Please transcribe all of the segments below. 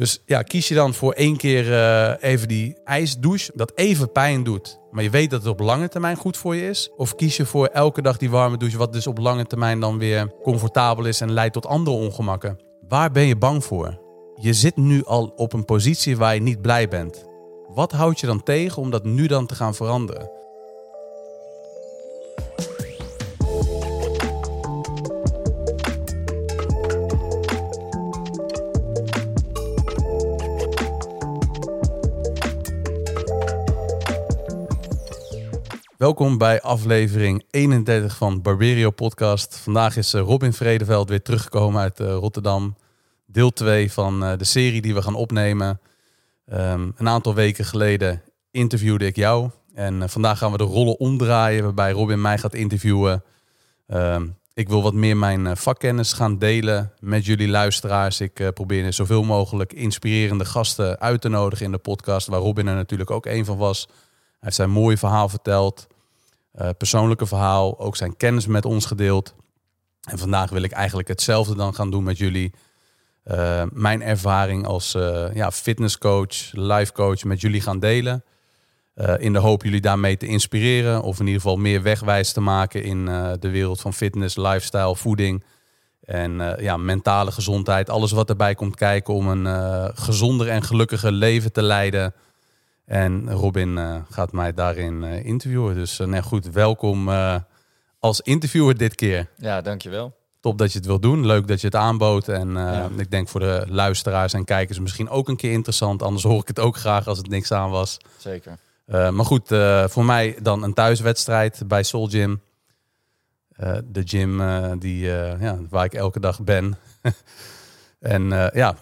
Dus ja, kies je dan voor één keer eh, even die ijsdouche, dat even pijn doet, maar je weet dat het op lange termijn goed voor je is? Of kies je voor elke dag die warme douche, wat dus op lange termijn dan weer comfortabel is en leidt tot andere ongemakken? Waar ben je bang voor? Je zit nu al op een positie waar je niet blij bent. Wat houdt je dan tegen om dat nu dan te gaan veranderen? Welkom bij aflevering 31 van Barberio Podcast. Vandaag is eh, Robin Vredeveld weer teruggekomen uit eh, Rotterdam. Deel 2 van eh, de serie die we gaan opnemen. Um, een aantal weken geleden interviewde ik jou. En vandaag gaan we de rollen omdraaien waarbij Robin mij gaat interviewen. Um, ik wil wat meer mijn vakkennis gaan delen met jullie luisteraars. Ik uh, probeer zoveel mogelijk inspirerende gasten uit te nodigen in de podcast, waar Robin er natuurlijk ook een van was. Hij heeft zijn mooie verhaal verteld, uh, persoonlijke verhaal, ook zijn kennis met ons gedeeld. En vandaag wil ik eigenlijk hetzelfde dan gaan doen met jullie. Uh, mijn ervaring als uh, ja, fitnesscoach, life coach met jullie gaan delen. in de hoop jullie daarmee te inspireren of in ieder geval meer wegwijs te maken in de wereld van fitness, lifestyle, voeding en ja, mentale gezondheid. Alles wat erbij komt kijken om een gezonder en gelukkiger leven te leiden. En Robin uh, gaat mij daarin uh, interviewen. Dus uh, nou goed, welkom als interviewer dit keer. Ja, dankjewel. Top dat je het wil doen. Leuk dat je het aanbood. En ja. ik denk voor de luisteraars en kijkers misschien ook een keer interessant. Anders hoor ik het ook graag als het niks aan was. Zeker. maar goed, voor mij dan een thuiswedstrijd bij Soul Gym. de gym die, ja, waar ik elke dag ben. en ja,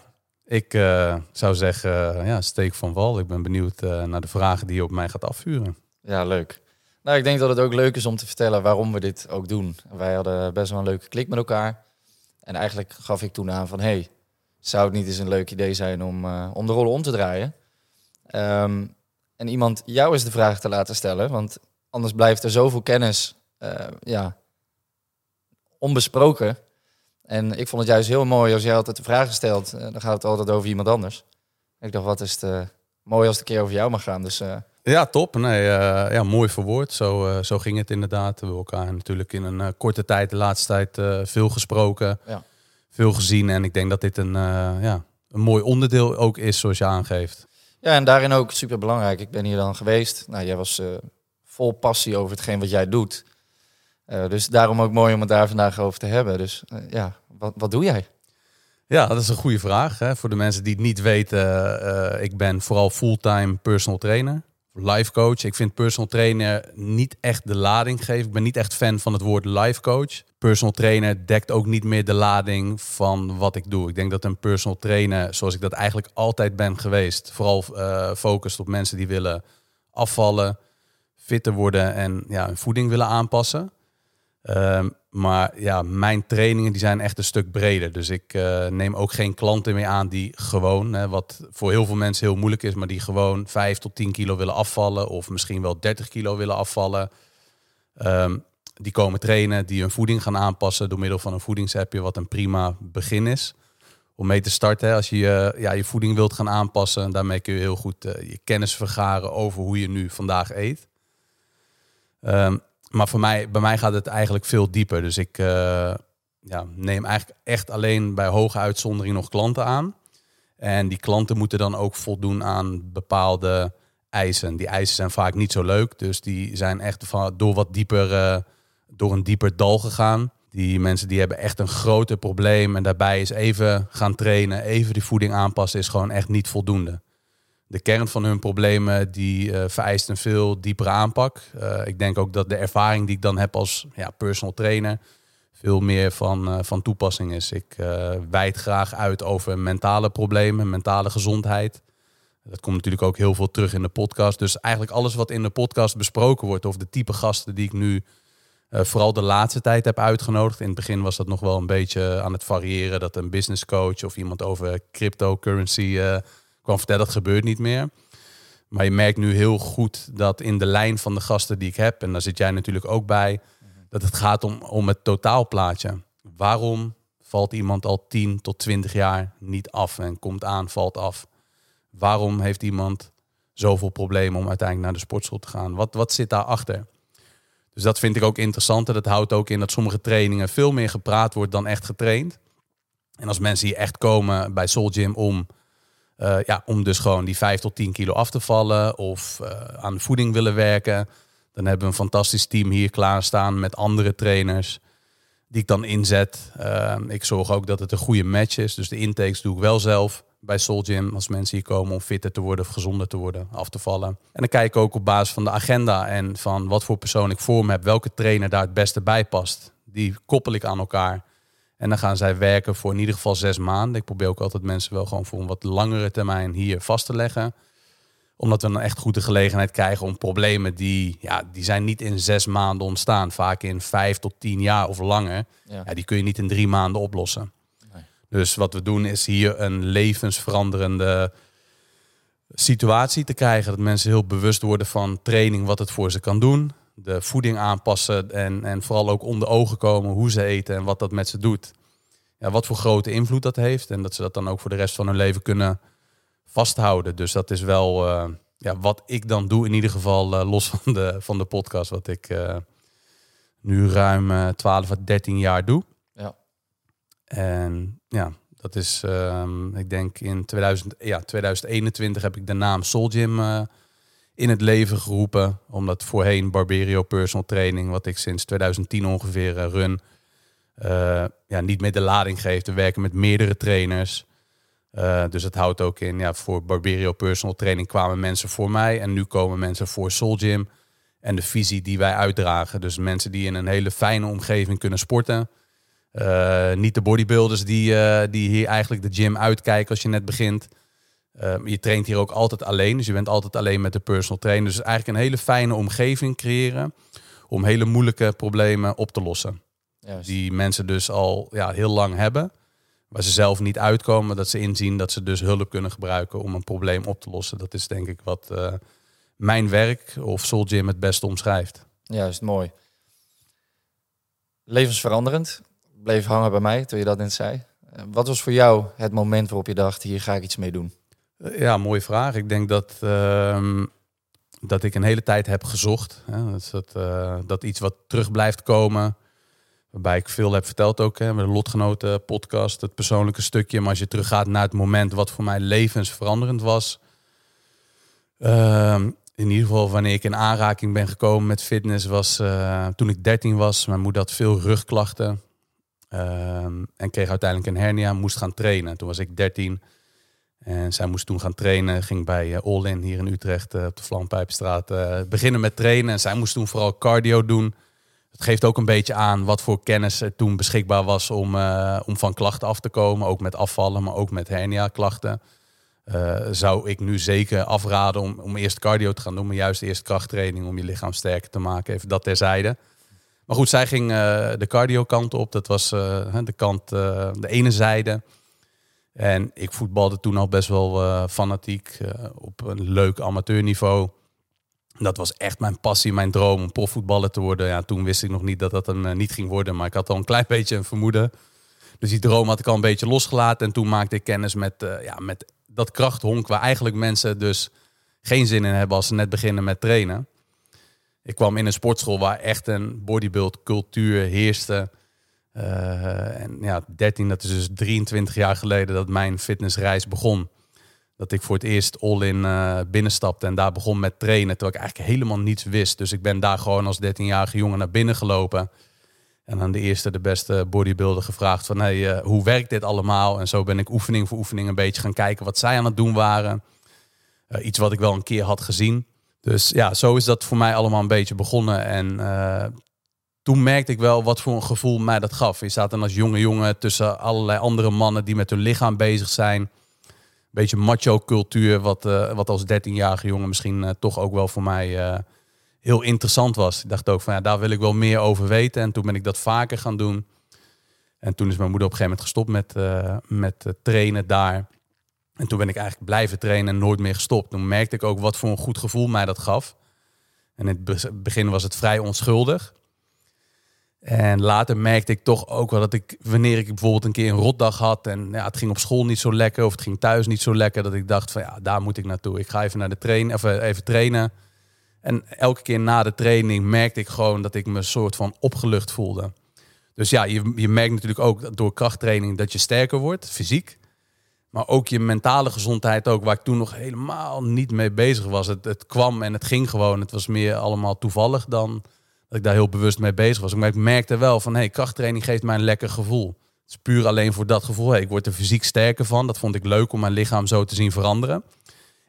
ik uh, zou zeggen, uh, ja, steek van wal. Ik ben benieuwd uh, naar de vragen die je op mij gaat afvuren. Ja, leuk. Nou, ik denk dat het ook leuk is om te vertellen waarom we dit ook doen. Wij hadden best wel een leuke klik met elkaar. En eigenlijk gaf ik toen aan van, hey, zou het niet eens een leuk idee zijn om, om de rollen om te draaien? Um, en iemand jou eens de vraag te laten stellen, want anders blijft er zoveel kennis ja, onbesproken. En ik vond het juist heel mooi als jij altijd de vraag stelt, uh, dan gaat het altijd over iemand anders. Ik dacht, wat is het uh, mooi als het een keer over jou mag gaan. Dus, uh... Ja, top. Nee, ja, mooi verwoord. Zo, zo ging het inderdaad. We hebben elkaar natuurlijk in een korte tijd, de laatste tijd, veel gesproken. Ja. Veel gezien. En ik denk dat dit een, ja, een mooi onderdeel ook is, zoals je aangeeft. Ja, en daarin ook super belangrijk. Ik ben hier dan geweest. Nou, jij was vol passie over hetgeen wat jij doet. Dus daarom ook mooi om het daar vandaag over te hebben. Dus ja, wat, wat doe jij? Ja, dat is een goede vraag. Hè. Voor de mensen die het niet weten, uh, ik ben vooral fulltime personal trainer, life coach. Ik vind personal trainer niet echt de lading geven. Ik ben niet echt fan van het woord life coach. Personal trainer dekt ook niet meer de lading van wat ik doe. Ik denk dat een personal trainer, zoals ik dat eigenlijk altijd ben geweest, vooral focust op mensen die willen afvallen, fitter worden en ja, hun voeding willen aanpassen. Um, maar ja, mijn trainingen die zijn echt een stuk breder. Dus ik uh, neem ook geen klanten meer aan die gewoon, hè, wat voor heel veel mensen heel moeilijk is, maar die gewoon 5 tot 10 kilo willen afvallen of misschien wel 30 kilo willen afvallen. Um, die komen trainen, die hun voeding gaan aanpassen door middel van een voedingsappje, wat een prima begin is om mee te starten. Als je ja, je voeding wilt gaan aanpassen, daarmee kun je heel goed uh, je kennis vergaren over hoe je nu vandaag eet. Um, maar voor mij, bij mij gaat het eigenlijk veel dieper. Dus ik uh, ja, neem eigenlijk echt alleen bij hoge uitzondering nog klanten aan. En die klanten moeten dan ook voldoen aan bepaalde eisen. Die eisen zijn vaak niet zo leuk. Dus die zijn echt door wat dieper, uh, door een dieper dal gegaan. Die mensen die hebben echt een groter probleem. En daarbij is even gaan trainen, even die voeding aanpassen, is gewoon echt niet voldoende de kern van hun problemen die uh, vereist een veel diepere aanpak. Uh, ik denk ook dat de ervaring die ik dan heb als ja, personal trainer veel meer van, uh, van toepassing is. Ik wijd graag uit over mentale problemen, mentale gezondheid. Dat komt natuurlijk ook heel veel terug in de podcast. Dus eigenlijk alles wat in de podcast besproken wordt, of de type gasten die ik nu vooral de laatste tijd heb uitgenodigd. In het begin was dat nog wel een beetje aan het variëren. Dat een business coach of iemand over cryptocurrency kwam vertellen, dat gebeurt niet meer. Maar je merkt nu heel goed dat in de lijn van de gasten die ik heb, en daar zit jij natuurlijk ook bij, dat het gaat om, om het totaalplaatje. Waarom valt iemand al 10 tot 20 jaar niet af en komt aan, valt af. Waarom heeft iemand zoveel problemen om uiteindelijk naar de sportschool te gaan? Wat, wat zit daarachter? Dus dat vind ik ook interessant. En dat houdt ook in dat sommige trainingen veel meer gepraat wordt dan echt getraind. En als mensen hier echt komen bij Soul Gym om, uh, ja, om dus gewoon die 5 tot 10 kilo af te vallen of uh, aan voeding willen werken, dan hebben we een fantastisch team hier klaarstaan met andere trainers die ik dan inzet. Uh, ik zorg ook dat het een goede match is. Dus de intakes doe ik wel zelf bij Soul Gym als mensen hier komen om fitter te worden of gezonder te worden, af te vallen. En dan kijk ik ook op basis van de agenda en van wat voor persoon ik voor me heb, welke trainer daar het beste bij past. Die koppel ik aan elkaar. En dan gaan zij werken voor in ieder geval zes maanden. Ik probeer ook altijd mensen wel gewoon voor een wat langere termijn hier vast te leggen. Omdat we dan echt goed de gelegenheid krijgen om problemen die, ja, die zijn niet in zes maanden ontstaan. Vaak in vijf tot tien jaar of langer. Ja. ja die kun je niet in drie maanden oplossen. Nee. Dus wat we doen is hier een levensveranderende situatie te krijgen. Dat mensen heel bewust worden van training, wat het voor ze kan doen de voeding aanpassen en, en vooral ook onder ogen komen hoe ze eten en wat dat met ze doet. Ja, wat voor grote invloed dat heeft en dat ze dat dan ook voor de rest van hun leven kunnen vasthouden. Dus dat is wel uh, ja, wat ik dan doe, in ieder geval uh, los van de, van de podcast, wat ik uh, nu ruim 12 à 13 jaar doe. Ja. En ja, dat is, um, ik denk in 2000, ja, 2021 heb ik de naam Soul Gym in het leven geroepen. Omdat voorheen Barberio Personal Training, wat ik sinds 2010 ongeveer uh, run, uh, ja, niet meer de lading geeft. We werken met meerdere trainers. Uh, dus het houdt ook in, ja, voor Barberio Personal Training kwamen mensen voor mij en nu komen mensen voor Soul Gym. En de visie die wij uitdragen. Dus mensen die in een hele fijne omgeving kunnen sporten. niet de bodybuilders die, die hier eigenlijk de gym uitkijken als je net begint. Ehm, je traint hier ook altijd alleen, dus je bent altijd alleen met de personal trainer. Dus eigenlijk een hele fijne omgeving creëren om hele moeilijke problemen op te lossen. Juist. Die mensen dus al ja, heel lang hebben, waar ze zelf niet uitkomen, dat ze inzien dat ze dus hulp kunnen gebruiken om een probleem op te lossen. Dat is denk ik wat uh, mijn werk of Soul Gym het beste omschrijft. Juist, mooi. Levensveranderend. Bleef hangen bij mij toen je dat net zei. Eh, wat was voor jou het moment waarop je dacht, hier ga ik iets mee doen? Ja, mooie vraag. Ik denk dat, uh, dat ik een hele tijd heb gezocht. Hè. Dat, dat, uh, dat iets wat terug blijft komen. Waarbij ik veel heb verteld ook hè, met de Lotgenoten podcast, het persoonlijke stukje. Maar als je teruggaat naar het moment wat voor mij levensveranderend was. Uh, in ieder geval wanneer ik in aanraking ben gekomen met fitness was uh, toen ik 13 was. Mijn moeder had veel rugklachten. Ehm, en kreeg uiteindelijk een hernia, moest gaan trainen. Toen was ik 13. En zij moest toen gaan trainen, ging bij uh, All In hier in Utrecht uh, op de Vlampijpstraat uh, beginnen met trainen. En zij moest toen vooral cardio doen. Het geeft ook een beetje aan wat voor kennis er toen beschikbaar was om, om van klachten af te komen. Ook met afvallen, maar ook met hernia klachten. zou ik nu zeker afraden om, om eerst cardio te gaan doen, maar juist eerst krachttraining om je lichaam sterker te maken. Even dat terzijde. Maar goed, zij ging de cardio kant op. Dat was de kant, de ene zijde. En ik voetbalde toen al best wel uh, fanatiek uh, op een leuk amateurniveau. Dat was echt mijn passie, mijn droom om profvoetballer te worden. Ja, toen wist ik nog niet dat dat een uh, niet ging worden, maar ik had al een klein beetje een vermoeden. Dus die droom had ik al een beetje losgelaten. En toen maakte ik kennis met, ja, met dat krachthonk waar eigenlijk mensen dus geen zin in hebben als ze net beginnen met trainen. Ik kwam in een sportschool waar echt een bodybuild cultuur heerste. Uh, en ja, 13, dat is dus 23 jaar geleden dat mijn fitnessreis begon. Dat ik voor het eerst all-in uh, binnenstapte en daar begon met trainen, terwijl ik eigenlijk helemaal niets wist. Dus ik ben daar gewoon als 13-jarige jongen naar binnen gelopen. En aan de eerste, de beste bodybuilder gevraagd van, hey, uh, hoe werkt dit allemaal? En zo ben ik oefening voor oefening een beetje gaan kijken wat zij aan het doen waren. iets wat ik wel een keer had gezien. Dus ja, zo is dat voor mij allemaal een beetje begonnen. En toen merkte ik wel wat voor een gevoel mij dat gaf. Je staat dan als jonge jongen tussen allerlei andere mannen die met hun lichaam bezig zijn. Beetje macho cultuur, wat, uh, wat als 13-jarige jongen misschien uh, toch ook wel voor mij uh, heel interessant was. Ik dacht ook van ja, daar wil ik wel meer over weten. En toen ben ik dat vaker gaan doen. En toen is mijn moeder op een gegeven moment gestopt met, met trainen daar. En toen ben ik eigenlijk blijven trainen en nooit meer gestopt. Toen merkte ik ook wat voor een goed gevoel mij dat gaf. En in het begin was het vrij onschuldig. En later merkte ik toch ook wel dat ik, wanneer ik bijvoorbeeld een keer een rotdag had en ja, het ging op school niet zo lekker of het ging thuis niet zo lekker, dat ik dacht van ja, daar moet ik naartoe. Ik ga even naar de train, of eh, even trainen. En elke keer na de training merkte ik gewoon dat ik me een soort van opgelucht voelde. Dus ja, je, je merkt natuurlijk ook door krachttraining dat je sterker wordt, fysiek. Maar ook je mentale gezondheid ook, waar ik toen nog helemaal niet mee bezig was. Het, het kwam en het ging gewoon. Het was meer allemaal toevallig dan dat ik daar heel bewust mee bezig was. Ik merkte wel van, hey, krachttraining geeft mij een lekker gevoel. Het is puur alleen voor dat gevoel. Ik word er fysiek sterker van. Dat vond ik leuk om mijn lichaam zo te zien veranderen.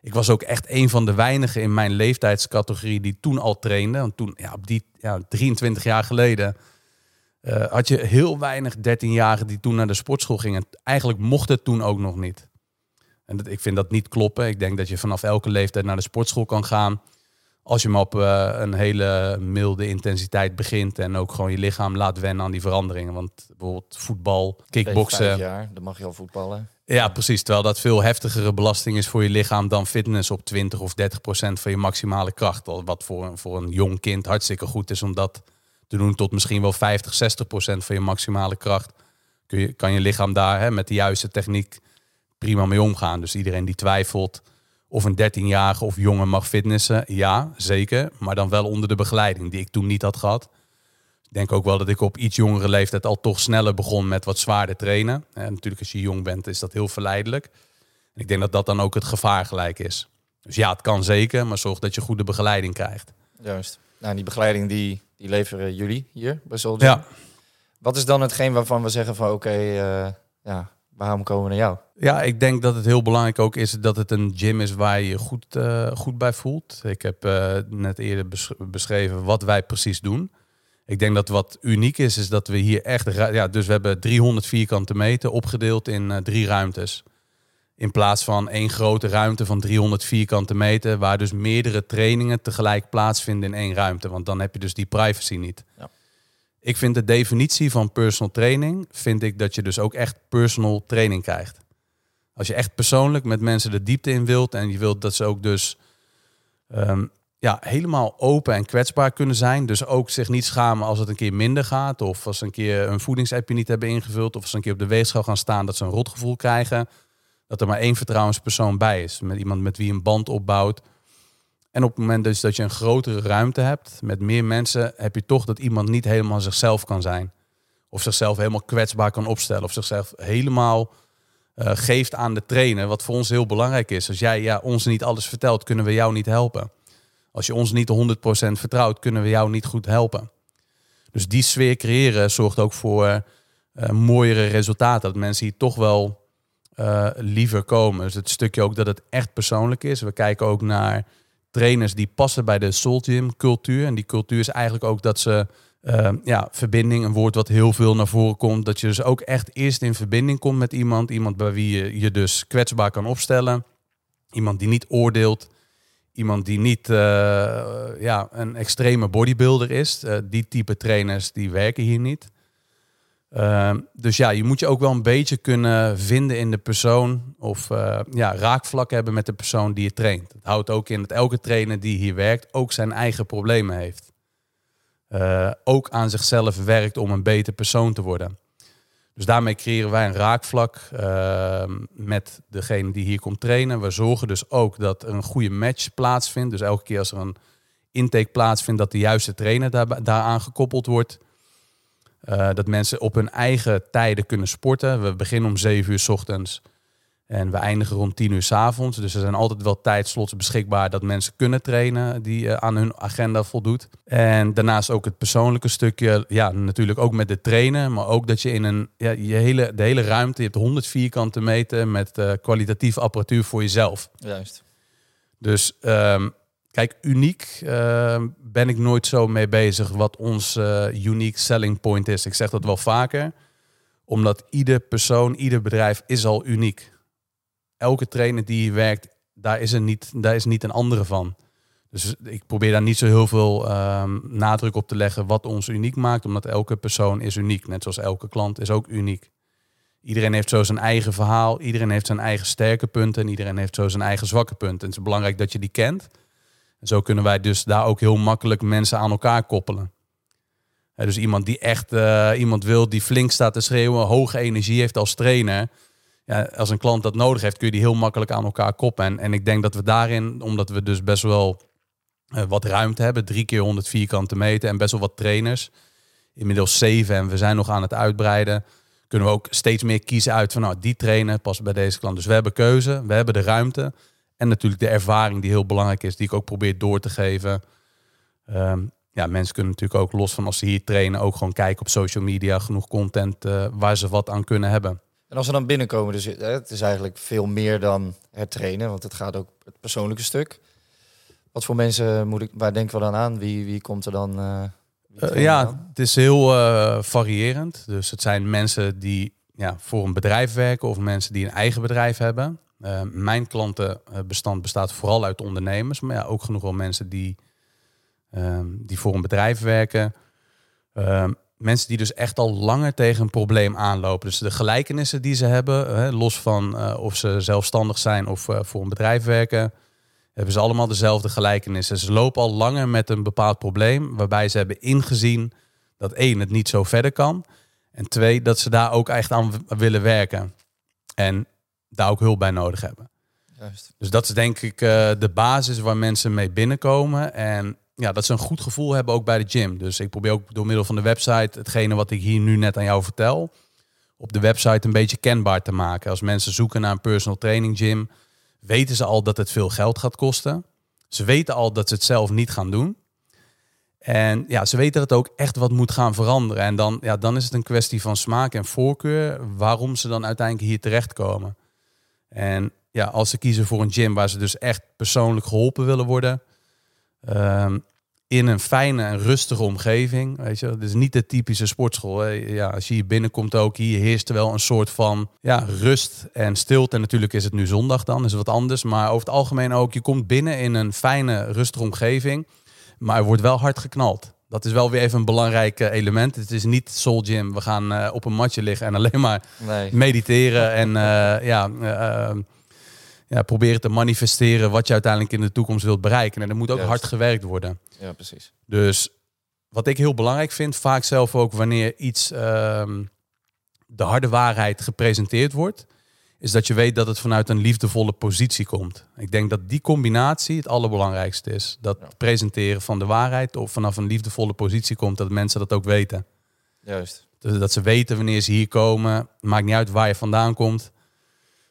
Ik was ook echt een van de weinigen in mijn leeftijdscategorie die toen al trainde. Want toen, ja, op die ja, 23 jaar geleden, uh, had je heel weinig 13-jarigen die toen naar de sportschool gingen. Eigenlijk mocht het toen ook nog niet. En dat, ik vind dat niet kloppen. Ik denk dat je vanaf elke leeftijd naar de sportschool kan gaan. Als je maar op uh, een hele milde intensiteit begint en ook gewoon je lichaam laat wennen aan die veranderingen. Want bijvoorbeeld voetbal, kickboksen. jaar, dan mag je al voetballen. Ja, precies. Terwijl dat veel heftigere belasting is voor je lichaam dan fitness op 20 of 30 procent van je maximale kracht. Wat voor, voor een jong kind hartstikke goed is om dat te doen tot misschien wel 50, 60 procent van je maximale kracht. Kun je, kan je lichaam daar hè, met de juiste techniek prima mee omgaan. Dus iedereen die twijfelt of een 13-jarige of jongen mag fitnessen, ja, zeker. Maar dan wel onder de begeleiding die ik toen niet had gehad. Ik denk ook wel dat ik op iets jongere leeftijd al toch sneller begon met wat zwaarder trainen. En natuurlijk als je jong bent is dat heel verleidelijk. En ik denk dat dat dan ook het gevaar gelijk is. Dus ja, het kan zeker, maar zorg dat je goede begeleiding krijgt. Juist. Nou, die begeleiding die, die leveren jullie hier bij Soldier. Ja. Wat is dan hetgeen waarvan we zeggen van oké, eh, ja, waarom komen we naar jou? Ja, ik denk dat het heel belangrijk ook is dat het een gym is waar je je goed, uh, goed bij voelt. Ik heb uh, net eerder beschreven wat wij precies doen. Ik denk dat wat uniek is, is dat we hier echt... Ja, dus we hebben 300 vierkante meter opgedeeld in uh, drie ruimtes. In plaats van één grote ruimte van 300 vierkante meter... waar dus meerdere trainingen tegelijk plaatsvinden in één ruimte. Want dan heb je dus die privacy niet. Ja. Ik vind de definitie van personal training... vind ik dat je dus ook echt personal training krijgt. Als je echt persoonlijk met mensen de diepte in wilt... en je wilt dat ze ook dus... Um, ja, helemaal open en kwetsbaar kunnen zijn. Dus ook zich niet schamen als het een keer minder gaat. Of als ze een keer een voedingsappje niet hebben ingevuld. Of als ze een keer op de weegschaal gaan staan dat ze een rotgevoel krijgen. Dat er maar één vertrouwenspersoon bij is. Met iemand met wie een band opbouwt. En op het moment dus dat je een grotere ruimte hebt met meer mensen, heb je toch dat iemand niet helemaal zichzelf kan zijn. Of zichzelf helemaal kwetsbaar kan opstellen. Of zichzelf helemaal uh, geeft aan de trainer. Wat voor ons heel belangrijk is. Als jij ja, ons niet alles vertelt, kunnen we jou niet helpen. Als je ons niet 100% vertrouwt, kunnen we jou niet goed helpen. Dus die sfeer creëren zorgt ook voor uh, mooiere resultaten. Dat mensen hier toch wel liever komen. Dus het stukje ook dat het echt persoonlijk is. We kijken ook naar trainers die passen bij de Soul cultuur. En die cultuur is eigenlijk ook dat ze uh, ja, verbinding, een woord wat heel veel naar voren komt. Dat je dus ook echt eerst in verbinding komt met iemand. Iemand bij wie je je dus kwetsbaar kan opstellen. Iemand die niet oordeelt iemand die niet uh, ja, een extreme bodybuilder is. Uh, die type trainers die werken hier niet. Uh, dus ja, je moet je ook wel een beetje kunnen vinden in de persoon of ja, raakvlak hebben met de persoon die je traint. Het houdt ook in dat elke trainer die hier werkt ook zijn eigen problemen heeft. ook aan zichzelf werkt om een beter persoon te worden. Dus daarmee creëren wij een raakvlak uh, met degene die hier komt trainen. We zorgen dus ook dat er een goede match plaatsvindt. Dus elke keer als er een intake plaatsvindt, dat de juiste trainer daar, daaraan gekoppeld wordt. Uh, dat mensen op hun eigen tijden kunnen sporten. We beginnen om 7 uur s ochtends. En we eindigen rond 10 uur s avonds. Dus er zijn altijd wel tijdslots beschikbaar dat mensen kunnen trainen die uh, aan hun agenda voldoet. En daarnaast ook het persoonlijke stukje. Ja, natuurlijk ook met de trainen. Maar ook dat je in een ja, je hele, de hele ruimte. Je hebt 100 vierkante meter met uh, kwalitatief apparatuur voor jezelf. Juist. Dus um, kijk, uniek uh, ben ik nooit zo mee bezig wat ons uh, unique selling point is. Ik zeg dat wel vaker. Omdat ieder persoon, ieder bedrijf is al uniek elke trainer die hier werkt, daar is, er niet, daar is niet een andere van. Dus ik probeer daar niet zo heel veel um, nadruk op te leggen wat ons uniek maakt, omdat elke persoon is uniek. Net zoals elke klant is ook uniek. Iedereen heeft zo zijn eigen verhaal, iedereen heeft zijn eigen sterke punten en iedereen heeft zo zijn eigen zwakke punten. En het is belangrijk dat je die kent. En zo kunnen wij dus daar ook heel makkelijk mensen aan elkaar koppelen. Dus iemand die echt eh, iemand wil die flink staat te schreeuwen, hoge energie heeft als trainer. Ja, als een klant dat nodig heeft, kun je die heel makkelijk aan elkaar koppen. En, en ik denk dat we daarin, omdat we dus best wel eh, wat ruimte hebben, drie keer 100 vierkante meter en best wel wat trainers, inmiddels zeven en we zijn nog aan het uitbreiden, kunnen we ook steeds meer kiezen uit van nou, die trainer past bij deze klant. Dus we hebben keuze, we hebben de ruimte en natuurlijk de ervaring die heel belangrijk is, die ik ook probeer door te geven. Ehm, ja, mensen kunnen natuurlijk ook los van als ze hier trainen, ook gewoon kijken op social media, genoeg content uh, waar ze wat aan kunnen hebben. En als ze dan binnenkomen, dus het is eigenlijk veel meer dan het trainen, want het gaat ook het persoonlijke stuk. Wat voor mensen moet ik, waar denken we dan aan? Wie, wie komt er dan? Uh, uh, ja, dan? het is heel variërend. Dus het zijn mensen die ja, voor een bedrijf werken of mensen die een eigen bedrijf hebben. Mijn klantenbestand bestaat vooral uit ondernemers, maar ja, ook genoeg wel mensen die um, die voor een bedrijf werken. Um, mensen die dus echt al langer tegen een probleem aanlopen. Dus de gelijkenissen die ze hebben, hè, los van uh, of ze zelfstandig zijn of uh, voor een bedrijf werken, hebben ze allemaal dezelfde gelijkenissen. Ze lopen al langer met een bepaald probleem, waarbij ze hebben ingezien dat één, het niet zo verder kan. En twee, dat ze daar ook echt aan willen werken. En daar ook hulp bij nodig hebben. Juist. Dus dat is denk ik uh, de basis waar mensen mee binnenkomen. En ja, dat ze een goed gevoel hebben ook bij de gym. Dus ik probeer ook door middel van de website hetgene wat ik hier nu net aan jou vertel, op de website een beetje kenbaar te maken. Als mensen zoeken naar een personal training gym, weten ze al dat het veel geld gaat kosten. Ze weten al dat ze het zelf niet gaan doen. En ja, ze weten dat ook echt wat moet gaan veranderen. En dan, ja, dan is het een kwestie van smaak en voorkeur waarom ze dan uiteindelijk hier terechtkomen. En ja, als ze kiezen voor een gym waar ze dus echt persoonlijk geholpen willen worden, um, in een fijne en rustige omgeving. Weet je, het is niet de typische sportschool. Ja, als je hier binnenkomt ook, hier heerst er wel een soort van ja, rust en stilte. En natuurlijk is het nu zondag dan, is het wat anders. Maar over het algemeen ook, je komt binnen in een fijne, rustige omgeving. Maar er wordt wel hard geknald. Dat is wel weer even een belangrijk eh, element. Het is niet Soul Gym. We gaan uh, op een matje liggen en alleen maar nee. mediteren en uh, ja ja, proberen te manifesteren wat je uiteindelijk in de toekomst wilt bereiken. En er moet ook hard gewerkt worden. Ja, precies. Dus wat ik heel belangrijk vind, vaak zelf ook wanneer iets um, de harde waarheid gepresenteerd wordt, is dat je weet dat het vanuit een liefdevolle positie komt. Ik denk dat die combinatie het allerbelangrijkste is. Dat presenteren van de waarheid of vanaf een liefdevolle positie komt, dat mensen dat ook weten. Juist. Dus dat ze weten wanneer ze hier komen. Maakt niet uit waar je vandaan komt.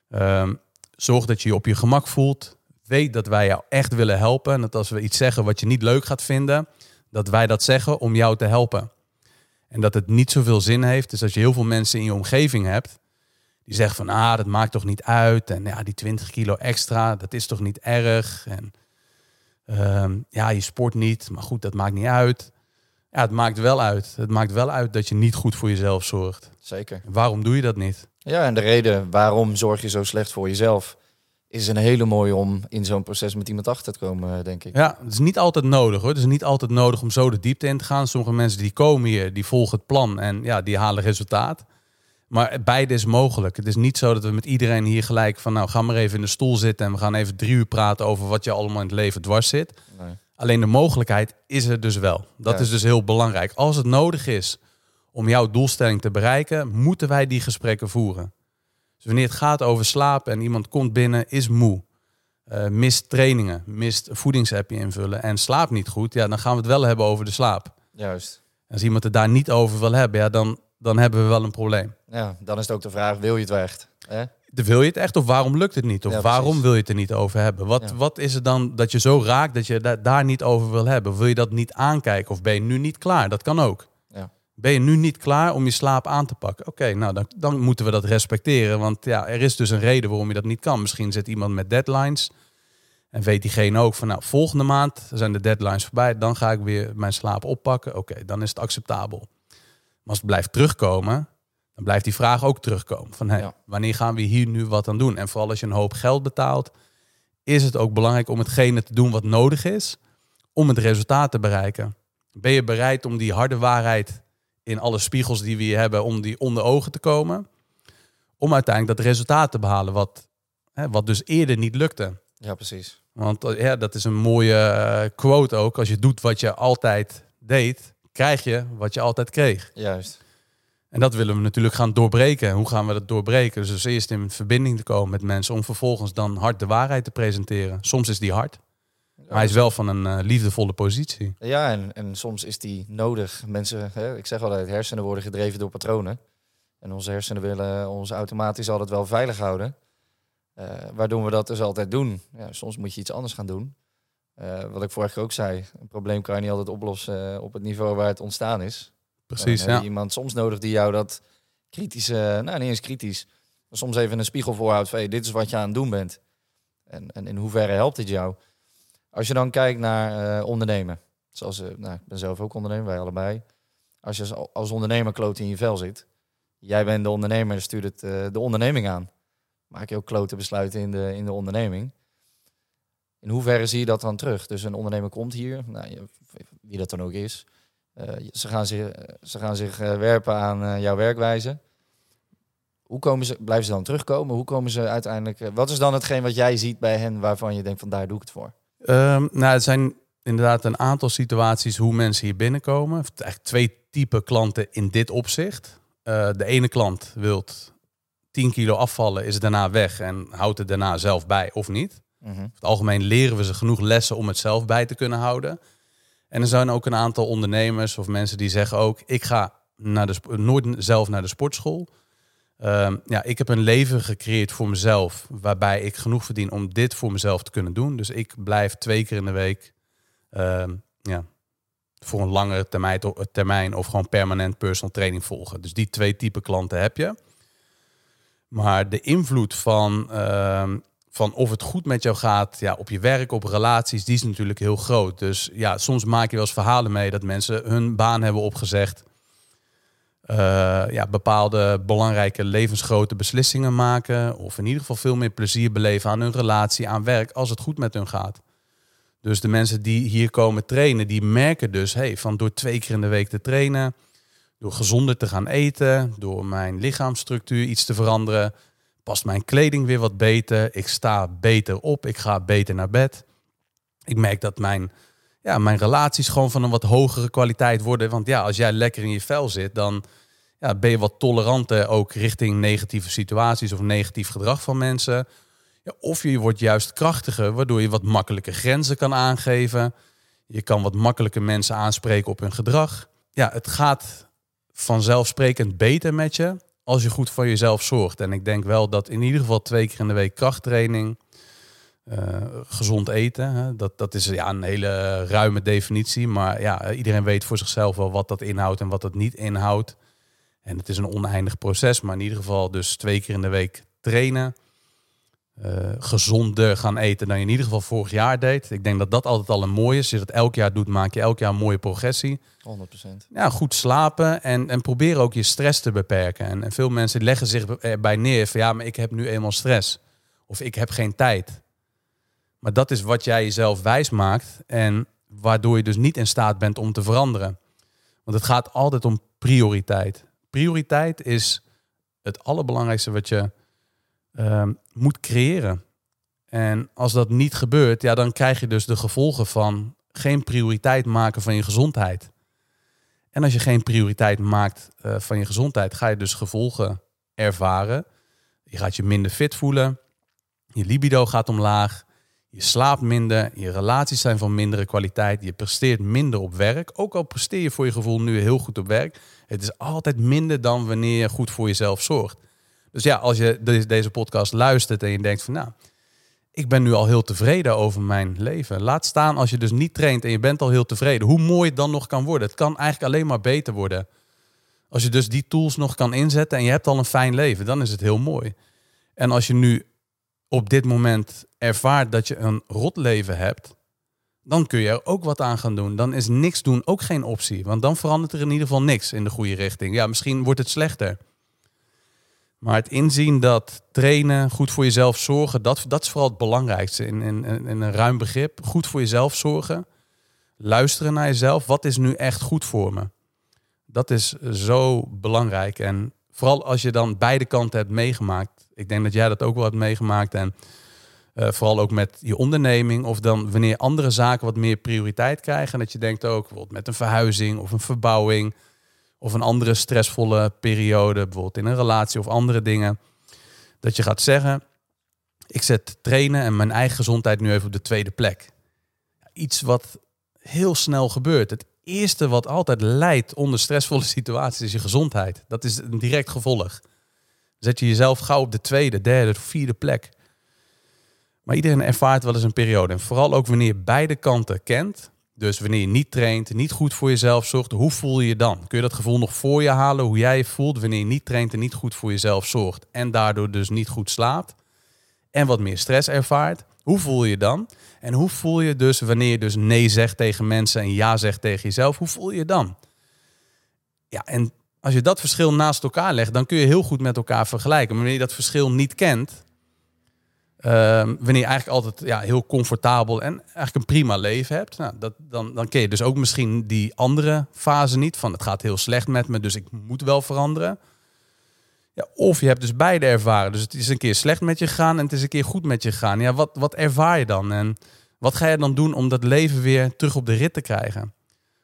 Um, Zorg dat je je op je gemak voelt. Weet dat wij jou echt willen helpen. En dat als we iets zeggen wat je niet leuk gaat vinden, dat wij dat zeggen om jou te helpen. En dat het niet zoveel zin heeft. Dus als je heel veel mensen in je omgeving hebt, die zeggen van ah, dat maakt toch niet uit. En ja, die 20 kilo extra, dat is toch niet erg. En uh, ja, je sport niet, maar goed, dat maakt niet uit. Ja, het maakt wel uit. Het maakt wel uit dat je niet goed voor jezelf zorgt. Zeker. Waarom doe je dat niet? Ja, en de reden waarom zorg je zo slecht voor jezelf, is een hele mooie om in zo'n proces met iemand achter te komen, denk ik. Ja, het is niet altijd nodig hoor. Het is niet altijd nodig om zo de diepte in te gaan. Sommige mensen die komen hier, die volgen het plan en ja, die halen resultaat. Maar beide is mogelijk. Het is niet zo dat we met iedereen hier gelijk van, nou, ga maar even in de stoel zitten en we gaan even drie uur praten over wat je allemaal in het leven dwars zit. Nee. Alleen de mogelijkheid is er dus wel. Dat is dus heel belangrijk. Als het nodig is om jouw doelstelling te bereiken, moeten wij die gesprekken voeren. Dus wanneer het gaat over slapen en iemand komt binnen, is moe, uh, mist trainingen, mist voedingsappje invullen en slaapt niet goed, ja, dan gaan we het wel hebben over de slaap. Juist. Als iemand het daar niet over wil hebben, ja, dan, dan hebben we wel een probleem. Ja, dan is het ook de vraag, wil je het wel echt? Hè? Wil je het echt of waarom lukt het niet? Of waarom wil je het er niet over hebben? Wat, wat is het dan dat je zo raakt dat je daar niet over wil hebben? Wil je dat niet aankijken of ben je nu niet klaar? Dat kan ook. Ben je nu niet klaar om je slaap aan te pakken? Oké, nou dan, dan moeten we dat respecteren. Want ja, er is dus een reden waarom je dat niet kan. Misschien zit iemand met deadlines. En weet diegene ook van, nou, volgende maand zijn de deadlines voorbij. Dan ga ik weer mijn slaap oppakken. Oké, dan is het acceptabel. Maar als het blijft terugkomen, dan blijft die vraag ook terugkomen. Van, hey, wanneer gaan we hier nu wat aan doen? En vooral als je een hoop geld betaalt, is het ook belangrijk om hetgene te doen wat nodig is om het resultaat te bereiken. Ben je bereid om die harde waarheid in alle spiegels die we hier hebben om die onder ogen te komen. Om uiteindelijk dat resultaat te behalen wat, hè, wat dus eerder niet lukte. Ja, precies. Want eh, ja, dat is een mooie eh, quote ook. Als je doet wat je altijd deed, krijg je wat je altijd kreeg. Juist. En dat willen we natuurlijk gaan doorbreken. Hoe gaan we dat doorbreken? Dus, dus eerst in verbinding te komen met mensen om vervolgens dan hard de waarheid te presenteren. Soms is die hard, maar hij is wel van een eh, liefdevolle positie. Ja, en, en soms is die nodig. Mensen, hè, ik zeg altijd, hersenen worden gedreven door patronen. En onze hersenen willen ons automatisch altijd wel veilig houden. Uh, waardoor we dat dus altijd doen. Ja, soms moet je iets anders gaan doen. Uh, wat ik vorige keer ook zei, een probleem kan je niet altijd oplossen op het niveau waar het ontstaan is. Precies, ja. iemand soms nodig die jou dat kritische, nou niet eens kritisch, maar soms even een spiegel voorhoudt van hey, dit is wat je aan het doen bent. En, en in hoeverre helpt dit jou? Als je dan kijkt naar uh, ondernemen, zoals uh, nou, ik ben zelf ook ondernemer, wij allebei. Als je als ondernemer kloot in je vel zit, jij bent de ondernemer, stuurt het uh, de onderneming aan. Maak je ook klote besluiten in de, in de onderneming. In hoeverre zie je dat dan terug? Dus een ondernemer komt hier, nou, wie dat dan ook is, eh, ze, gaan zich, ze gaan zich eh, werpen aan eh, jouw werkwijze. Hoe komen ze, blijven ze dan terugkomen? Hoe komen ze uiteindelijk... wat is dan hetgeen wat jij ziet bij hen waarvan je denkt van daar doe ik het voor? Um, nou, het zijn inderdaad een aantal situaties hoe mensen hier binnenkomen. Eigenlijk twee typen klanten in dit opzicht. de ene klant wil 10 kilo afvallen, is daarna weg en houdt het daarna zelf bij of niet. Mm het algemeen leren we ze genoeg lessen om het zelf bij te kunnen houden. En er zijn ook een aantal ondernemers of mensen die zeggen ook: ik ga naar de, nooit zelf naar de sportschool. Ehm, ja, ik heb een leven gecreëerd voor mezelf, waarbij ik genoeg verdien om dit voor mezelf te kunnen doen. Dus ik blijf twee keer in de week, ehm, ja, voor een langere termijn, termijn of gewoon permanent personal training volgen. Dus die twee type klanten heb je. Maar de invloed van ehm, van of het goed met jou gaat ja, op je werk, op relaties, die is natuurlijk heel groot. Dus ja, soms maak je wel eens verhalen mee dat mensen hun baan hebben opgezegd. Uh, ja, bepaalde belangrijke levensgrote beslissingen maken. Of in ieder geval veel meer plezier beleven aan hun relatie, aan werk, als het goed met hun gaat. Dus de mensen die hier komen trainen, die merken dus hey, van door twee keer in de week te trainen, door gezonder te gaan eten, door mijn lichaamsstructuur iets te veranderen, past mijn kleding weer wat beter. Ik sta beter op. Ik ga beter naar bed. Ik merk dat mijn, ja, mijn relaties gewoon van een wat hogere kwaliteit worden. Want ja, als jij lekker in je vel zit, dan ja, ben je wat toleranter ook richting negatieve situaties of negatief gedrag van mensen. Ja, of je wordt juist krachtiger, waardoor je wat makkelijker grenzen kan aangeven. Je kan wat makkelijker mensen aanspreken op hun gedrag. Ja, het gaat vanzelfsprekend beter met je als je goed voor jezelf zorgt. En ik denk wel dat in ieder geval twee keer in de week krachttraining, uh, gezond eten, hè, dat, dat is ja, een hele ruime definitie. Maar ja, iedereen weet voor zichzelf wel wat dat inhoudt en wat dat niet inhoudt. En het is een oneindig proces, maar in ieder geval dus twee keer in de week trainen gezonder gaan eten dan je in ieder geval vorig jaar deed. Ik denk dat dat altijd al een mooie is. Als je dat elk jaar doet, maak je elk jaar een mooie progressie. 100%. Ja, goed slapen en, en probeer ook je stress te beperken. En, en veel mensen leggen zich erbij neer van ja, maar ik heb nu eenmaal stress. Of ik heb geen tijd. Maar dat is wat jij jezelf wijs maakt en waardoor je dus niet in staat bent om te veranderen. Want het gaat altijd om prioriteit. Prioriteit is het allerbelangrijkste wat je Ehm, moet creëren. En als dat niet gebeurt, ja, dan krijg je dus de gevolgen van geen prioriteit maken van je gezondheid. En als je geen prioriteit maakt uh, van je gezondheid, ga je dus gevolgen ervaren. Je gaat je minder fit voelen, je libido gaat omlaag, je slaapt minder, je relaties zijn van mindere kwaliteit, je presteert minder op werk. Ook al presteer je voor je gevoel nu heel goed op werk, het is altijd minder dan wanneer je goed voor jezelf zorgt. Dus ja, als je deze podcast luistert en je denkt van nou, ik ben nu al heel tevreden over mijn leven. Laat staan als je dus niet traint en je bent al heel tevreden. Hoe mooi het dan nog kan worden. Het kan eigenlijk alleen maar beter worden. Als je dus die tools nog kan inzetten en je hebt al een fijn leven, dan is het heel mooi. En als je nu op dit moment ervaart dat je een rot leven hebt, dan kun je er ook wat aan gaan doen. Dan is niks doen ook geen optie. Want dan verandert er in ieder geval niks in de goede richting. Ja, misschien wordt het slechter. Maar het inzien dat trainen, goed voor jezelf zorgen, dat, dat is vooral het belangrijkste in, in, in een ruim begrip. Goed voor jezelf zorgen. Luisteren naar jezelf. Wat is nu echt goed voor me? Dat is zo belangrijk. En vooral als je dan beide kanten hebt meegemaakt. Ik denk dat jij dat ook wel hebt meegemaakt. En Eh, vooral ook met je onderneming. Of dan wanneer andere zaken wat meer prioriteit krijgen. En dat je denkt ook bijvoorbeeld met een verhuizing of een verbouwing. Of een andere stressvolle periode. Bijvoorbeeld in een relatie of andere dingen. Dat je gaat zeggen, ik zet trainen en mijn eigen gezondheid nu even op de tweede plek. Iets wat heel snel gebeurt. Het eerste wat altijd leidt onder stressvolle situaties is je gezondheid. Dat is een direct gevolg. Zet je jezelf gauw op de tweede, derde, vierde plek. Maar iedereen ervaart wel eens een periode. En vooral ook wanneer je beide kanten kent. Dus wanneer je niet traint, niet goed voor jezelf zorgt, hoe voel je je dan? Kun je dat gevoel nog voor je halen, hoe jij je voelt wanneer je niet traint en niet goed voor jezelf zorgt en daardoor dus niet goed slaapt en wat meer stress ervaart? Hoe voel je dan? En hoe voel je dus wanneer je dus nee zegt tegen mensen en ja zegt tegen jezelf? Hoe voel je je dan? Ja, en als je dat verschil naast elkaar legt, dan kun je heel goed met elkaar vergelijken. Maar wanneer je dat verschil niet kent, Ehm, wanneer je eigenlijk altijd ja, heel comfortabel en eigenlijk een prima leven hebt, nou, dat, dan, dan ken je dus ook misschien die andere fase niet. Van het gaat heel slecht met me, dus ik moet wel veranderen. Ja, of je hebt dus beide ervaren. Dus het is een keer slecht met je gegaan en het is een keer goed met je gegaan. Ja, wat, wat ervaar je dan? En wat ga je dan doen om dat leven weer terug op de rit te krijgen?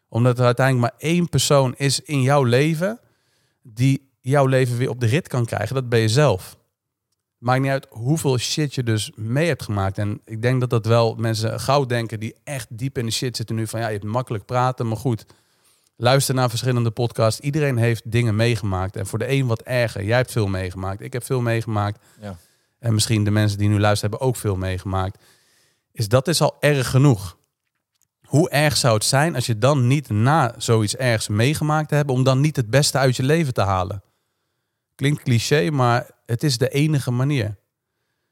Omdat er uiteindelijk maar één persoon is in jouw leven die jouw leven weer op de rit kan krijgen. Dat ben je zelf. Maakt niet uit hoeveel shit je dus mee hebt gemaakt. En ik denk dat dat wel mensen gauw denken die echt diep in de shit zitten nu. Van ja, je hebt makkelijk praten, maar goed. Luister naar verschillende podcasts. Iedereen heeft dingen meegemaakt. En voor de een wat erger. Jij hebt veel meegemaakt. Ik heb veel meegemaakt. Ja. En misschien de mensen die nu luisteren hebben ook veel meegemaakt. Is dat is al erg genoeg. Hoe erg zou het zijn als je dan niet na zoiets ergs meegemaakt te hebben... om dan niet het beste uit je leven te halen? Klinkt cliché, maar het is de enige manier.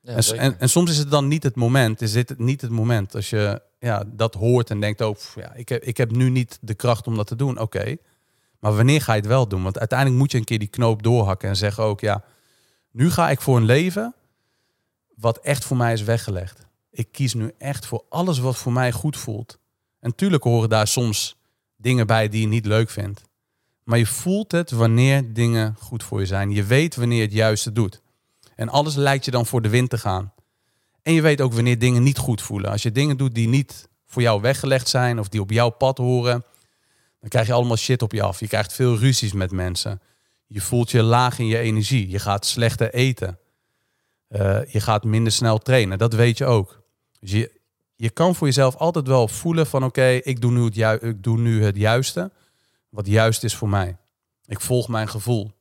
Ja, en, en, soms is het dan niet het moment. Is dit niet het moment als je ja, dat hoort en denkt ook, ja, ik heb, ik heb nu niet de kracht om dat te doen. Oké, maar wanneer ga je het wel doen? Want uiteindelijk moet je een keer die knoop doorhakken en zeggen ook, ja, nu ga ik voor een leven wat echt voor mij is weggelegd. Ik kies nu echt voor alles wat voor mij goed voelt. En tuurlijk horen daar soms dingen bij die je niet leuk vindt. Maar je voelt het wanneer dingen goed voor je zijn. Je weet wanneer je het juiste doet. En alles lijkt je dan voor de wind te gaan. En je weet ook wanneer dingen niet goed voelen. Als je dingen doet die niet voor jou weggelegd zijn of die op jouw pad horen, dan krijg je allemaal shit op je af. Je krijgt veel ruzies met mensen. Je voelt je laag in je energie. Je gaat slechter eten. Uh, je gaat minder snel trainen. Dat weet je ook. Dus je, je kan voor jezelf altijd wel voelen van oké, ik, doe nu het ik doe nu het juiste wat juist is voor mij. Ik volg mijn gevoel.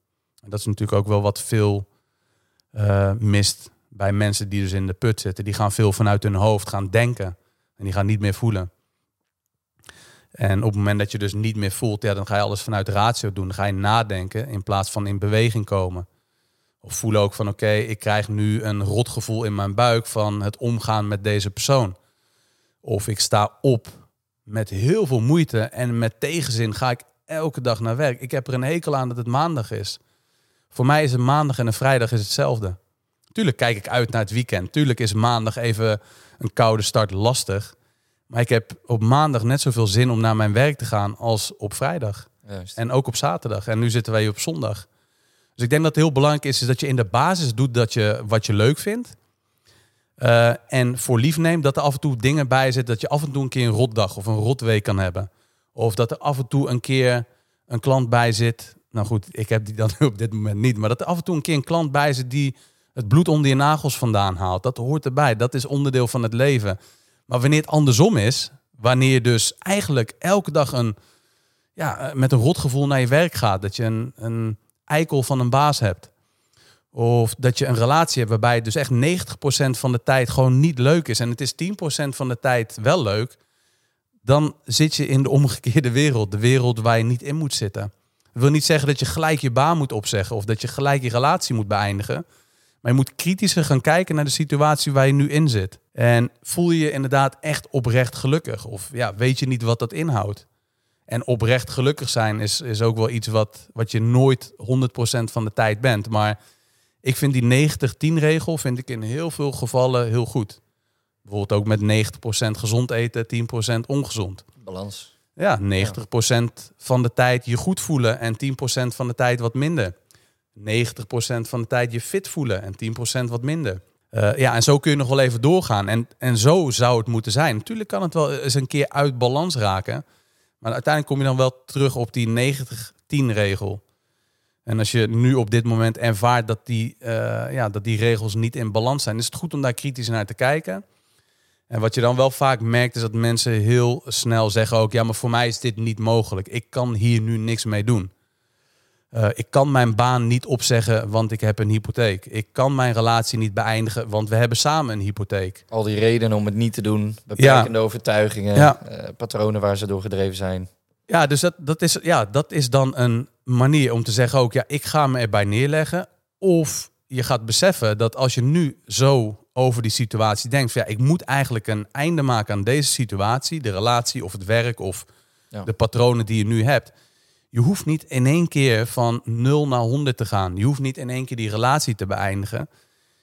En dat is natuurlijk ook wel wat veel uh, mist bij mensen die dus in de put zitten. Die gaan veel vanuit hun hoofd gaan denken. En die gaan niet meer voelen. En op het moment dat je dus niet meer voelt, ja, dan ga je alles vanuit ratio doen. Ga je nadenken in plaats van in beweging komen. Of voelen ook van oké, ik krijg nu een rotgevoel in mijn buik van het omgaan met deze persoon. Of ik sta op met heel veel moeite en met tegenzin ga ik elke dag naar werk. Ik heb er een hekel aan dat het maandag is. Voor mij is een maandag en een vrijdag is hetzelfde. Tuurlijk kijk ik uit naar het weekend. Tuurlijk is maandag even een koude start lastig. Maar ik heb op maandag net zoveel zin om naar mijn werk te gaan als op vrijdag. Juist. En ook op zaterdag. En nu zitten wij op zondag. Dus ik denk dat het heel belangrijk is, is dat je in de basis doet dat je, wat je leuk vindt. Uh, en voor lief neemt dat er af en toe dingen bij zitten. Dat je af en toe een keer een rotdag of een rotweek kan hebben. Of dat er af en toe een keer een klant bij zit. Nou goed, ik heb die dan op dit moment niet. Maar dat er af en toe een keer een klant bij zit die het bloed onder je nagels vandaan haalt. Dat hoort erbij. Dat is onderdeel van het leven. Maar wanneer het andersom is, wanneer je dus eigenlijk elke dag een, ja, eh, met een rotgevoel naar je werk gaat. Dat je een, een eikel van een baas hebt. Of dat je een relatie hebt waarbij het dus echt 90% van de tijd gewoon niet leuk is. En het is 10% van de tijd wel leuk dan zit je in de omgekeerde wereld. De wereld waar je niet in moet zitten. Dat wil niet zeggen dat je gelijk je baan moet opzeggen of dat je gelijk je relatie moet beëindigen. Maar je moet kritischer gaan kijken naar de situatie waar je nu in zit. En voel je je inderdaad echt oprecht gelukkig? Of ja, weet je niet wat dat inhoudt? En oprecht gelukkig zijn is, is ook wel iets wat, wat je nooit 100% van de tijd bent. Maar ik vind die 90-10 regel vind ik in heel veel gevallen heel goed. Bijvoorbeeld ook met 90% gezond eten, 10% ongezond. Balans. Ja, 90% van de tijd je goed voelen en 10% van de tijd wat minder. 90% van de tijd je fit voelen en 10% wat minder. Eh, ja, en zo kun je nog wel even doorgaan. En, en zo zou het moeten zijn. Natuurlijk kan het wel eens een keer uit balans raken. Maar uiteindelijk kom je dan wel terug op die 90-10 regel. En als je nu op dit moment ervaart dat die, eh, ja, dat die regels niet in balans zijn, is het goed om daar kritisch naar te kijken. En wat je dan wel vaak merkt, is dat mensen heel snel zeggen ook, ja, maar voor mij is dit niet mogelijk. Ik kan hier nu niks mee doen. Uh, ik kan mijn baan niet opzeggen, want ik heb een hypotheek. Ik kan mijn relatie niet beëindigen, want we hebben samen een hypotheek. Al die redenen om het niet te doen, beperkende ja. overtuigingen, ja. uh, patronen waar ze door gedreven zijn. Ja, dus dat, dat, is, ja, dat is dan een manier om te zeggen ook, ja, ik ga me erbij neerleggen. Of je gaat beseffen dat als je nu zo over die situatie denkt, van, ja, ik moet eigenlijk een einde maken aan deze situatie, de relatie of het werk of ja. de patronen die je nu hebt. Je hoeft niet in één keer van 0 naar 100 te gaan. Je hoeft niet in één keer die relatie te beëindigen.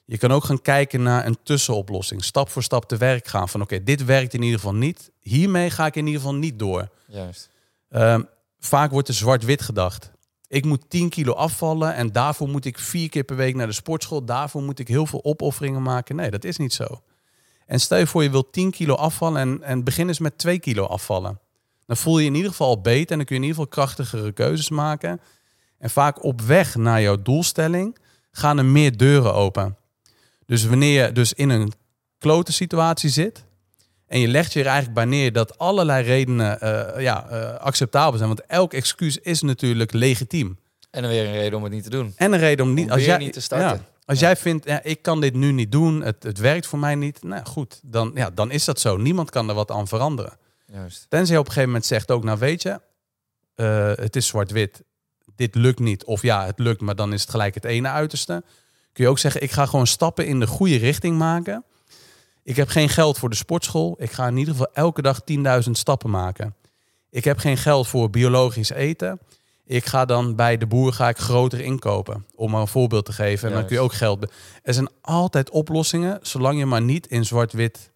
Je kan ook gaan kijken naar een tussenoplossing. Stap voor stap te werk gaan. Van oké, dit werkt in ieder geval niet. Hiermee ga ik in ieder geval niet door. Juist. Um, vaak wordt er zwart-wit gedacht. Ik moet 10 kilo afvallen en daarvoor moet ik vier keer per week naar de sportschool. Daarvoor moet ik heel veel opofferingen maken. Nee, dat is niet zo. En stel je voor je wilt 10 kilo afvallen en, en begin eens met 2 kilo afvallen. Dan voel je in ieder geval al beter en dan kun je in ieder geval krachtigere keuzes maken. En vaak op weg naar jouw doelstelling gaan er meer deuren open. Dus wanneer je dus in een klote situatie zit, en je legt je er eigenlijk bij neer dat allerlei redenen uh, ja, uh, acceptabel zijn. Want elk excuus is natuurlijk legitiem. En dan weer een reden om het niet te doen. En een reden om niet, om als jij, niet te starten. Ja, als jij vindt, ja, ik kan dit nu niet doen, het, het werkt voor mij niet. Nou goed, dan, ja, dan is dat zo. Niemand kan er wat aan veranderen. Juist. Tenzij je op een gegeven moment zegt ook, nou weet je, uh, het is zwart-wit. Dit lukt niet. Of ja, het lukt, maar dan is het gelijk het ene uiterste. Kun je ook zeggen, ik ga gewoon stappen in de goede richting maken. Ik heb geen geld voor de sportschool. Ik ga in ieder geval elke dag 10.000 stappen maken. Ik heb geen geld voor biologisch eten. Ik ga dan bij de boer ga ik groter inkopen. Om maar een voorbeeld te geven. En dan kun je ook geld. Er zijn altijd oplossingen, zolang je maar niet in zwart-wit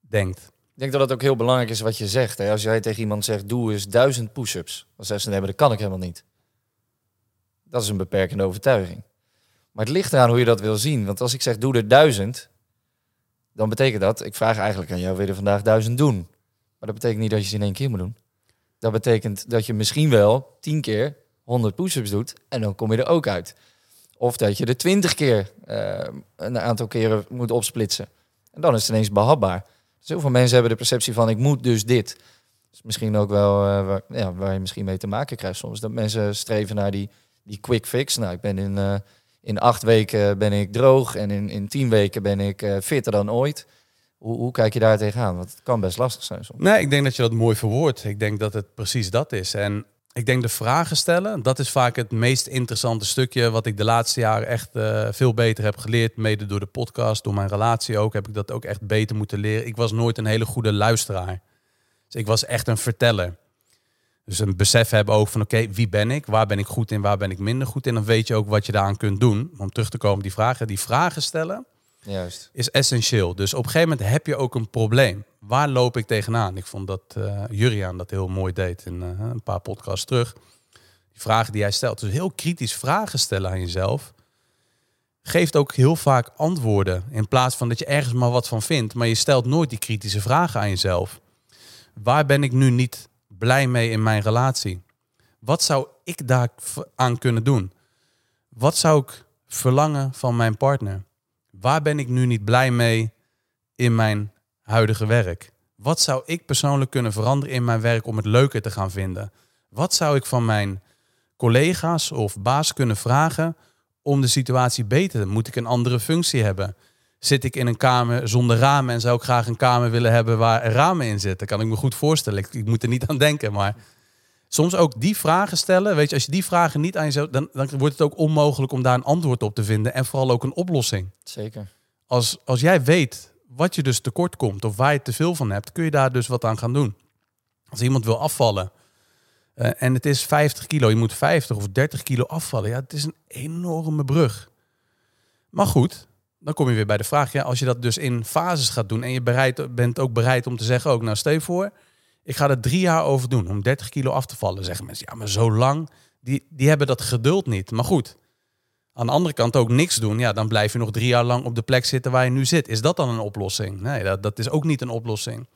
denkt. Ik denk dat het ook heel belangrijk is wat je zegt. Hè? Als jij tegen iemand zegt, doe eens duizend push-ups. Dan zeggen ze, nee, dat kan ik helemaal niet. Dat is een beperkende overtuiging. Maar het ligt eraan hoe je dat wil zien. Want als ik zeg, doe er duizend, dan betekent dat, ik vraag eigenlijk aan jou, wil je vandaag duizend doen? Maar dat betekent niet dat je ze in één keer moet doen. Dat betekent dat je misschien wel tien keer 100 push-ups doet en dan kom je er ook uit. Of dat je er twintig keer uh, een aantal keren moet opsplitsen. En dan is het ineens behapbaar. Dus heel veel mensen hebben de perceptie van ik moet dus dit. Misschien ook wel uh, waar, ja, waar je misschien mee te maken krijgt soms. Dat mensen streven naar die, die quick fix. Nou, ik ben in... Uh, in acht weken ben ik droog en in, in tien weken ben ik uh, fitter dan ooit. Hoe, hoe, kijk je daar tegenaan? Want het kan best lastig zijn soms. Nee, ik denk dat je dat mooi verwoordt. Ik denk dat het precies dat is. En ik denk de vragen stellen, dat is vaak het meest interessante stukje wat ik de laatste jaren echt uh, veel beter heb geleerd. Mede door de podcast, door mijn relatie ook, heb ik dat ook echt beter moeten leren. Ik was nooit een hele goede luisteraar. Dus ik was echt een verteller. Dus een besef hebben ook van oké, wie ben ik? Waar ben ik goed in? Waar ben ik minder goed in? Dan weet je ook wat je daaraan kunt doen. Om terug te komen op die vragen. Die vragen stellen Juist. is essentieel. Dus op een gegeven moment heb je ook een probleem. Waar loop ik tegenaan? Ik vond dat uh, Juriaan dat heel mooi deed in uh, een paar podcasts terug. Die vragen die hij stelt. Dus heel kritisch vragen stellen aan jezelf. Geeft ook heel vaak antwoorden. In plaats van dat je ergens maar wat van vindt. Maar je stelt nooit die kritische vragen aan jezelf. Waar ben ik nu niet blij mee in mijn relatie? Wat zou ik daar aan kunnen doen? Wat zou ik verlangen van mijn partner? Waar ben ik nu niet blij mee in mijn huidige werk? Wat zou ik persoonlijk kunnen veranderen in mijn werk om het leuker te gaan vinden? Wat zou ik van mijn collega's of baas kunnen vragen om de situatie beter te Moet ik een andere functie hebben? Zit ik in een kamer zonder ramen en zou ik graag een kamer willen hebben waar ramen in zitten? Kan ik me goed voorstellen. Ik, ik moet er niet aan denken, maar soms ook die vragen stellen. Weet je, als je die vragen niet aan jezelf, dan, dan wordt het ook onmogelijk om daar een antwoord op te vinden en vooral ook een oplossing. Zeker. Als, als jij weet wat je dus tekort komt of waar je te veel van hebt, kun je daar dus wat aan gaan doen. Als iemand wil afvallen uh, en het is 50 kilo, je moet 50 of 30 kilo afvallen. Ja, het is een enorme brug. Maar goed, dan kom je weer bij de vraag, ja, als je dat dus in fases gaat doen en je bereid, bent ook bereid om te zeggen, ook nou stel voor, ik ga er drie jaar over doen om 30 kilo af te vallen. Zeggen mensen, ja, maar zo lang, die, die hebben dat geduld niet. Maar goed, Aan de andere kant ook niks doen. Ja, dan blijf je nog drie jaar lang op de plek zitten waar je nu zit. Is dat dan een oplossing? Nee, dat, dat is ook niet een oplossing.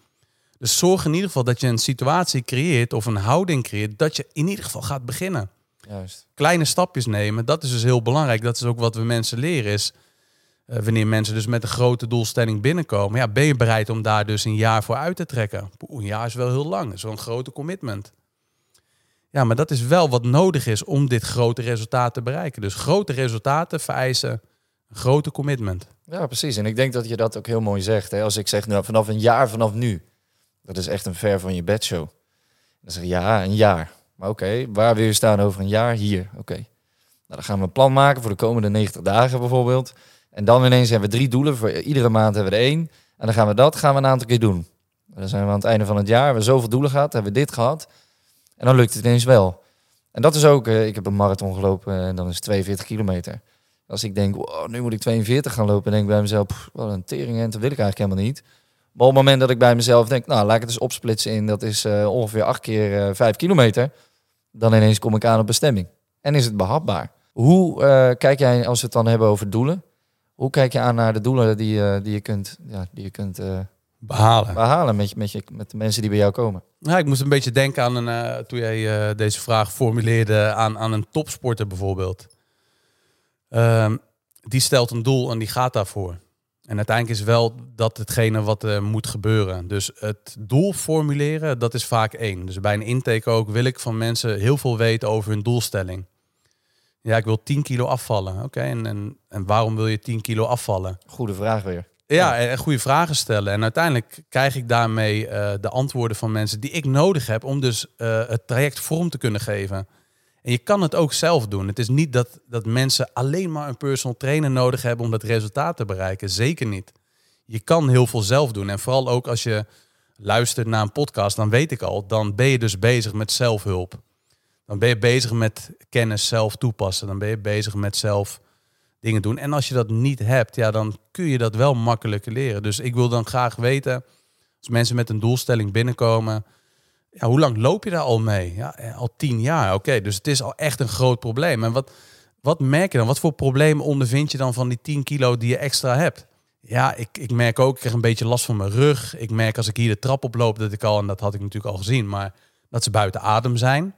Dus zorg in ieder geval dat je een situatie creëert of een houding creëert dat je in ieder geval gaat beginnen. Juist. Kleine stapjes nemen, dat is dus heel belangrijk. Dat is ook wat we mensen leren is eh, wanneer mensen dus met een grote doelstelling binnenkomen, ja, ben je bereid om daar dus een jaar voor uit te trekken? Een jaar is wel heel lang, dat is wel een grote commitment. Ja, maar dat is wel wat nodig is om dit grote resultaat te bereiken. Dus grote resultaten vereisen een grote commitment. Ja, precies. En ik denk dat je dat ook heel mooi zegt. Hè? Als ik zeg nou, vanaf een jaar vanaf nu, dat is echt een ver van je bedshow. Dan zeg je ja, een jaar. Maar oké, waar wil je staan over een jaar? Hier. Oké. Nou, dan gaan we een plan maken voor de komende 90 dagen bijvoorbeeld. En dan ineens hebben we drie doelen. Voor iedere maand hebben we er één. En dan gaan we dat gaan we een aantal keer doen. Dan zijn we aan het einde van het jaar. We hebben zoveel doelen gehad. Hebben we dit gehad. En dan lukt het ineens wel. En dat is ook... eh, ik heb een marathon gelopen en dan is het 42 kilometer. Als ik denk, nu moet ik 42 gaan lopen. En denk ik bij mezelf, wat een tering. En dat wil ik eigenlijk helemaal niet. Maar op het moment dat ik bij mezelf denk, nou, laat ik het eens opsplitsen in. Dat is eh, ongeveer acht keer eh 5 kilometer. Dan ineens kom ik aan op bestemming. En is het behapbaar. Hoe eh, kijk jij, als we het dan hebben over doelen... Hoe kijk je aan naar de doelen die, je die je kunt, ja, die je kunt eh, Behalen. behalen met, met, je, met de mensen die bij jou komen? Ja, ik moest een beetje denken aan een, eh, toen jij eh, deze vraag formuleerde aan, aan een topsporter bijvoorbeeld. Ehm, die stelt een doel en die gaat daarvoor. En uiteindelijk is wel dat hetgene wat er moet gebeuren. Dus het doel formuleren, dat is vaak één. Dus bij een intake ook wil ik van mensen heel veel weten over hun doelstelling. Ja, ik wil 10 kilo afvallen. Oké, en, en, en waarom wil je 10 kilo afvallen? Goede vraag weer. Ja, en goede vragen stellen. En uiteindelijk krijg ik daarmee eh, de antwoorden van mensen die ik nodig heb om dus eh, het traject vorm te kunnen geven. En je kan het ook zelf doen. Het is niet dat, dat mensen alleen maar een personal trainer nodig hebben om dat resultaat te bereiken. Zeker niet. Je kan heel veel zelf doen. En vooral ook als je luistert naar een podcast, dan weet ik al, dan ben je dus bezig met zelfhulp. Dan ben je bezig met kennis zelf toepassen. Dan ben je bezig met zelf dingen doen. En als je dat niet hebt, ja, dan kun je dat wel makkelijker leren. Dus ik wil dan graag weten, als mensen met een doelstelling binnenkomen, ja, hoe lang loop je daar al mee? Ja, eh, al tien jaar. Oké, dus het is al echt een groot probleem. En wat, wat merk je dan? Wat voor problemen ondervind je dan van die 10 kilo die je extra hebt? Ja, ik, ik merk ook, ik krijg een beetje last van mijn rug. Ik merk als ik hier de trap oploop dat ik al, en dat had ik natuurlijk al gezien, maar dat ze buiten adem zijn.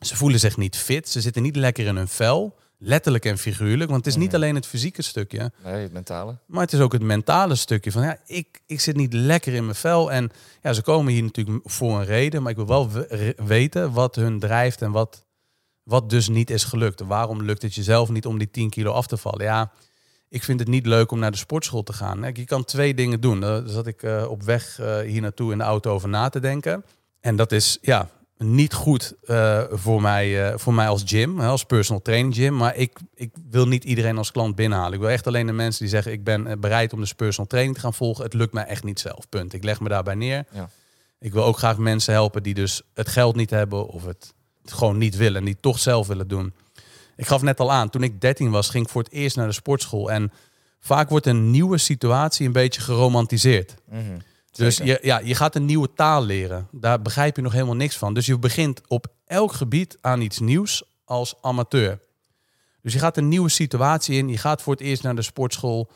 Ze voelen zich niet fit. Ze zitten niet lekker in hun vel. Letterlijk en figuurlijk. Want het is niet Mhm. alleen het fysieke stukje. Nee, het mentale. Maar het is ook het mentale stukje. Van ja, ik, ik zit niet lekker in mijn vel. En ja, ze komen hier natuurlijk voor een reden. Maar ik wil wel we- weten wat hun drijft en wat, wat dus niet is gelukt. Waarom lukt het jezelf niet om die 10 kilo af te vallen? Ja, ik vind het niet leuk om naar de sportschool te gaan. Je kan twee dingen doen. Daar zat ik eh, op weg eh, hier naartoe in de auto over na te denken. En dat is ja, niet goed eh, voor, mij, eh, voor mij als gym, hè, als personal training gym. Maar ik, ik wil niet iedereen als klant binnenhalen. Ik wil echt alleen de mensen die zeggen... ik ben eh, bereid om de personal training te gaan volgen. Het lukt mij echt niet zelf, punt. Ik leg me daarbij neer. Ja. Ik wil ook graag mensen helpen die dus het geld niet hebben... of het gewoon niet willen en die toch zelf willen doen. Ik gaf net al aan, toen ik 13 was, ging ik voor het eerst naar de sportschool. En vaak wordt een nieuwe situatie een beetje geromantiseerd. Mhm. Dus je, ja, je gaat een nieuwe taal leren. Daar begrijp je nog helemaal niks van. Dus je begint op elk gebied aan iets nieuws als amateur. Dus je gaat een nieuwe situatie in. Je gaat voor het eerst naar de sportschool.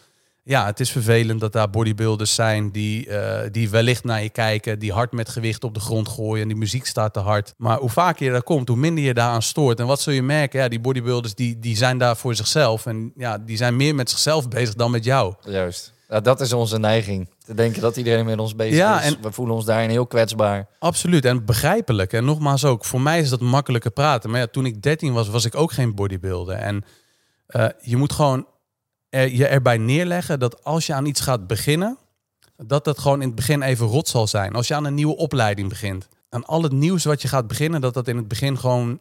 Ja, het is vervelend dat daar bodybuilders zijn die, eh, die wellicht naar je kijken, die hard met gewicht op de grond gooien en die muziek staat te hard. Maar hoe vaker je daar komt, hoe minder je daaraan stoort. En wat zul je merken? Ja, die bodybuilders die, die zijn daar voor zichzelf en ja, die zijn meer met zichzelf bezig dan met jou. Juist. Ja, dat is onze neiging. Te denken dat iedereen met ons bezig Ja, is. en- We voelen ons daarin heel kwetsbaar. Absoluut en begrijpelijk. En nogmaals ook, voor mij is dat makkelijker praten. Maar ja, toen ik 13 was, was ik ook geen bodybuilder. En eh, je moet gewoon er, je erbij neerleggen dat als je aan iets gaat beginnen, dat dat gewoon in het begin even rot zal zijn. Als je aan een nieuwe opleiding begint, aan al het nieuws wat je gaat beginnen, dat dat in het begin gewoon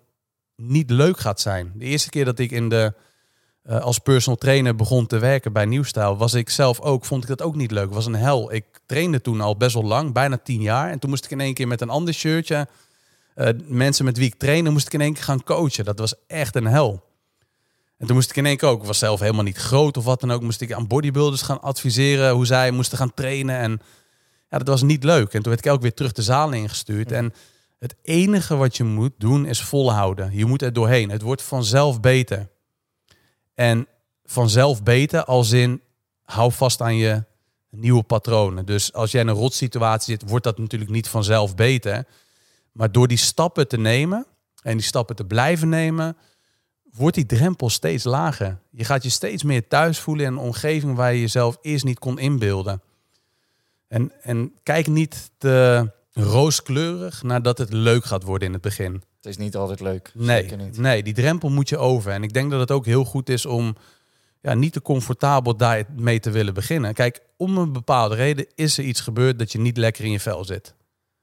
niet leuk gaat zijn. De eerste keer dat ik in de, eh, als personal trainer begon te werken bij Nieuwstijl, was ik zelf ook, vond ik dat ook niet leuk. Het was een hel. Ik trainde toen al best wel lang, bijna tien jaar. En toen moest ik in één keer met een ander shirtje, eh, mensen met wie ik trainde, moest ik in één keer gaan coachen. Dat was echt een hel. En toen moest ik in één keer ook, ik was zelf helemaal niet groot of wat dan ook, moest ik aan bodybuilders gaan adviseren hoe zij moesten gaan trainen. En ja, dat was niet leuk. En toen werd ik ook weer terug de zaal ingestuurd. En het enige wat je moet doen is volhouden. Je moet er doorheen. Het wordt vanzelf beter. En vanzelf beter als in hou vast aan je nieuwe patronen. Dus als jij in een rotsituatie zit, wordt dat natuurlijk niet vanzelf beter. Maar door die stappen te nemen en die stappen te blijven nemen, wordt die drempel steeds lager. Je gaat je steeds meer thuis voelen in een omgeving waar je jezelf eerst niet kon inbeelden. En, en kijk niet te rooskleurig nadat het leuk gaat worden in het begin. Het is niet altijd leuk. Nee, Zeker niet. nee, die drempel moet je over. En ik denk dat het ook heel goed is om ja, niet te comfortabel daarmee te willen beginnen. Kijk, om een bepaalde reden is er iets gebeurd dat je niet lekker in je vel zit.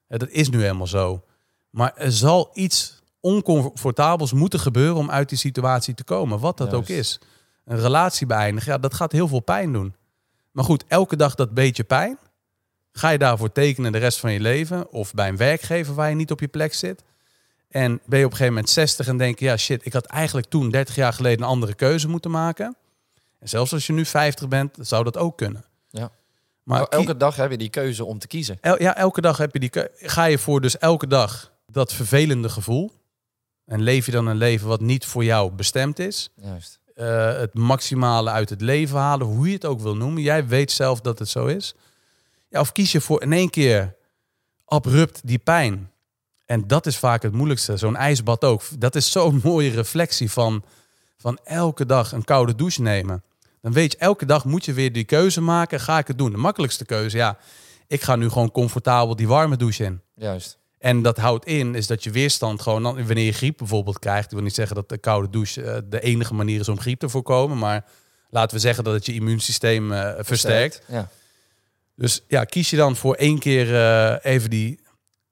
Dat is nu helemaal zo. Maar er zal iets oncomfortabels moeten gebeuren om uit die situatie te komen. Wat dat ook is. Een relatie beëindigen, ja, dat gaat heel veel pijn doen. Maar goed, elke dag dat beetje pijn. Ga je daarvoor tekenen de rest van je leven? Of bij een werkgever waar je niet op je plek zit? En ben je op een gegeven moment 60 en denk je, ja shit, ik had eigenlijk toen 30 jaar geleden een andere keuze moeten maken. En zelfs als je nu 50 bent, zou dat ook kunnen. Ja. Maar Nou, elke dag heb je die keuze om te kiezen. El- ja, elke dag heb je die keu- ga je voor dus elke dag dat vervelende gevoel. En leef je dan een leven wat niet voor jou bestemd is. Juist. Eh, het maximale uit het leven halen, hoe je het ook wil noemen. Jij weet zelf dat het zo is. Ja, of kies je voor in één keer abrupt die pijn. En dat is vaak het moeilijkste. Zo'n ijsbad ook. Dat is zo'n mooie reflectie van, van elke dag een koude douche nemen. Dan weet je, elke dag moet je weer die keuze maken. Ga ik het doen? De makkelijkste keuze, ja. Ik ga nu gewoon comfortabel die warme douche in. Juist. En dat houdt in is dat je weerstand gewoon, dan- wanneer je griep bijvoorbeeld krijgt. Ik wil niet zeggen dat de koude douche eh, de enige manier is om griep te voorkomen. Maar laten we zeggen dat het je immuunsysteem eh, versterkt. Ja. Dus ja, kies je dan voor één keer eh, even die,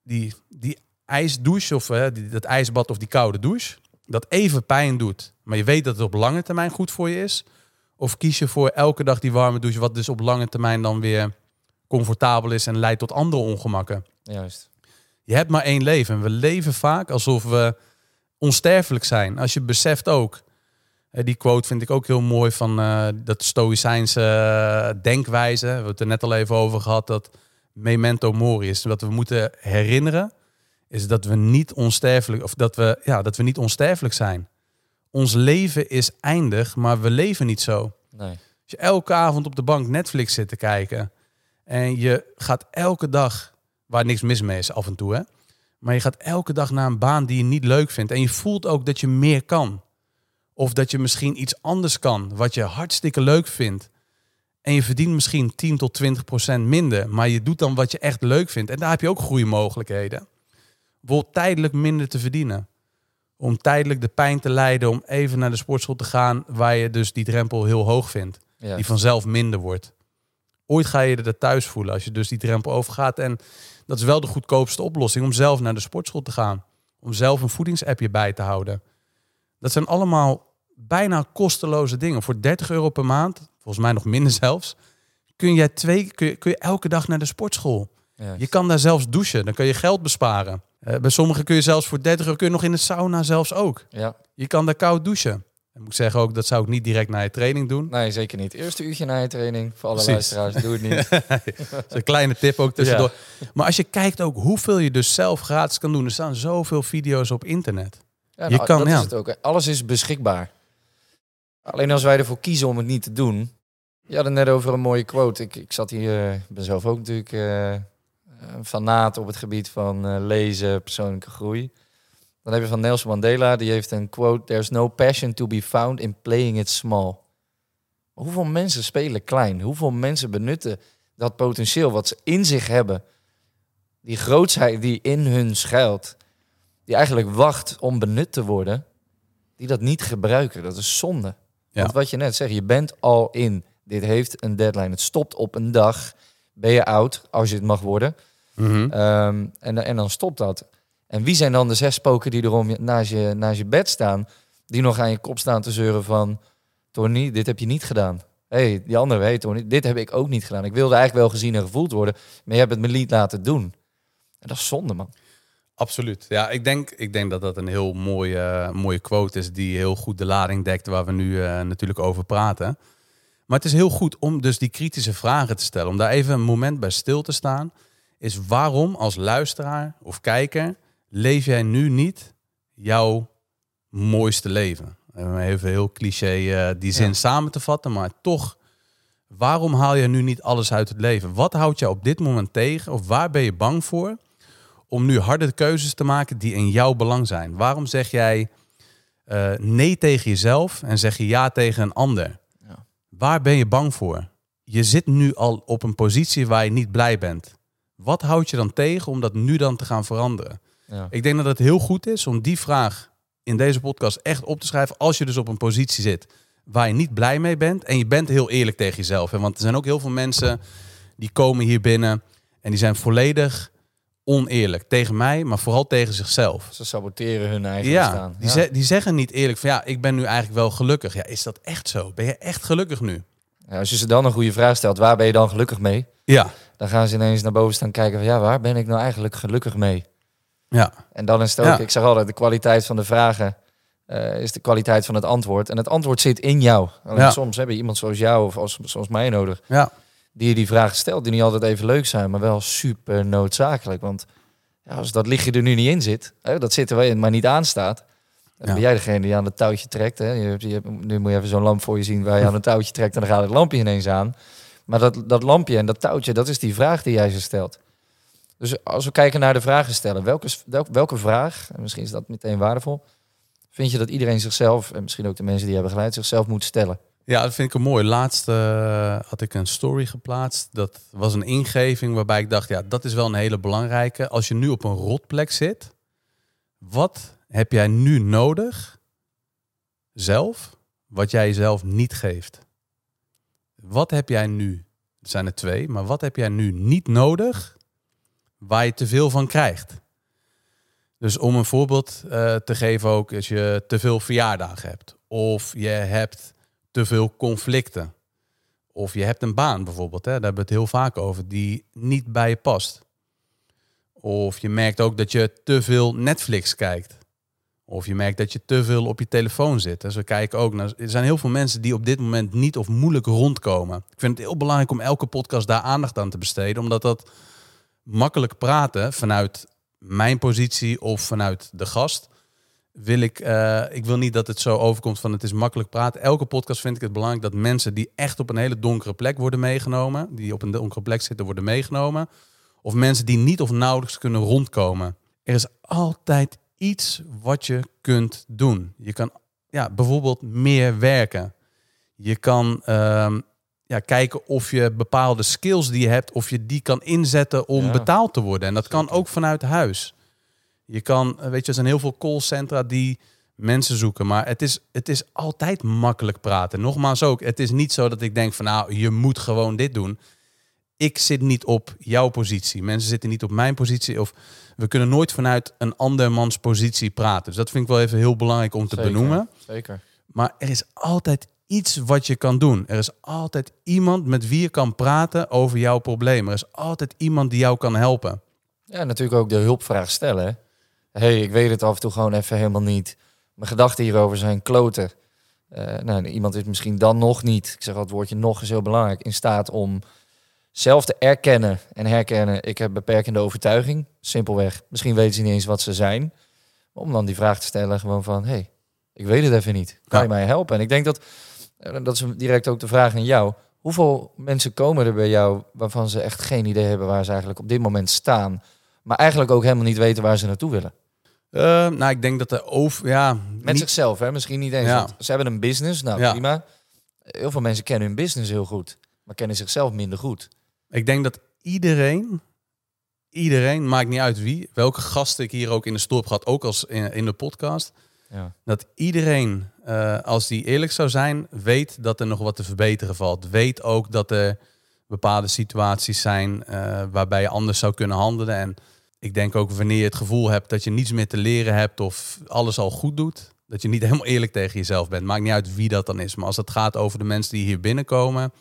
die, die ijsdouche of eh, die, dat ijsbad of die koude douche. Dat even pijn doet, maar je weet dat het op lange termijn goed voor je is. Of kies je voor elke dag die warme douche, wat dus op lange termijn dan weer comfortabel is en leidt tot andere ongemakken. Juist. Je hebt maar één leven. En we leven vaak alsof we onsterfelijk zijn. Als je beseft ook. eh, Die quote vind ik ook heel mooi van eh, dat Stoïcijnse denkwijze. We hebben het er net al even over gehad. Dat memento mori is. Wat we moeten herinneren. Is dat we niet onsterfelijk. Of dat we, ja, dat we niet onsterfelijk zijn. Ons leven is eindig, maar we leven niet zo. Nee. Als je elke avond op de bank Netflix zit te kijken en je gaat elke dag, waar niks mis mee is af en toe, hè, maar je gaat elke dag naar een baan die je niet leuk vindt en je voelt ook dat je meer kan. Of dat je misschien iets anders kan, wat je hartstikke leuk vindt. En je verdient misschien 10 tot 20 procent minder, maar je doet dan wat je echt leuk vindt. En daar heb je ook groeimogelijkheden. Bijvoorbeeld tijdelijk minder te verdienen. Om tijdelijk de pijn te lijden, om even naar de sportschool te gaan, waar je dus die drempel heel hoog vindt Ja. die vanzelf minder wordt. Ooit ga je er thuis voelen als je dus die drempel overgaat. En dat is wel de goedkoopste oplossing om zelf naar de sportschool te gaan. Om zelf een voedingsappje bij te houden. Dat zijn allemaal bijna kosteloze dingen. Voor 30 euro per maand, volgens mij nog minder zelfs, kun je, twee, kun je, kun je elke dag naar de sportschool. Je kan daar zelfs douchen, dan kun je geld besparen. Eh, bij sommigen kun je zelfs voor 30 euro kun je nog in de sauna zelfs ook. Ja. Je kan daar koud douchen. En moet ik zeggen ook, dat zou ik niet direct na je training doen. Nee, zeker niet. Eerste uurtje na je training. Voor alle Precies. luisteraars, doe het niet. Dat is een kleine tip ook tussendoor. Maar als je kijkt ook hoeveel je dus zelf gratis kan doen. Er staan zoveel video's op internet. Ja, Je nou, kan, dat ja. is het ook. Alles is beschikbaar. Alleen als wij ervoor kiezen om het niet te doen. Je had het net over een mooie quote. Ik, ik zat hier, eh, ik ben zelf ook natuurlijk eh, een fanaat op het gebied van eh, lezen, persoonlijke groei. Dan heb je van Nelson Mandela, die heeft een quote: There's no passion to be found in playing it small. Hoeveel mensen spelen klein? Hoeveel mensen benutten dat potentieel wat ze in zich hebben? Die grootsheid die in hun schuilt, die eigenlijk wacht om benut te worden, die dat niet gebruiken. Dat is zonde. Ja. Want wat je net zegt, je bent al in. Dit heeft een deadline. Het stopt op een dag. Ben je oud, als je het mag worden. Ehm, en, en dan stopt dat. En wie zijn dan de zes spoken die erom naast je, naast je bed staan, die nog aan je kop staan te zeuren van, Tony, dit heb je niet gedaan. hey, die andere, hey Tony, dit heb ik ook niet gedaan. Ik wilde eigenlijk wel gezien en gevoeld worden, maar je hebt het me niet laten doen. En dat is zonde, man. Absoluut. Ja, ik denk, ik denk dat dat een heel mooie, mooie quote is die heel goed de lading dekt waar we nu eh, natuurlijk over praten. Maar het is heel goed om dus die kritische vragen te stellen. Om daar even een moment bij stil te staan. Is waarom als luisteraar of kijker leef jij nu niet jouw mooiste leven? Even heel cliché eh, die zin Ja. samen te vatten, maar toch, waarom haal je nu niet alles uit het leven? Wat houdt je op dit moment tegen of waar ben je bang voor om nu harde keuzes te maken die in jouw belang zijn? Waarom zeg jij eh, nee tegen jezelf en zeg je ja tegen een ander? Ja. Waar ben je bang voor? Je zit nu al op een positie waar je niet blij bent. Wat houdt je dan tegen om dat nu dan te gaan veranderen? Ja. Ik denk dat het heel goed is om die vraag in deze podcast echt op te schrijven. Als je dus op een positie zit waar je niet blij mee bent. En je bent heel eerlijk tegen jezelf. Hè? Want er zijn ook heel veel mensen die komen hier binnen en die zijn volledig oneerlijk. Tegen mij, maar vooral tegen zichzelf. Ze saboteren hun eigen Ja, bestaan. die, ze- die zeggen niet eerlijk van ja, ik ben nu eigenlijk wel gelukkig. Ja, is dat echt zo? Ben je echt gelukkig nu? Ja, als je ze dan een goede vraag stelt, waar ben je dan gelukkig mee? Ja, Dan gaan ze ineens naar boven staan kijken van ja, waar ben ik nou eigenlijk gelukkig mee? ja, En dan is het ook, Ja. ik zeg altijd, de kwaliteit van de vragen eh, is de kwaliteit van het antwoord. En het antwoord zit in jou. Ja. soms heb je iemand zoals jou of als, zoals mij nodig, ja. die je die vragen stelt, die niet altijd even leuk zijn, maar wel super noodzakelijk. Want ja, als dat lichtje er nu niet in zit, hè, dat zit er wel in, maar niet aanstaat, dan Ja. ben jij degene die aan het touwtje trekt. Hè. Je, hebt- je, hebt- nu moet je even zo'n lamp voor je zien waar je aan een touwtje trekt en dan gaat het lampje ineens aan. Maar dat, dat lampje en dat touwtje, dat is die vraag die jij ze stelt. Dus als we kijken naar de vragen stellen, welke, welke, welke vraag, en misschien is dat meteen waardevol, vind je dat iedereen zichzelf, en misschien ook de mensen die hebben geleid, zichzelf moet stellen? Ja, dat vind ik een mooi. Laatst eh, had ik een story geplaatst. Dat was een ingeving waarbij ik dacht, ja, dat is wel een hele belangrijke. Als je nu op een rotplek zit, wat heb jij nu nodig zelf, wat jij jezelf niet geeft? Wat heb jij nu? Er zijn er twee, maar wat heb jij nu niet nodig waar je te veel van krijgt? Dus om een voorbeeld eh, te geven ook, als je te veel verjaardagen hebt of je hebt te veel conflicten. Of je hebt een baan bijvoorbeeld, hè, daar hebben we het heel vaak over, die niet bij je past. Of je merkt ook dat je te veel Netflix kijkt. Of je merkt dat je te veel op je telefoon zit. Dus we kijken ook naar. Er zijn heel veel mensen die op dit moment niet of moeilijk rondkomen. Ik vind het heel belangrijk om elke podcast daar aandacht aan te besteden. Omdat dat makkelijk praten vanuit mijn positie of vanuit de gast wil ik, eh, ik wil niet dat het zo overkomt van het is makkelijk praten. Elke podcast vind ik het belangrijk dat mensen die echt op een hele donkere plek worden meegenomen, die op een donkere plek zitten, worden meegenomen. Of mensen die niet of nauwelijks kunnen rondkomen. Er is altijd iets wat je kunt doen. Je kan ja, bijvoorbeeld meer werken. Je kan ehm, ja, kijken of je bepaalde skills die je hebt, of je die kan inzetten om Ja. betaald te worden. En dat kan ook vanuit huis. Je kan, eh, weet je, er zijn heel veel callcentra die mensen zoeken. Maar het is, het is altijd makkelijk praten. Nogmaals ook, het is niet zo dat ik denk van nou, je moet gewoon dit doen. Ik zit niet op jouw positie. Mensen zitten niet op mijn positie. Of we kunnen nooit vanuit een andermans positie praten. Dus dat vind ik wel even heel belangrijk om te Zeker, benoemen. Zeker. Maar er is altijd iets wat je kan doen. Er is altijd iemand met wie je kan praten over jouw probleem. Er is altijd iemand die jou kan helpen. Ja, natuurlijk ook de hulpvraag stellen. hey, ik weet het af en toe gewoon even helemaal niet. Mijn gedachten hierover zijn kloten. Eh, nou, iemand is misschien dan nog niet, ik zeg al het woordje nog is heel belangrijk, in staat om zelf te erkennen en herkennen, ik heb beperkende overtuiging. Simpelweg, misschien weten ze niet eens wat ze zijn. Maar om dan die vraag te stellen gewoon van, hey, ik weet het even niet. Kan je Ja. mij helpen? En ik denk dat, eh, dat is direct ook de vraag aan jou. Hoeveel mensen komen er bij jou waarvan ze echt geen idee hebben waar ze eigenlijk op dit moment staan, maar eigenlijk ook helemaal niet weten waar ze naartoe willen? Eh, nou, ik denk dat de over... Ja, Met niet- zichzelf, hè? misschien niet eens. Ja. Ze hebben een business, nou Ja. prima. Heel veel mensen kennen hun business heel goed, maar kennen zichzelf minder goed. Ik denk dat iedereen, iedereen, maakt niet uit wie, welke gasten ik hier ook in de store heb gehad, ook als in, in de podcast, Ja. dat iedereen, eh, als die eerlijk zou zijn, weet dat er nog wat te verbeteren valt. Weet ook dat er bepaalde situaties zijn eh, waarbij je anders zou kunnen handelen. En ik denk ook wanneer je het gevoel hebt dat je niets meer te leren hebt of alles al goed doet, dat je niet helemaal eerlijk tegen jezelf bent. Maakt niet uit wie dat dan is. Maar als het gaat over de mensen die hier binnenkomen,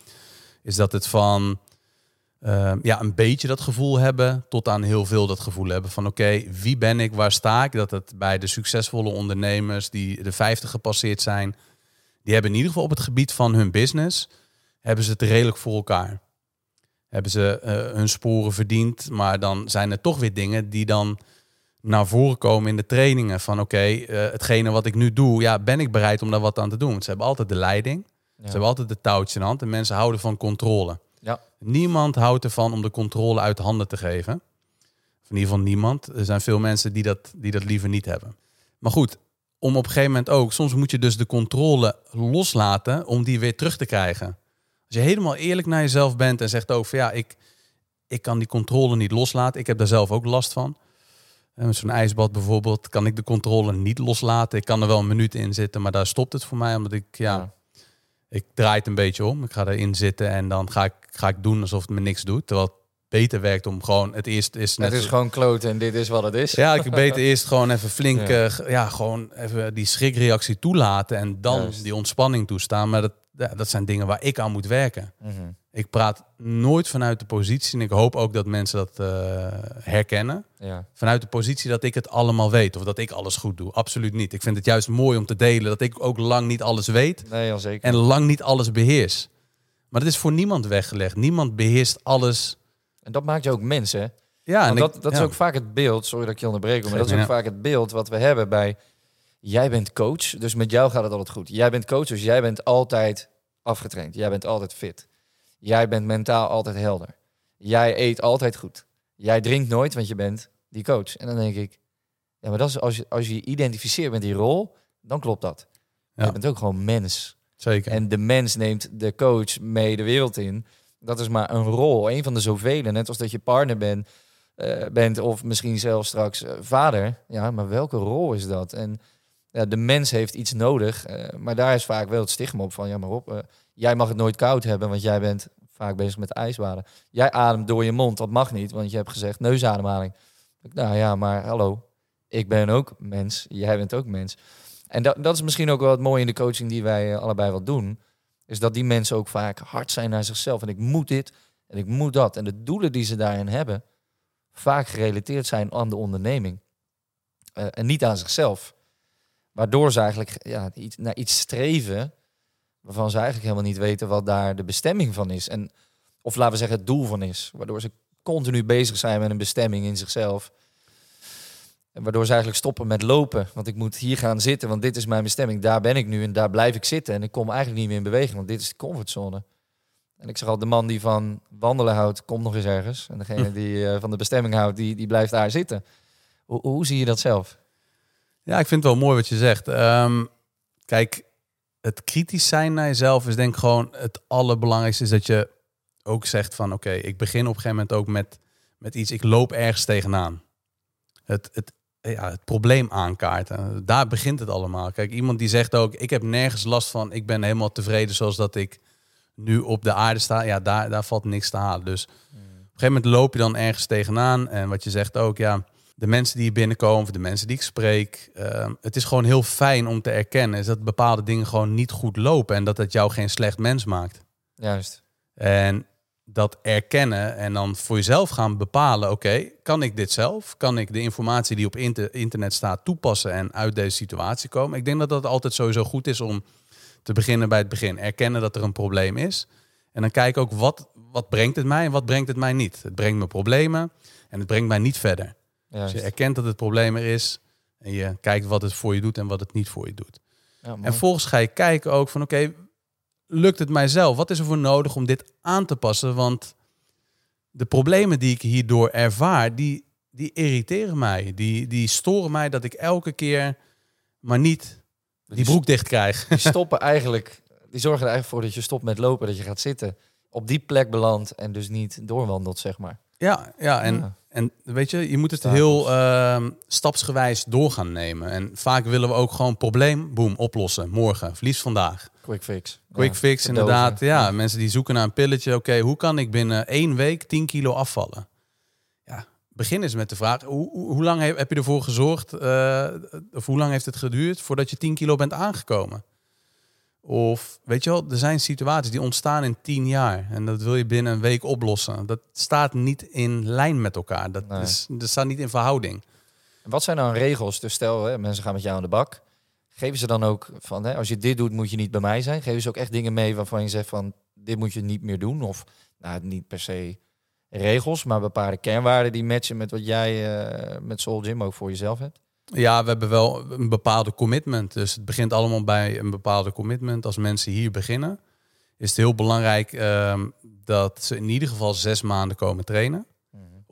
is dat het van Ehm, ja, een beetje dat gevoel hebben, tot aan heel veel dat gevoel hebben van oké, wie ben ik, waar sta ik? Dat het bij de succesvolle ondernemers die de 50 gepasseerd zijn, die hebben in ieder geval op het gebied van hun business, hebben ze het redelijk voor elkaar. Hebben ze eh, hun sporen verdiend, maar dan zijn er toch weer dingen die dan naar voren komen in de trainingen. Van oké, eh, hetgene wat ik nu doe, ja, ben ik bereid om daar wat aan te doen? Want ze hebben altijd de leiding. Ja. Ze hebben altijd de touwtje in hand. En mensen houden van controle. Ja. Niemand houdt ervan om de controle uit handen te geven. Of in ieder geval niemand. Er zijn veel mensen die dat, die dat liever niet hebben. Maar goed, om op een gegeven moment ook... Soms moet je dus de controle loslaten om die weer terug te krijgen. Als je helemaal eerlijk naar jezelf bent en zegt ook van... Ja, ik, ik kan die controle niet loslaten. Ik heb daar zelf ook last van. En Met zo'n ijsbad bijvoorbeeld kan ik de controle niet loslaten. Ik kan er wel een minuut in zitten, maar daar stopt het voor mij. Omdat ik, ja, Ja. ik draai het een beetje om. Ik ga erin zitten en dan ga ik, ga ik doen alsof het me niks doet. Terwijl het beter werkt om gewoon het eerst is net Het is gewoon kloten en dit is wat het is. ja, ik beter eerst gewoon even flink, Ja. ja. ja, gewoon even die schrikreactie toelaten en dan Juist. die ontspanning toestaan. Maar dat, ja, dat zijn dingen waar ik aan moet werken. Mhm. Ik praat nooit vanuit de positie en ik hoop ook dat mensen dat eh, herkennen. ja. Vanuit de positie dat ik het allemaal weet of dat ik alles goed doe. Absoluut niet. Ik vind het juist mooi om te delen dat ik ook lang niet alles weet Nee, al zeker. en lang niet alles beheers. Maar dat is voor niemand weggelegd. Niemand beheerst alles. En dat maakt je ook mens, hè? Ja, en ik- dat, dat ja. is ook vaak het beeld, sorry dat ik je onderbreek, maar dat is ook ja. vaak het beeld wat we hebben bij... Jij bent coach, dus met jou gaat het altijd goed. Jij bent coach, dus jij bent altijd afgetraind. Jij bent altijd fit. Jij bent mentaal altijd helder. Jij eet altijd goed. Jij drinkt nooit, want je bent die coach. En dan denk ik, ja, maar dat is als je als je je identificeert met die rol, dan klopt dat. Ja. Je bent ook gewoon mens. En de mens neemt de coach mee de wereld in. Dat is maar een rol, een van de zoveel. Net als dat je partner bent, eh, bent of misschien zelfs straks eh, vader. Ja, maar welke rol is dat? En ja, de mens heeft iets nodig, eh, maar daar is vaak wel het stigma op van, ja maar op, jij mag het nooit koud hebben, want jij bent vaak bezig met ijsbaden. Jij ademt door je mond, dat mag niet, want je hebt gezegd neusademhaling. Nou ja, maar hallo, ik ben ook mens, jij bent ook mens. En dat, dat is misschien ook wel het mooie in de coaching die wij eh, allebei wat doen. Is dat die mensen ook vaak hard zijn naar zichzelf. En ik moet dit en ik moet dat. En de doelen die ze daarin hebben, vaak gerelateerd zijn aan de onderneming. Eh, en niet aan zichzelf. Waardoor ze eigenlijk ja, naar iets streven waarvan ze eigenlijk helemaal niet weten wat daar de bestemming van is. En, of laten we zeggen het doel van is. Waardoor ze continu bezig zijn met een bestemming in zichzelf. Waardoor ze eigenlijk stoppen met lopen. Want ik moet hier gaan zitten, want dit is mijn bestemming. Daar ben ik nu en daar blijf ik zitten. En ik kom eigenlijk niet meer in beweging, want dit is de comfortzone. En ik zeg al, de man die van wandelen houdt, komt nog eens ergens. En degene die eh, van de bestemming houdt, die, die blijft daar zitten. Hoe, hoe zie je dat zelf? Ja, ik vind het wel mooi wat je zegt. Ehm, kijk, het kritisch zijn naar jezelf is denk ik gewoon het allerbelangrijkste. Is dat je ook zegt van oké, ik begin op een gegeven moment ook met, met iets. Ik loop ergens tegenaan. Het, het, ja, het probleem aankaarten. Daar begint het allemaal. Kijk, iemand die zegt ook, ik heb nergens last van. Ik ben helemaal tevreden zoals dat ik nu op de aarde sta. Ja, daar, daar valt niks te halen. Dus op een gegeven moment loop je dan ergens tegenaan. En wat je zegt ook, ja, de mensen die hier binnenkomen, of de mensen die ik spreek. ehm, het is gewoon heel fijn om te erkennen is dat bepaalde dingen gewoon niet goed lopen. En dat het jou geen slecht mens maakt. Juist. En dat erkennen en dan voor jezelf gaan bepalen: oké, kan ik dit zelf? Kan ik de informatie die op inter- internet staat toepassen en uit deze situatie komen? Ik denk dat dat altijd sowieso goed is om te beginnen bij het begin. Erkennen dat er een probleem is. En dan kijk ook wat, wat brengt het mij en wat brengt het mij niet. Het brengt me problemen en het brengt mij niet verder. Juist. je erkent dat het probleem er is en je kijkt wat het voor je doet en wat het niet voor je doet. Ja. En vervolgens ga je kijken ook van oké, lukt het mijzelf? Wat is er voor nodig om dit aan te passen? Want de problemen die ik hierdoor ervaar, die, die irriteren mij. Die, die storen mij dat ik elke keer maar niet die broek dicht krijg. Die stoppen eigenlijk, die zorgen er eigenlijk voor dat je stopt met lopen, dat je gaat zitten. Op die plek belandt en dus niet doorwandelt, zeg maar. Ja, ja en, Ja. en weet je, je moet het heel ehm, stapsgewijs door gaan nemen. En vaak willen we ook gewoon probleem, boem, oplossen. Morgen, verlies vandaag. Quick fix. Quick Ja, fix, verdoven. inderdaad. Ja, mensen die zoeken naar een pilletje. Oké, hoe kan ik binnen één week 10 kilo afvallen? Ja, begin eens met de vraag: hoe, hoe, hoe lang heb, heb je ervoor gezorgd? eh, of hoe lang heeft het geduurd voordat je 10 kilo bent aangekomen? Of weet je wel, er zijn situaties die ontstaan in 10 jaar en dat wil je binnen een week oplossen. Dat staat niet in lijn met elkaar. Dat, Nee. is, dat staat niet in verhouding. En wat zijn dan regels? Dus stel, hè, mensen gaan met jou aan de bak. Geven ze dan ook van, hè, als je dit doet, moet je niet bij mij zijn? Geven ze ook echt dingen mee waarvan je zegt van, dit moet je niet meer doen? Of, nou, niet per se regels, maar bepaalde kernwaarden die matchen met wat jij uh, met Soul Gym ook voor jezelf hebt? Ja, we hebben wel een bepaalde commitment. Dus het begint allemaal bij een bepaalde commitment. Als mensen hier beginnen, is het heel belangrijk ehm, dat ze in ieder geval zes maanden komen trainen.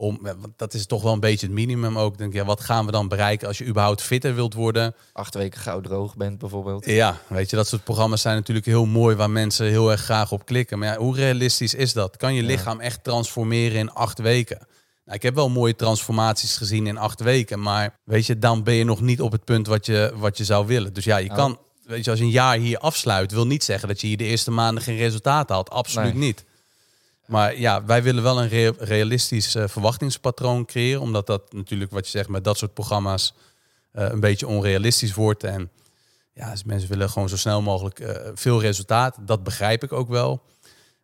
Om, dat is toch wel een beetje het minimum ook. Denk, ja, wat gaan we dan bereiken als je überhaupt fitter wilt worden? Acht weken goud droog bent bijvoorbeeld. Ja, weet je, dat soort programma's zijn natuurlijk heel mooi waar mensen heel erg graag op klikken. Maar ja, hoe realistisch is dat? Kan je lichaam echt transformeren in acht weken? Nou, ik heb wel mooie transformaties gezien in acht weken, maar weet je, dan ben je nog niet op het punt wat je, wat je zou willen. Dus ja, je kan, weet je, als je een jaar hier afsluit, wil niet zeggen dat je hier de eerste maanden geen resultaat haalt. Absoluut niet. Maar ja, wij willen wel een realistisch uh, verwachtingspatroon creëren, omdat dat natuurlijk, wat je zegt, met dat soort programma's uh, een beetje onrealistisch wordt. En ja, dus mensen willen gewoon zo snel mogelijk uh, veel resultaat. Dat begrijp ik ook wel.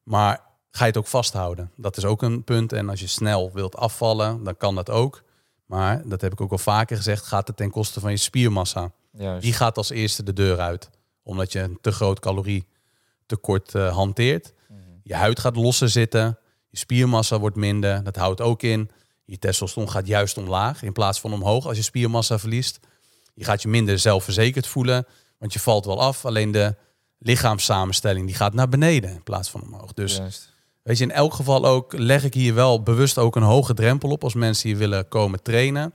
Maar ga je het ook vasthouden. Dat is ook een punt. En als je snel wilt afvallen, dan kan dat ook. Maar, dat heb ik ook al vaker gezegd, gaat het ten koste van je spiermassa. Juist. Die gaat als eerste de deur uit. Omdat je een te groot calorietekort uh, hanteert. Je huid gaat losser zitten. Je spiermassa wordt minder. Dat houdt ook in. Je testosteron gaat juist omlaag in plaats van omhoog als je spiermassa verliest. Je gaat je minder zelfverzekerd voelen, want je valt wel af. Alleen de lichaamssamenstelling die gaat naar beneden in plaats van omhoog. Dus Juist. Weet je, in elk geval ook leg ik hier wel bewust ook een hoge drempel op als mensen hier willen komen trainen.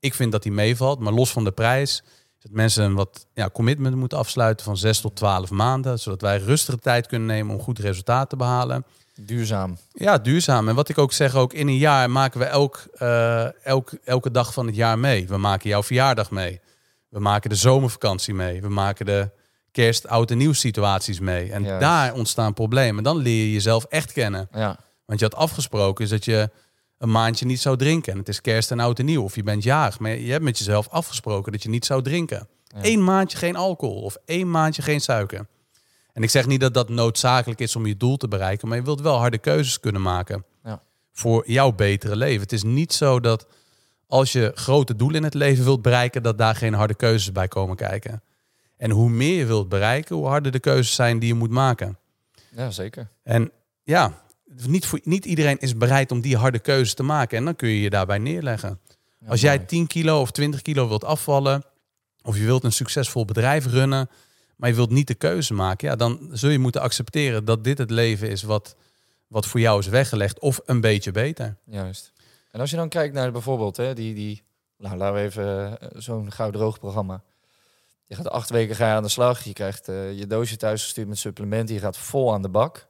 Ik vind dat die meevalt, maar los van de prijs, dat mensen een wat ja, commitment moeten afsluiten van 6 tot 12 maanden, zodat wij rustige tijd kunnen nemen om goed resultaat te behalen. Duurzaam. Ja, duurzaam. En wat ik ook zeg, ook in een jaar maken we elk, uh, elk, elke dag van het jaar mee. We maken jouw verjaardag mee. We maken de zomervakantie mee. We maken de kerst, oud en nieuw situaties mee. En daar ontstaan problemen. Dan leer je jezelf echt kennen. Ja. Want je had afgesproken is dat je een maandje niet zou drinken. En het is kerst en oud en nieuw. Of je bent jarig. Maar je hebt met jezelf afgesproken dat je niet zou drinken. Eén maandje geen alcohol. Of één maandje geen suiker. En ik zeg niet dat dat noodzakelijk is om je doel te bereiken. Maar je wilt wel harde keuzes kunnen maken. Ja. Voor jouw betere leven. Het is niet zo dat als je grote doelen in het leven wilt bereiken... dat daar geen harde keuzes bij komen kijken. En hoe meer je wilt bereiken, hoe harder de keuzes zijn die je moet maken. Ja, zeker. En ja, niet, voor, niet iedereen is bereid om die harde keuzes te maken. En dan kun je je daarbij neerleggen. Als jij 10 kilo of 20 kilo wilt afvallen, of je wilt een succesvol bedrijf runnen, maar je wilt niet de keuze maken, ja, dan zul je moeten accepteren dat dit het leven is wat, wat voor jou is weggelegd, of een beetje beter. Juist. En als je dan kijkt naar bijvoorbeeld hè, die, die nou, laten we even eh, zo'n goud droog programma. Je gaat acht weken ga je aan de slag. Je krijgt uh, je doosje thuis gestuurd met supplementen. Je gaat vol aan de bak.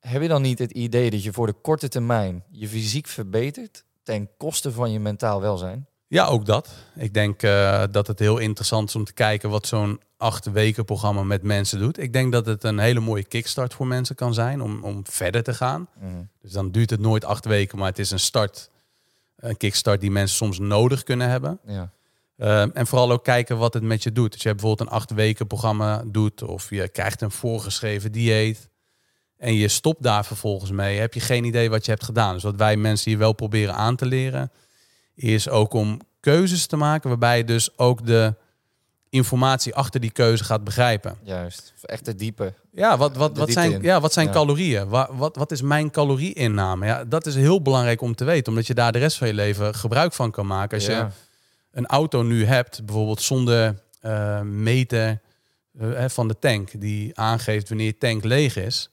Heb je dan niet het idee dat je voor de korte termijn je fysiek verbetert ten koste van je mentaal welzijn? Ja, ook dat. Ik denk uh, dat het heel interessant is om te kijken wat zo'n acht weken programma met mensen doet. Ik denk dat het een hele mooie kickstart voor mensen kan zijn om, om verder te gaan. Mm. Dus dan duurt het nooit acht weken, maar het is een start, een kickstart die mensen soms nodig kunnen hebben. Ja. Ehm, en vooral ook kijken wat het met je doet. Dus je bijvoorbeeld een acht weken programma doet of je krijgt een voorgeschreven dieet en je stopt daar vervolgens mee, heb je geen idee wat je hebt gedaan. Dus wat wij mensen hier wel proberen aan te leren, is ook om keuzes te maken waarbij je dus ook de informatie achter die keuze gaat begrijpen. Juist, echt de diepe. Ja, wat, wat, wat, zijn, ja, wat zijn calorieën? Wat, wat, wat is mijn calorieinname? Ja, dat is heel belangrijk om te weten, omdat je daar de rest van je leven gebruik van kan maken. Als je een auto nu hebt, bijvoorbeeld zonder uh, meten uh, van de tank, die aangeeft wanneer je tank leeg is,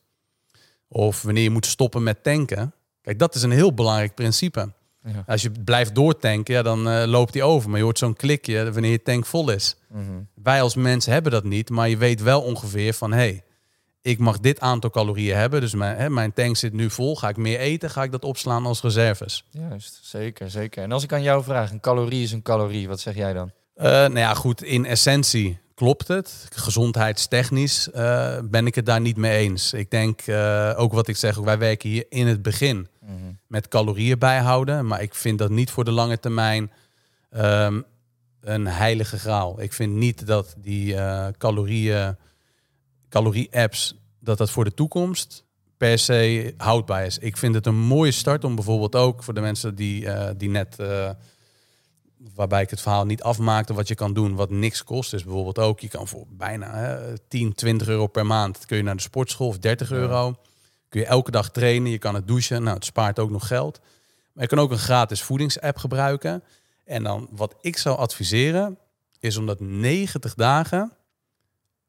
of wanneer je moet stoppen met tanken. Kijk, dat is een heel belangrijk principe. Ja. Als je blijft doortanken, ja, dan uh, loopt die over. Maar je hoort zo'n klikje wanneer je tank vol is. Mm -hmm. Wij als mensen hebben dat niet, maar je weet wel ongeveer van... hey, ik mag dit aantal calorieën hebben. Dus mijn, hè, mijn tank zit nu vol. Ga ik meer eten, ga ik dat opslaan als reserves. Juist, zeker, zeker. En als ik aan jou vraag, een calorie is een calorie, wat zeg jij dan? Uh, nou ja, goed, in essentie klopt het. Gezondheidstechnisch uh, ben ik het daar niet mee eens. Ik denk, uh, ook wat ik zeg, wij werken hier in het begin mm -hmm. met calorieën bijhouden. Maar ik vind dat niet voor de lange termijn um, een heilige graal. Ik vind niet dat die calorieën calorie-apps, dat dat voor de toekomst per se houdbaar is. Ik vind het een mooie start om bijvoorbeeld ook voor de mensen die, die net, waarbij ik het verhaal niet afmaakte, wat je kan doen, wat niks kost. is bijvoorbeeld ook, je kan voor bijna uh, 10, 20 euro per maand, kun je naar de sportschool of 30 euro, Kun je elke dag trainen, je kan het douchen. Nou, het spaart ook nog geld. Maar je kan ook een gratis voedingsapp gebruiken. En dan wat ik zou adviseren, is om dat 90 dagen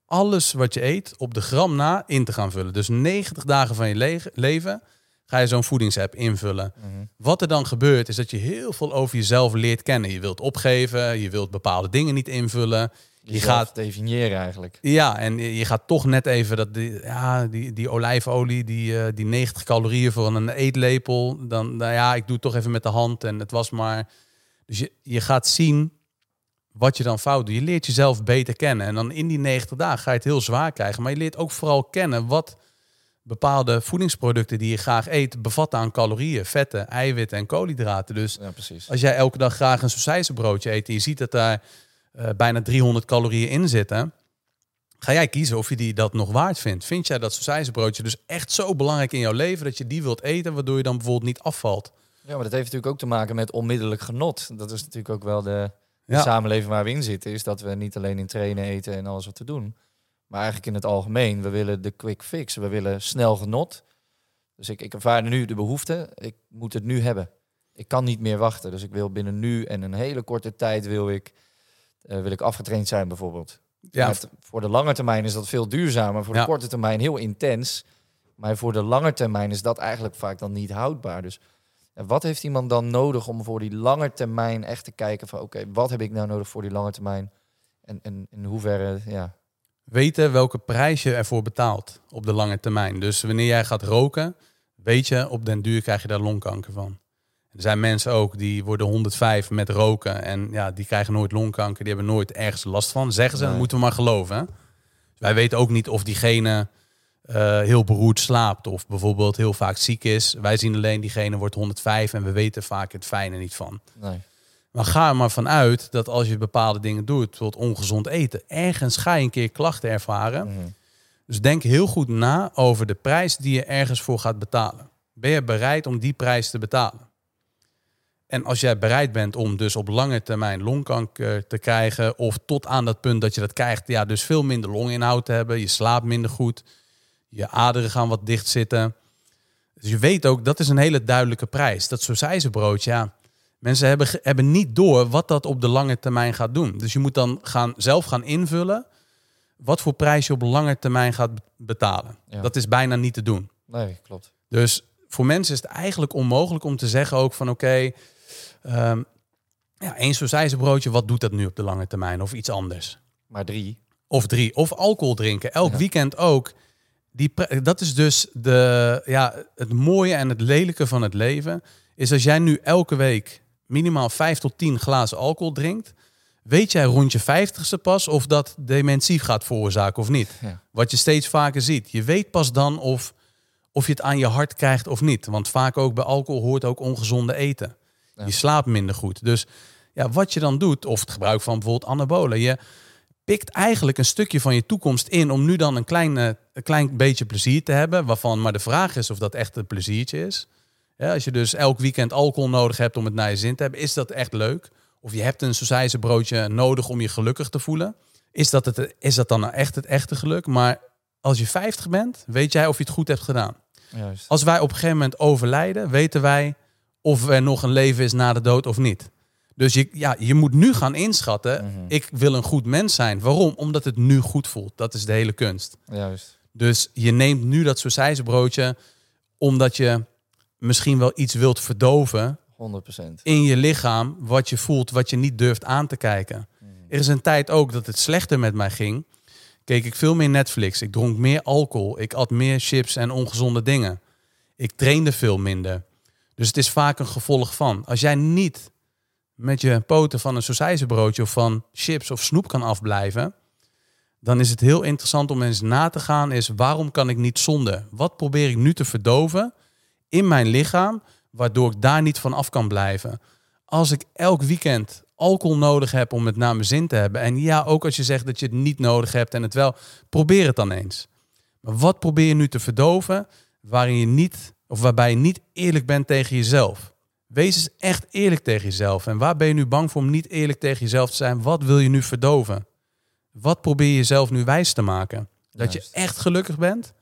alles wat je eet op de gram na in te gaan vullen. Dus 90 dagen van je le- leven ga je zo'n voedingsapp invullen. Mhm. Wat er dan gebeurt, is dat je heel veel over jezelf leert kennen. Je wilt opgeven, je wilt bepaalde dingen niet invullen. Je gaat definiëren eigenlijk. ja, en je gaat toch net even dat die, ja, die, die olijfolie, die, eh, die 90 calorieën voor een eetlepel. Dan, nou ja, ik doe het toch even met de hand en het was maar. Dus je, je gaat zien wat je dan fout doet. Je leert jezelf beter kennen. En dan in die 90 dagen ga je het heel zwaar krijgen. Maar je leert ook vooral kennen wat bepaalde voedingsproducten die je graag eet bevatten aan calorieën, vetten, eiwitten en koolhydraten. Dus Ja, als jij elke dag graag een sausijzenbroodje eet en je ziet dat daar eh, bijna 300 calorieën in zitten, ga jij kiezen of je die dat nog waard vindt. Vind jij dat sausijzenbroodje dus echt zo belangrijk in jouw leven dat je die wilt eten, waardoor je dan bijvoorbeeld niet afvalt? Ja, maar dat heeft natuurlijk ook te maken met onmiddellijk genot. Dat is natuurlijk ook wel de, de Ja. samenleving waar we in zitten. Is dat we niet alleen in trainen, eten en alles wat te doen. Maar eigenlijk in het algemeen. We willen de quick fix. We willen snel genot. Dus ik, ik ervaar nu de behoefte. Ik moet het nu hebben. Ik kan niet meer wachten. Dus ik wil binnen nu en een hele korte tijd wil ik, eh, wil ik afgetraind zijn bijvoorbeeld. Ja, Met- voor de lange termijn is dat veel duurzamer. Voor Ja. de korte termijn heel intens. Maar voor de lange termijn is dat eigenlijk vaak dan niet houdbaar. Dus wat heeft iemand dan nodig om voor die lange termijn echt te kijken van... oké, wat heb ik nou nodig voor die lange termijn? En, en in hoeverre, ja... weten welke prijs je ervoor betaalt op de lange termijn. Dus wanneer jij gaat roken, weet je, op den duur krijg je daar longkanker van. Er zijn mensen ook die worden 105 met roken en ja, die krijgen nooit longkanker, die hebben nooit ergens last van. Zeggen ze, Nee. dat moeten we maar geloven. Hè? Dus wij weten ook niet of diegene eh, heel beroerd slaapt of bijvoorbeeld heel vaak ziek is. Wij zien alleen diegene wordt 105 en we weten vaak het fijne niet van. Nee. Maar ga er maar vanuit dat als je bepaalde dingen doet, bijvoorbeeld ongezond eten, ergens ga je een keer klachten ervaren. Mhm. Dus denk heel goed na over de prijs die je ergens voor gaat betalen. Ben je bereid om die prijs te betalen? En als jij bereid bent om dus op lange termijn longkanker te krijgen, of tot aan dat punt dat je dat krijgt, ja, dus veel minder longinhoud te hebben, je slaapt minder goed, je aderen gaan wat dicht zitten. Dus je weet ook, dat is een hele duidelijke prijs. Dat broodje, ja, mensen hebben, hebben niet door wat dat op de lange termijn gaat doen. Dus je moet dan gaan, zelf gaan invullen wat voor prijs je op lange termijn gaat be- betalen. Ja. Dat is bijna niet te doen. nee, klopt. Dus voor mensen is het eigenlijk onmogelijk om te zeggen ook van oké, ehm ja, één broodje, wat doet dat nu op de lange termijn? Of iets anders. Maar drie, Of drie. Of alcohol drinken. Elk Ja. weekend ook. Die, dat is dus de, ja, het mooie en het lelijke van het leven. Is als jij nu elke week minimaal 5 tot 10 glazen alcohol drinkt. Weet jij rond je 50ste pas of dat dementie gaat veroorzaken of niet? Ja. Wat je steeds vaker ziet. Je weet pas dan of, of je het aan je hart krijgt of niet. Want vaak ook bij alcohol hoort ook ongezonde eten. Ja. Je slaapt minder goed. Dus ja, wat je dan doet, of het gebruik van bijvoorbeeld anabolen. Je pikt eigenlijk een stukje van je toekomst in om nu dan een klein, een klein beetje plezier te hebben. Waarvan maar de vraag is of dat echt een pleziertje is. Ja, als je dus elk weekend alcohol nodig hebt om het naar je zin te hebben, is dat echt leuk? Of je hebt een broodje nodig om je gelukkig te voelen. Is dat, het, is dat dan nou echt het echte geluk? Maar als je 50 bent, weet jij of je het goed hebt gedaan. juist. Als wij op een gegeven moment overlijden, weten wij of er nog een leven is na de dood of niet. Dus je, ja, je moet nu gaan inschatten, Mhm. ik wil een goed mens zijn. Waarom? Omdat het nu goed voelt. Dat is de hele kunst. Juist. Dus je neemt nu dat broodje omdat je misschien wel iets wilt verdoven 100%. in je lichaam wat je voelt, wat je niet durft aan te kijken. Er is een tijd ook dat het slechter met mij ging. Keek ik veel meer Netflix. Ik dronk meer alcohol. Ik at meer chips en ongezonde dingen. Ik trainde veel minder. Dus het is vaak een gevolg van. Als jij niet met je poten van een sausijzenbroodje of van chips of snoep kan afblijven, dan is het heel interessant om eens na te gaan is waarom kan ik niet zonder? Wat probeer ik nu te verdoven in mijn lichaam, waardoor ik daar niet van af kan blijven? Als ik elk weekend alcohol nodig heb om het naar mijn zin te hebben, en ja, ook als je zegt dat je het niet nodig hebt en het wel, probeer het dan eens. Maar wat probeer je nu te verdoven waarin je niet, of waarbij je niet eerlijk bent tegen jezelf? Wees eens echt eerlijk tegen jezelf. En waar ben je nu bang voor om niet eerlijk tegen jezelf te zijn? Wat wil je nu verdoven? Wat probeer je jezelf nu wijs te maken? Dat Juist. je echt gelukkig bent?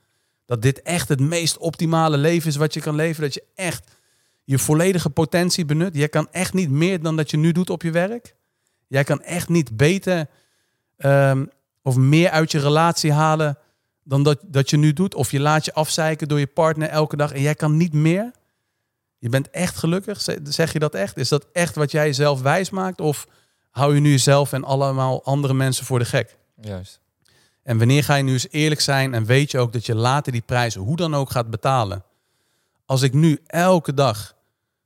Dat dit echt het meest optimale leven is wat je kan leven. Dat je echt je volledige potentie benut. Jij kan echt niet meer dan dat je nu doet op je werk. Jij kan echt niet beter ehm, of meer uit je relatie halen dan dat, dat je nu doet. Of je laat je afzeiken door je partner elke dag en jij kan niet meer. Je bent echt gelukkig. Zeg je dat echt? Is dat echt wat jij jezelf wijs maakt? Of hou je nu jezelf en allemaal andere mensen voor de gek? Juist. En wanneer ga je nu eens eerlijk zijn en weet je ook dat je later die prijzen hoe dan ook gaat betalen? Als ik nu elke dag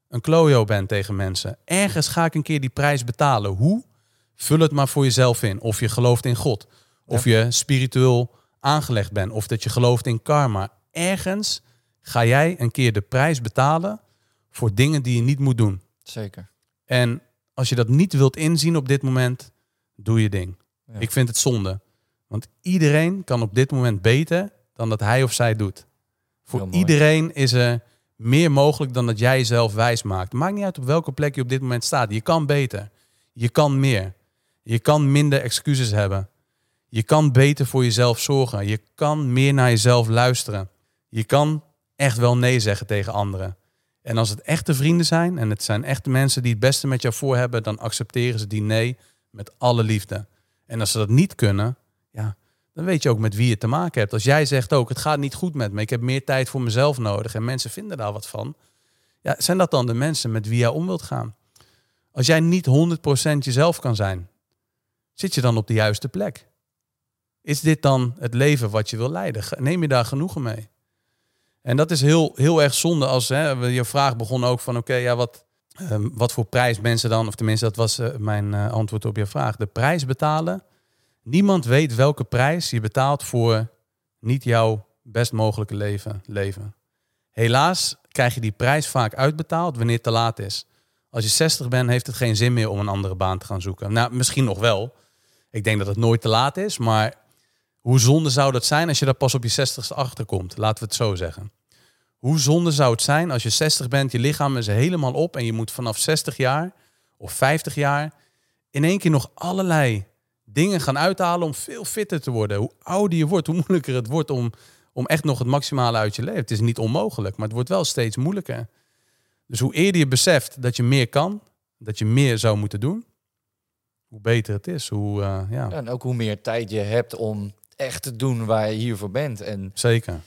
een klojo ben tegen mensen, ergens ga ik een keer die prijs betalen. Hoe? Vul het maar voor jezelf in. Of je gelooft in God. Of je spiritueel aangelegd bent. Of dat je gelooft in karma. Ergens ga jij een keer de prijs betalen voor dingen die je niet moet doen. Zeker. En als je dat niet wilt inzien op dit moment, doe je ding. Ik vind het zonde. Want iedereen kan op dit moment beter dan dat hij of zij doet. Voor iedereen is er meer mogelijk dan dat jij jezelf wijs maakt. Maakt niet uit op welke plek je op dit moment staat. Je kan beter. Je kan meer. Je kan minder excuses hebben. Je kan beter voor jezelf zorgen. Je kan meer naar jezelf luisteren. Je kan echt wel nee zeggen tegen anderen. En als het echte vrienden zijn en het zijn echte mensen die het beste met jou voor hebben, dan accepteren ze die nee met alle liefde. En als ze dat niet kunnen, ja, dan weet je ook met wie je te maken hebt. Als jij zegt ook, het gaat niet goed met me, ik heb meer tijd voor mezelf nodig en mensen vinden daar wat van, ja, zijn dat dan de mensen met wie jij om wilt gaan? Als jij niet 100% jezelf kan zijn, zit je dan op de juiste plek? Is dit dan het leven wat je wil leiden? Neem je daar genoegen mee? En dat is heel, heel erg zonde als hè, je vraag begon ook van oké, ja, wat, ehm, wat voor prijs mensen dan, of tenminste dat was uh, mijn uh, antwoord op je vraag, de prijs betalen. Niemand weet welke prijs je betaalt voor niet jouw best mogelijke leven leven. Helaas krijg je die prijs vaak uitbetaald wanneer het te laat is. Als je 60 bent, heeft het geen zin meer om een andere baan te gaan zoeken. Nou, misschien nog wel. Ik denk dat het nooit te laat is, maar hoe zonde zou dat zijn als je daar pas op je 60ste achterkomt? Laten we het zo zeggen. Hoe zonde zou het zijn als je 60 bent, je lichaam is helemaal op en je moet vanaf 60 jaar of 50 jaar in één keer nog allerlei dingen gaan uithalen om veel fitter te worden. Hoe ouder je wordt, hoe moeilijker het wordt om, om echt nog het maximale uit je leven. Het is niet onmogelijk, maar het wordt wel steeds moeilijker. Dus hoe eerder je beseft dat je meer kan, dat je meer zou moeten doen, hoe beter het is. Hoe, uh, ja. En ook hoe meer tijd je hebt om echt te doen waar je hiervoor bent. En, Zeker.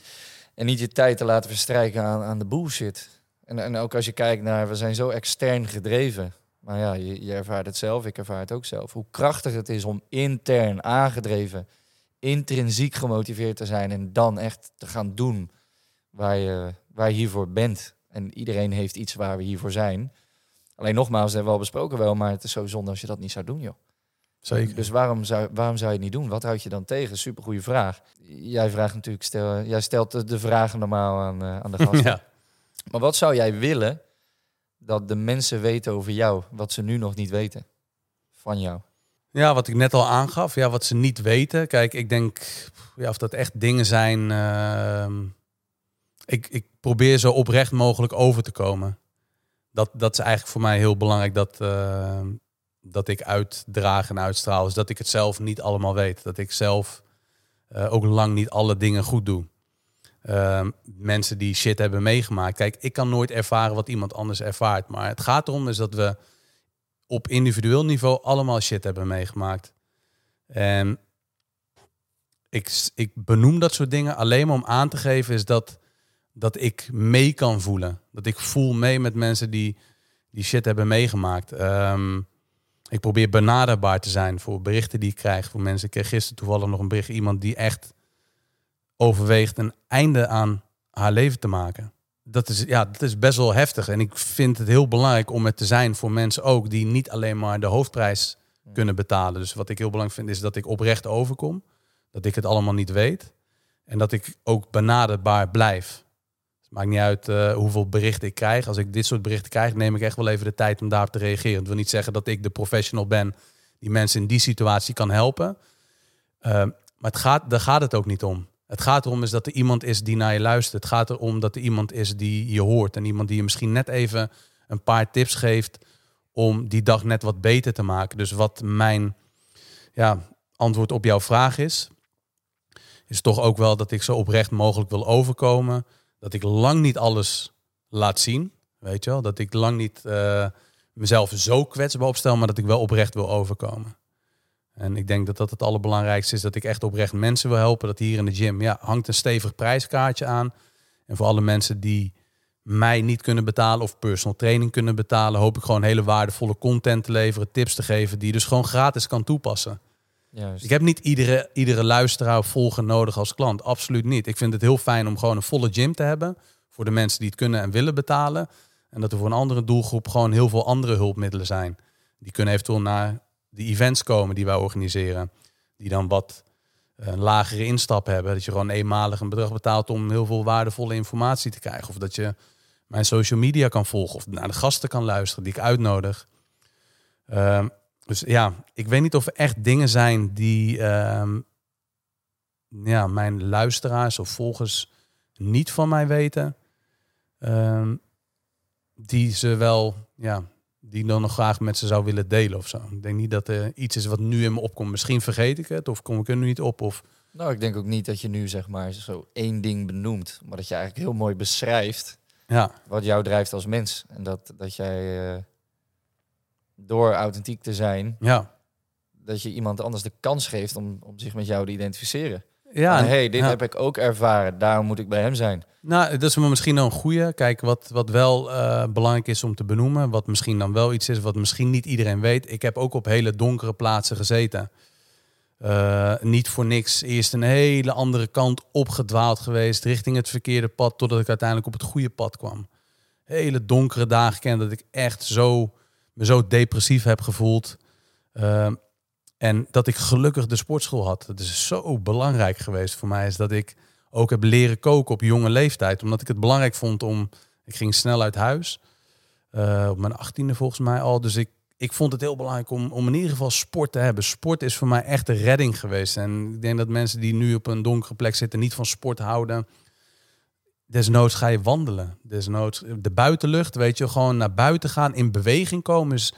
En niet je tijd te laten verstrijken aan, aan de bullshit. En, en ook als je kijkt naar, we zijn zo extern gedreven. Maar ja, je, je ervaart het zelf, ik ervaar het ook zelf. Hoe krachtig het is om intern aangedreven, intrinsiek gemotiveerd te zijn en dan echt te gaan doen waar je, waar je hiervoor bent. En iedereen heeft iets waar we hiervoor zijn. Alleen nogmaals, dat hebben we al besproken wel, maar het is zo zonde als je dat niet zou doen, joh. Zeker. Dus waarom zou, waarom zou je het niet doen? Wat houd je dan tegen? Supergoeie vraag. Jij vraagt natuurlijk, stel, jij stelt de vragen normaal aan, uh, aan de gasten. ja. Maar wat zou jij willen dat de mensen weten over jou, wat ze nu nog niet weten van jou? Ja, wat ik net al aangaf, ja, wat ze niet weten. Kijk, ik denk ja, of dat echt dingen zijn. Uh, ik, ik probeer zo oprecht mogelijk over te komen. Dat, dat is eigenlijk voor mij heel belangrijk. Dat, uh, dat ik uitdraag en uitstraal. is dat ik het zelf niet allemaal weet. Dat ik zelf uh, ook lang niet alle dingen goed doe. Uh, mensen die shit hebben meegemaakt. Kijk, ik kan nooit ervaren wat iemand anders ervaart. Maar het gaat erom is dat we op individueel niveau allemaal shit hebben meegemaakt. En ik, ik benoem dat soort dingen alleen maar om aan te geven is dat, dat ik mee kan voelen. Dat ik voel mee met mensen die, die shit hebben meegemaakt. Um, ik probeer benaderbaar te zijn voor berichten die ik krijg voor mensen. Ik kreeg gisteren toevallig nog een bericht iemand die echt overweegt een einde aan haar leven te maken. Dat is, ja, dat is best wel heftig. En ik vind het heel belangrijk om het te zijn voor mensen ook die niet alleen maar de hoofdprijs kunnen betalen. Dus wat ik heel belangrijk vind is dat ik oprecht overkom. Dat ik het allemaal niet weet. En dat ik ook benaderbaar blijf. Maakt niet uit uh, hoeveel berichten ik krijg. Als ik dit soort berichten krijg, neem ik echt wel even de tijd om daarop te reageren. Het wil niet zeggen dat ik de professional ben die mensen in die situatie kan helpen. Uh, maar het gaat, daar gaat het ook niet om. Het gaat erom is dat er iemand is die naar je luistert. Het gaat erom dat er iemand is die je hoort. En iemand die je misschien net even een paar tips geeft om die dag net wat beter te maken. Dus wat mijn ja, antwoord op jouw vraag is. is toch ook wel dat ik zo oprecht mogelijk wil overkomen. Dat ik lang niet alles laat zien. Weet je wel? Dat ik lang niet uh, mezelf zo kwetsbaar opstel, maar dat ik wel oprecht wil overkomen. En ik denk dat dat het allerbelangrijkste is, dat ik echt oprecht mensen wil helpen. Dat hier in de gym, ja, hangt een stevig prijskaartje aan. En voor alle mensen die mij niet kunnen betalen of personal training kunnen betalen, hoop ik gewoon hele waardevolle content te leveren, tips te geven die je dus gewoon gratis kan toepassen. Juist. Ik heb niet iedere, iedere luisteraar of volger nodig als klant. Absoluut niet. Ik vind het heel fijn om gewoon een volle gym te hebben. Voor de mensen die het kunnen en willen betalen. En dat er voor een andere doelgroep gewoon heel veel andere hulpmiddelen zijn. Die kunnen eventueel naar de events komen die wij organiseren. Die dan wat een lagere instap hebben. Dat je gewoon eenmalig een bedrag betaalt om heel veel waardevolle informatie te krijgen. Of dat je mijn social media kan volgen of naar de gasten kan luisteren die ik uitnodig. Ehm, dus ja, ik weet niet of er echt dingen zijn die ehm, ja, mijn luisteraars of volgers niet van mij weten. Ehm, die ze wel, ja, die dan nog graag met ze zou willen delen of zo. Ik denk niet dat er iets is wat nu in me opkomt. Misschien vergeet ik het of kom ik er nu niet op. Of... Nou, ik denk ook niet dat je nu zeg maar zo één ding benoemt, maar dat je eigenlijk heel mooi beschrijft ja. wat jou drijft als mens. En dat, dat jij uh, door authentiek te zijn, ja. dat je iemand anders de kans geeft om, om zich met jou te identificeren. Ja, hey, dit heb ik ook ervaren, daarom moet ik bij hem zijn. Nou, dat is misschien nog een goede. Kijk, wat, wat wel uh, belangrijk is om te benoemen, wat misschien dan wel iets is wat misschien niet iedereen weet. Ik heb ook op hele donkere plaatsen gezeten. Uh, niet voor niks eerst een hele andere kant opgedwaald geweest, richting het verkeerde pad, totdat ik uiteindelijk op het goede pad kwam. Hele donkere dagen ken dat ik echt zo, me zo depressief heb gevoeld. Uh, en dat ik gelukkig de sportschool had. Dat is zo belangrijk geweest voor mij. Is dat ik ook heb leren koken op jonge leeftijd. Omdat ik het belangrijk vond om. Ik ging snel uit huis. Uh, op mijn achttiende volgens mij al. Dus ik, ik vond het heel belangrijk om, om in ieder geval sport te hebben. Sport is voor mij echt een redding geweest. En ik denk dat mensen die nu op een donkere plek zitten niet van sport houden. Desnoods ga je wandelen. Desnoods de buitenlucht, weet je, gewoon naar buiten gaan, in beweging komen is,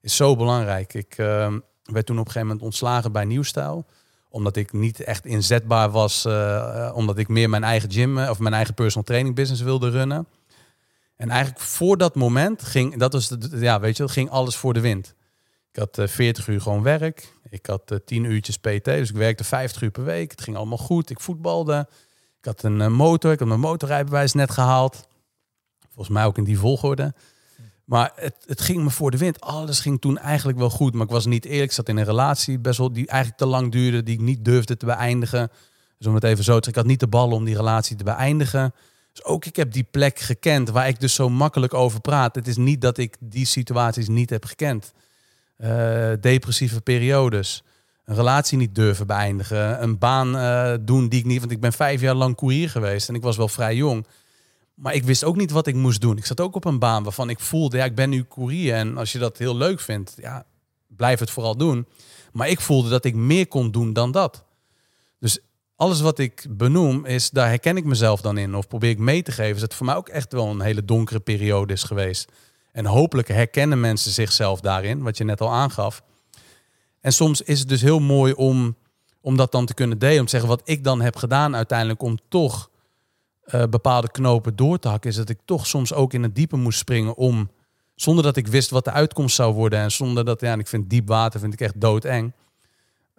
is zo belangrijk. Ik, uh, werd toen op een gegeven moment ontslagen bij Nieuwstijl. Omdat ik niet echt inzetbaar was. Uh, omdat ik meer mijn eigen gym of mijn eigen personal training business wilde runnen. En eigenlijk voor dat moment ging, dat was ja, weet je, ging alles voor de wind. Ik had uh, eh, 40 uur gewoon werk. Ik had uh, 10 uurtjes PT, dus ik werkte 50 uur per week. Het ging allemaal goed. Ik voetbalde. Ik had een motor. Ik had mijn motorrijbewijs net gehaald. Volgens mij ook in die volgorde. Maar het, het ging me voor de wind. Alles ging toen eigenlijk wel goed. Maar ik was niet eerlijk. Ik zat in een relatie best wel die eigenlijk te lang duurde. Die ik niet durfde te beëindigen. Dus om het even zo te zeggen. Ik had niet de ballen om die relatie te beëindigen. Dus ook ik heb die plek gekend waar ik dus zo makkelijk over praat. Het is niet dat ik die situaties niet heb gekend. Uh, depressieve periodes. Een relatie niet durven beëindigen. Een baan uh, doen die ik niet... Want ik ben vijf jaar lang koerier geweest. En ik was wel vrij jong. Maar ik wist ook niet wat ik moest doen. Ik zat ook op een baan waarvan ik voelde, ja, ik ben nu courier. En als je dat heel leuk vindt, ja, blijf het vooral doen. Maar ik voelde dat ik meer kon doen dan dat. Dus alles wat ik benoem, is daar herken ik mezelf dan in. Of probeer ik mee te geven. Dat het voor mij ook echt wel een hele donkere periode is geweest. En hopelijk herkennen mensen zichzelf daarin, wat je net al aangaf. En soms is het dus heel mooi om, om dat dan te kunnen delen. Om te zeggen wat ik dan heb gedaan uiteindelijk om toch uh, bepaalde knopen door te hakken, is dat ik toch soms ook in het diepe moest springen om, zonder dat ik wist wat de uitkomst zou worden en zonder dat, ja, ik vind diep water vind ik echt doodeng,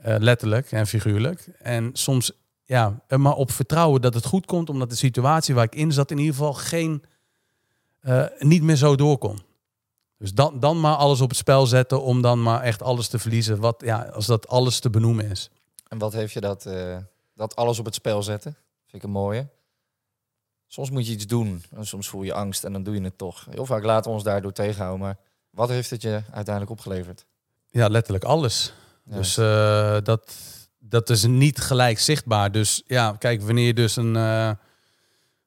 uh, letterlijk en figuurlijk. En soms, ja, er maar op vertrouwen dat het goed komt, omdat de situatie waar ik in zat in ieder geval geen, niet meer zo door kon. Dus dan, dan maar alles op het spel zetten om dan maar echt alles te verliezen, wat, ja, als dat alles te benoemen is. En wat heeft je dat, dat alles op het spel zetten? Vind ik een mooie. Soms moet je iets doen en soms voel je angst en dan doe je het toch. Heel vaak laten we ons daardoor tegenhouden. Maar wat heeft het je uiteindelijk opgeleverd? Ja, letterlijk alles. Dus uh, dat, dat is niet gelijk zichtbaar. Dus ja, kijk, wanneer je dus een, uh,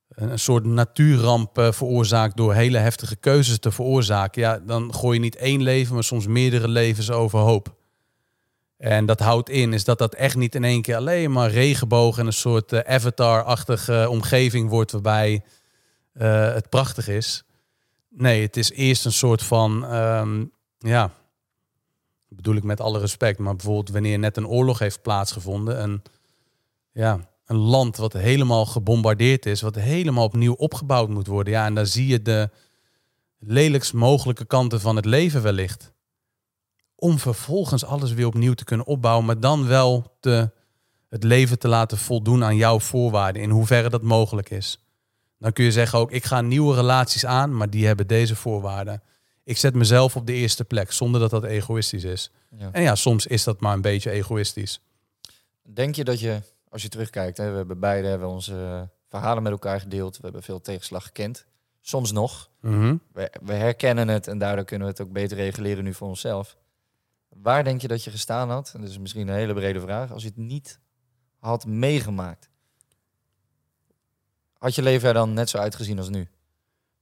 een soort natuurramp uh, veroorzaakt door hele heftige keuzes te veroorzaken, ja, dan gooi je niet één leven, maar soms meerdere levens overhoop. En dat houdt in is dat dat echt niet in één keer alleen maar regenboog en een soort uh, avatar-achtige omgeving wordt waarbij uh, het prachtig is. Nee, het is eerst een soort van, um, ja, bedoel ik met alle respect, maar bijvoorbeeld wanneer net een oorlog heeft plaatsgevonden, een, ja, een land wat helemaal gebombardeerd is, wat helemaal opnieuw opgebouwd moet worden. Ja, en daar zie je de lelijkst mogelijke kanten van het leven wellicht. Om vervolgens alles weer opnieuw te kunnen opbouwen, maar dan wel te, het leven te laten voldoen aan jouw voorwaarden, in hoeverre dat mogelijk is. Dan kun je zeggen ook, ik ga nieuwe relaties aan, maar die hebben deze voorwaarden. Ik zet mezelf op de eerste plek, zonder dat dat egoïstisch is. Ja. En ja, soms is dat maar een beetje egoïstisch. Denk je dat je, als je terugkijkt, hè, we hebben beide hebben onze verhalen met elkaar gedeeld. We hebben veel tegenslag gekend. Soms nog. Mhm. We, we herkennen het en daardoor kunnen we het ook beter reguleren nu voor onszelf. Waar denk je dat je gestaan had? En dat is misschien een hele brede vraag. Als je het niet had meegemaakt. Had je leven er dan net zo uitgezien als nu?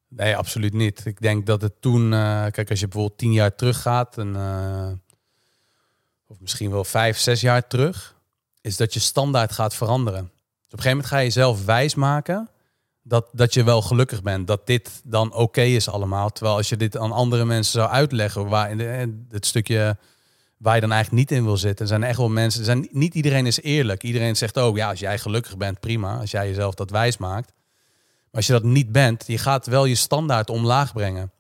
Nee, absoluut niet. Ik denk dat het toen, eh, kijk, als je bijvoorbeeld tien jaar terug gaat, en, eh, of misschien wel vijf, zes jaar terug, is dat je standaard gaat veranderen. Dus op een gegeven moment ga je jezelf wijsmaken dat, dat je wel gelukkig bent, dat dit dan oké is allemaal. Terwijl als je dit aan andere mensen zou uitleggen, waar de, het stukje waar je dan eigenlijk niet in wil zitten, zijn er echt wel mensen, er zijn, niet iedereen is eerlijk. Iedereen zegt ook, ja, als jij gelukkig bent, prima. Als jij jezelf dat wijsmaakt. Maar als je dat niet bent, je gaat wel je standaard omlaag brengen.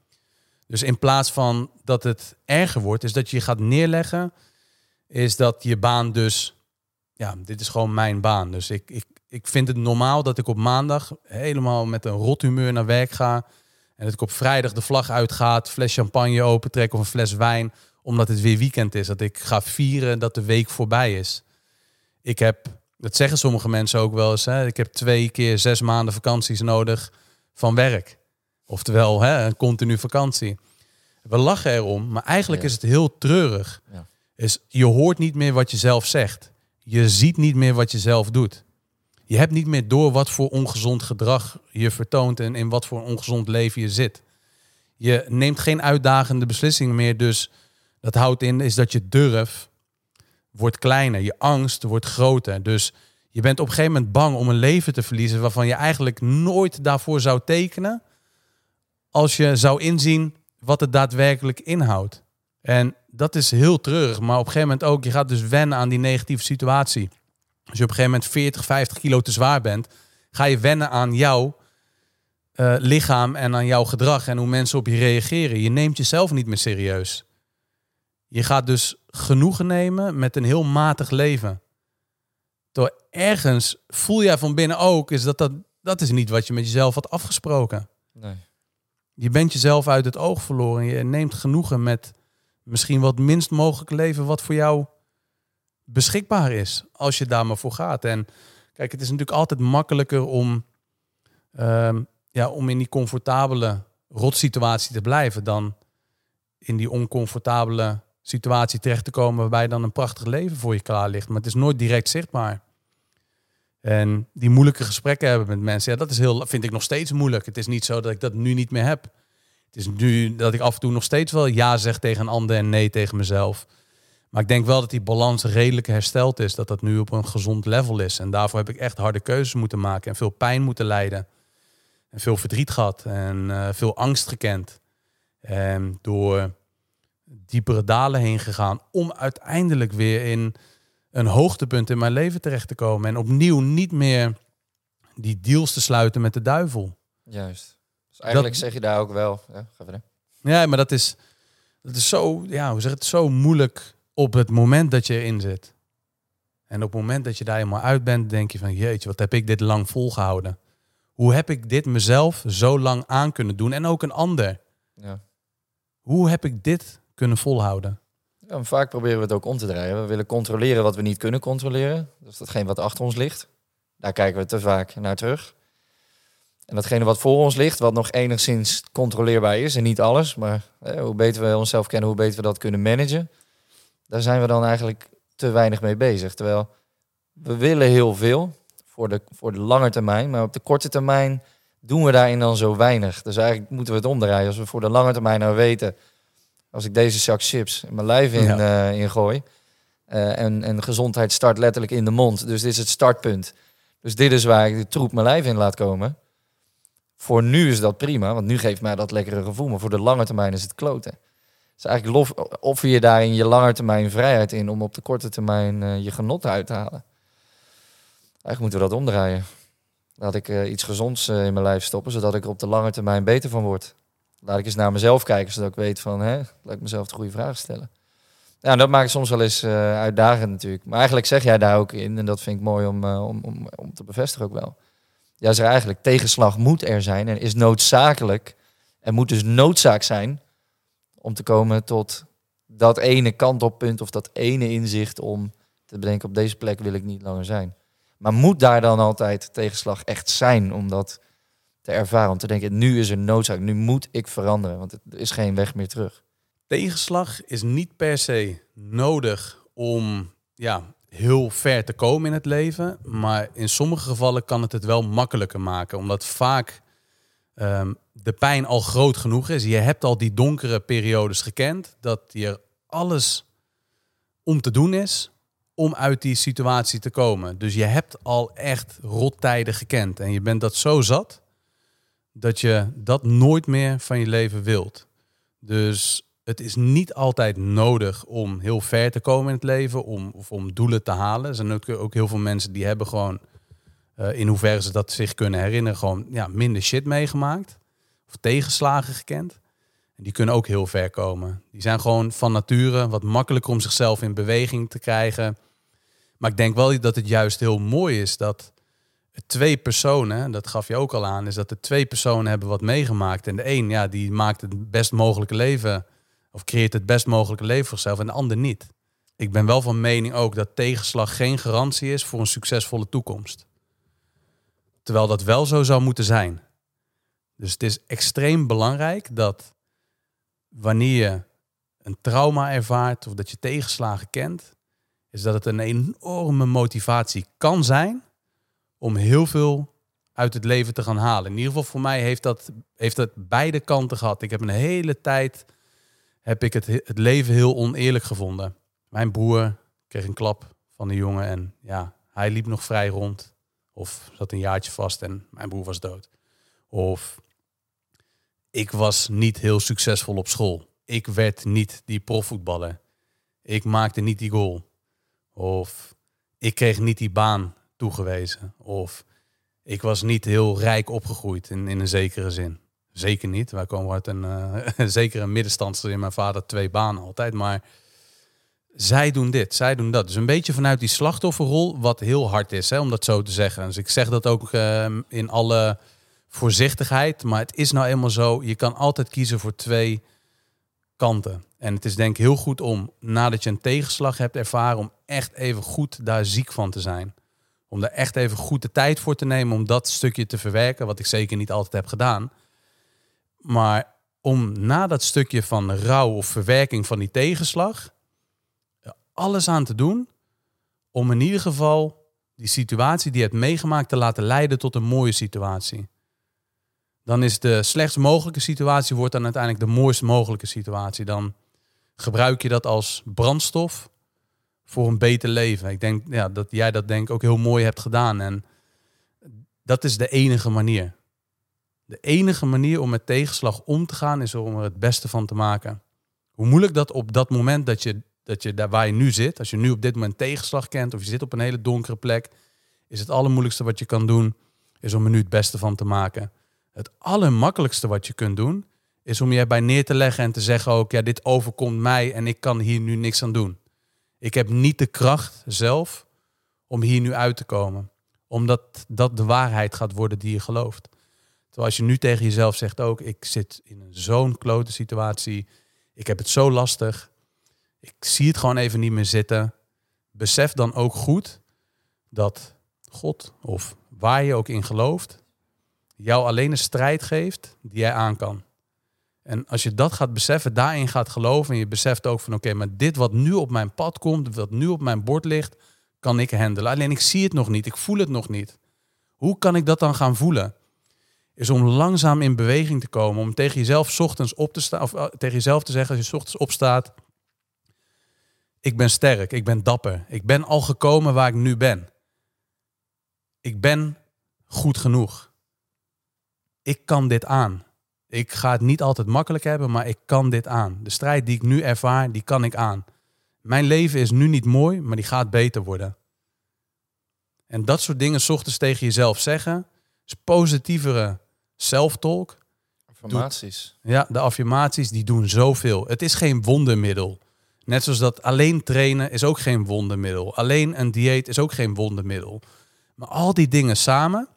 Dus in plaats van dat het erger wordt, is dat je je gaat neerleggen, is dat je baan dus, ja, dit is gewoon mijn baan. Dus ik, ik, ik vind het normaal dat ik op maandag helemaal met een rot humeur naar werk ga. En dat ik op vrijdag de vlag uitgaat, fles champagne opentrek of een fles wijn, omdat het weer weekend is. Dat ik ga vieren dat de week voorbij is. Ik heb dat zeggen sommige mensen ook wel eens. Hè? Ik heb twee keer zes maanden vakanties nodig van werk. Oftewel, hè, een continu vakantie. We lachen erom, maar eigenlijk Ja. is het heel treurig. Ja. Is, je hoort niet meer wat je zelf zegt. Je ziet niet meer wat je zelf doet. Je hebt niet meer door wat voor ongezond gedrag je vertoont en in wat voor ongezond leven je zit. Je neemt geen uitdagende beslissingen meer, dus dat houdt in is dat je durf wordt kleiner, je angst wordt groter. Dus je bent op een gegeven moment bang om een leven te verliezen waarvan je eigenlijk nooit daarvoor zou tekenen als je zou inzien wat het daadwerkelijk inhoudt. En dat is heel treurig, maar op een gegeven moment ook, je gaat dus wennen aan die negatieve situatie. Als je op een gegeven moment 40, 50 kilo te zwaar bent, ga je wennen aan jouw eh, lichaam en aan jouw gedrag en hoe mensen op je reageren. Je neemt jezelf niet meer serieus. Je gaat dus genoegen nemen met een heel matig leven. Door ergens voel jij van binnen ook, is dat, dat dat is niet wat je met jezelf had afgesproken. Nee. Je bent jezelf uit het oog verloren. Je neemt genoegen met misschien wat minst mogelijk leven wat voor jou beschikbaar is. Als je daar maar voor gaat. En kijk, het is natuurlijk altijd makkelijker om, ehm, ja, om in die comfortabele rotsituatie te blijven dan in die oncomfortabele situatie terecht te komen waarbij dan een prachtig leven voor je klaar ligt. Maar het is nooit direct zichtbaar. En die moeilijke gesprekken hebben met mensen, ja, dat is heel, vind ik nog steeds moeilijk. Het is niet zo dat ik dat nu niet meer heb. Het is nu dat ik af en toe nog steeds wel ja zeg tegen een ander en nee tegen mezelf. Maar ik denk wel dat die balans redelijk hersteld is. Dat dat nu op een gezond level is. En daarvoor heb ik echt harde keuzes moeten maken. En veel pijn moeten lijden. En veel verdriet gehad. En eh, veel angst gekend. En door diepere dalen heen gegaan. Om uiteindelijk weer in een hoogtepunt in mijn leven terecht te komen. En opnieuw niet meer die deals te sluiten met de duivel. Juist. Dus eigenlijk Dat- zeg je daar ook wel. Ja, ga verder. Ja, maar dat is, dat is zo, ja, hoe zeg het, zo moeilijk op het moment dat je erin zit. En op het moment dat je daar helemaal uit bent, denk je van jeetje, wat heb ik dit lang volgehouden? Hoe heb ik dit mezelf zo lang aan kunnen doen? En ook een ander. Ja. Hoe heb ik dit kunnen volhouden? Vaak proberen we het ook om te draaien. We willen controleren wat we niet kunnen controleren. Is datgene wat achter ons ligt. Daar kijken we te vaak naar terug. En datgene wat voor ons ligt, wat nog enigszins controleerbaar is, en niet alles, maar hoe beter we onszelf kennen, hoe beter we dat kunnen managen, daar zijn we dan eigenlijk te weinig mee bezig. Terwijl we willen heel veel voor de, voor de lange termijn, maar op de korte termijn doen we daarin dan zo weinig. Dus eigenlijk moeten we het omdraaien. Als we voor de lange termijn nou weten, als ik deze zak chips in mijn lijf in, Ja. eh, ingooi, eh, en, en gezondheid start letterlijk in de mond. Dus dit is het startpunt. Dus dit is waar ik de troep mijn lijf in laat komen. Voor nu is dat prima, want nu geeft mij dat lekkere gevoel. Maar voor de lange termijn is het kloten. Dus eigenlijk lof, offer je daarin je lange termijn vrijheid in om op de korte termijn eh, je genot uit te halen. Eigenlijk moeten we dat omdraaien. Laat ik iets gezonds in mijn lijf stoppen, zodat ik er op de lange termijn beter van word. Laat ik eens naar mezelf kijken, zodat ik weet van, hè, laat ik mezelf de goede vragen stellen. Ja, dat maakt soms wel eens eh, uitdagend natuurlijk. Maar eigenlijk zeg jij daar ook in, en dat vind ik mooi om, eh, om, om, om te bevestigen ook wel. Is er eigenlijk tegenslag moet er zijn en is noodzakelijk. En moet dus noodzaak zijn om te komen tot dat ene kantoppunt of dat ene inzicht om te bedenken op deze plek wil ik niet langer zijn. Maar moet daar dan altijd tegenslag echt zijn om dat te ervaren? Om te denken, nu is er noodzaak, nu moet ik veranderen, want er is geen weg meer terug. Tegenslag is niet per se nodig om ja, heel ver te komen in het leven. Maar in sommige gevallen kan het het wel makkelijker maken. Omdat vaak ehm, de pijn al groot genoeg is. Je hebt al die donkere periodes gekend. Dat hier alles om te doen is om uit die situatie te komen. Dus je hebt al echt rottijden gekend. En je bent dat zo zat dat je dat nooit meer van je leven wilt. Dus het is niet altijd nodig om heel ver te komen in het leven, om, of om doelen te halen. Er zijn ook, heel veel mensen die hebben gewoon, eh, in hoeverre ze dat zich kunnen herinneren, gewoon ja, minder shit meegemaakt. Of tegenslagen gekend. En die kunnen ook heel ver komen. Die zijn gewoon van nature wat makkelijker om zichzelf in beweging te krijgen. Maar ik denk wel dat het juist heel mooi is dat twee personen, dat gaf je ook al aan, is dat er twee personen hebben wat meegemaakt. En de een, ja, die maakt het best mogelijke leven, of creëert het best mogelijke leven voor zichzelf, en de ander niet. Ik ben wel van mening ook dat tegenslag geen garantie is voor een succesvolle toekomst. Terwijl dat wel zo zou moeten zijn. Dus het is extreem belangrijk dat wanneer je een trauma ervaart of dat je tegenslagen kent, is dat het een enorme motivatie kan zijn om heel veel uit het leven te gaan halen. In ieder geval voor mij heeft dat, heeft dat beide kanten gehad. Ik heb een hele tijd heb ik het, het leven heel oneerlijk gevonden. Mijn broer kreeg een klap van de jongen en ja, hij liep nog vrij rond. Of zat een jaartje vast en mijn broer was dood. Of ik was niet heel succesvol op school. Ik werd niet die profvoetballer. Ik maakte niet die goal. Of ik kreeg niet die baan toegewezen. Of ik was niet heel rijk opgegroeid in, in een zekere zin. Zeker niet. Wij komen uit een uh, zeker middenstandster in mijn vader twee banen altijd. Maar zij doen dit, zij doen dat. Dus een beetje vanuit die slachtofferrol, wat heel hard is, hè, om dat zo te zeggen. Dus ik zeg dat ook uh, in alle voorzichtigheid. Maar het is nou eenmaal zo, je kan altijd kiezen voor twee kanten. En het is denk ik heel goed om, nadat je een tegenslag hebt ervaren, om echt even goed daar ziek van te zijn. Om daar echt even goed de tijd voor te nemen om dat stukje te verwerken, wat ik zeker niet altijd heb gedaan. Maar om na dat stukje van rouw of verwerking van die tegenslag, alles aan te doen om in ieder geval die situatie die je hebt meegemaakt te laten leiden tot een mooie situatie. Dan is de slechtst mogelijke situatie wordt dan uiteindelijk de mooiste mogelijke situatie. Dan gebruik je dat als brandstof voor een beter leven. Ik denk ja, dat jij dat denk ook heel mooi hebt gedaan. En dat is de enige manier. De enige manier om met tegenslag om te gaan is om er het beste van te maken. Hoe moeilijk dat op dat moment dat je, dat je daar waar je nu zit, als je nu op dit moment tegenslag kent of je zit op een hele donkere plek, is het allermoeilijkste wat je kan doen, is om er nu het beste van te maken. Het allermakkelijkste wat je kunt doen, is om je erbij neer te leggen en te zeggen ook, ja, dit overkomt mij en ik kan hier nu niks aan doen. Ik heb niet de kracht zelf om hier nu uit te komen. Omdat dat de waarheid gaat worden die je gelooft. Terwijl als je nu tegen jezelf zegt ook, ik zit in zo'n klote situatie. Ik heb het zo lastig. Ik zie het gewoon even niet meer zitten. Besef dan ook goed dat God of waar je ook in gelooft, jou alleen een strijd geeft die jij aan kan. En als je dat gaat beseffen, daarin gaat geloven en je beseft ook van oké, maar dit wat nu op mijn pad komt, wat nu op mijn bord ligt, kan ik handelen. Alleen ik zie het nog niet, ik voel het nog niet. Hoe kan ik dat dan gaan voelen? Is om langzaam in beweging te komen, om tegen jezelf ochtends op te staan, of uh, tegen jezelf te zeggen als je ochtends opstaat, ik ben sterk, ik ben dapper, ik ben al gekomen waar ik nu ben. Ik ben goed genoeg. Ik kan dit aan. Ik ga het niet altijd makkelijk hebben, maar ik kan dit aan. De strijd die ik nu ervaar, die kan ik aan. Mijn leven is nu niet mooi, maar die gaat beter worden. En dat soort dingen 's ochtends tegen jezelf zeggen, is positievere self-talk. Affirmaties. Ja, de affirmaties die doen zoveel. Het is geen wondermiddel. Net zoals dat alleen trainen is ook geen wondermiddel. Alleen een dieet is ook geen wondermiddel. Maar al die dingen samen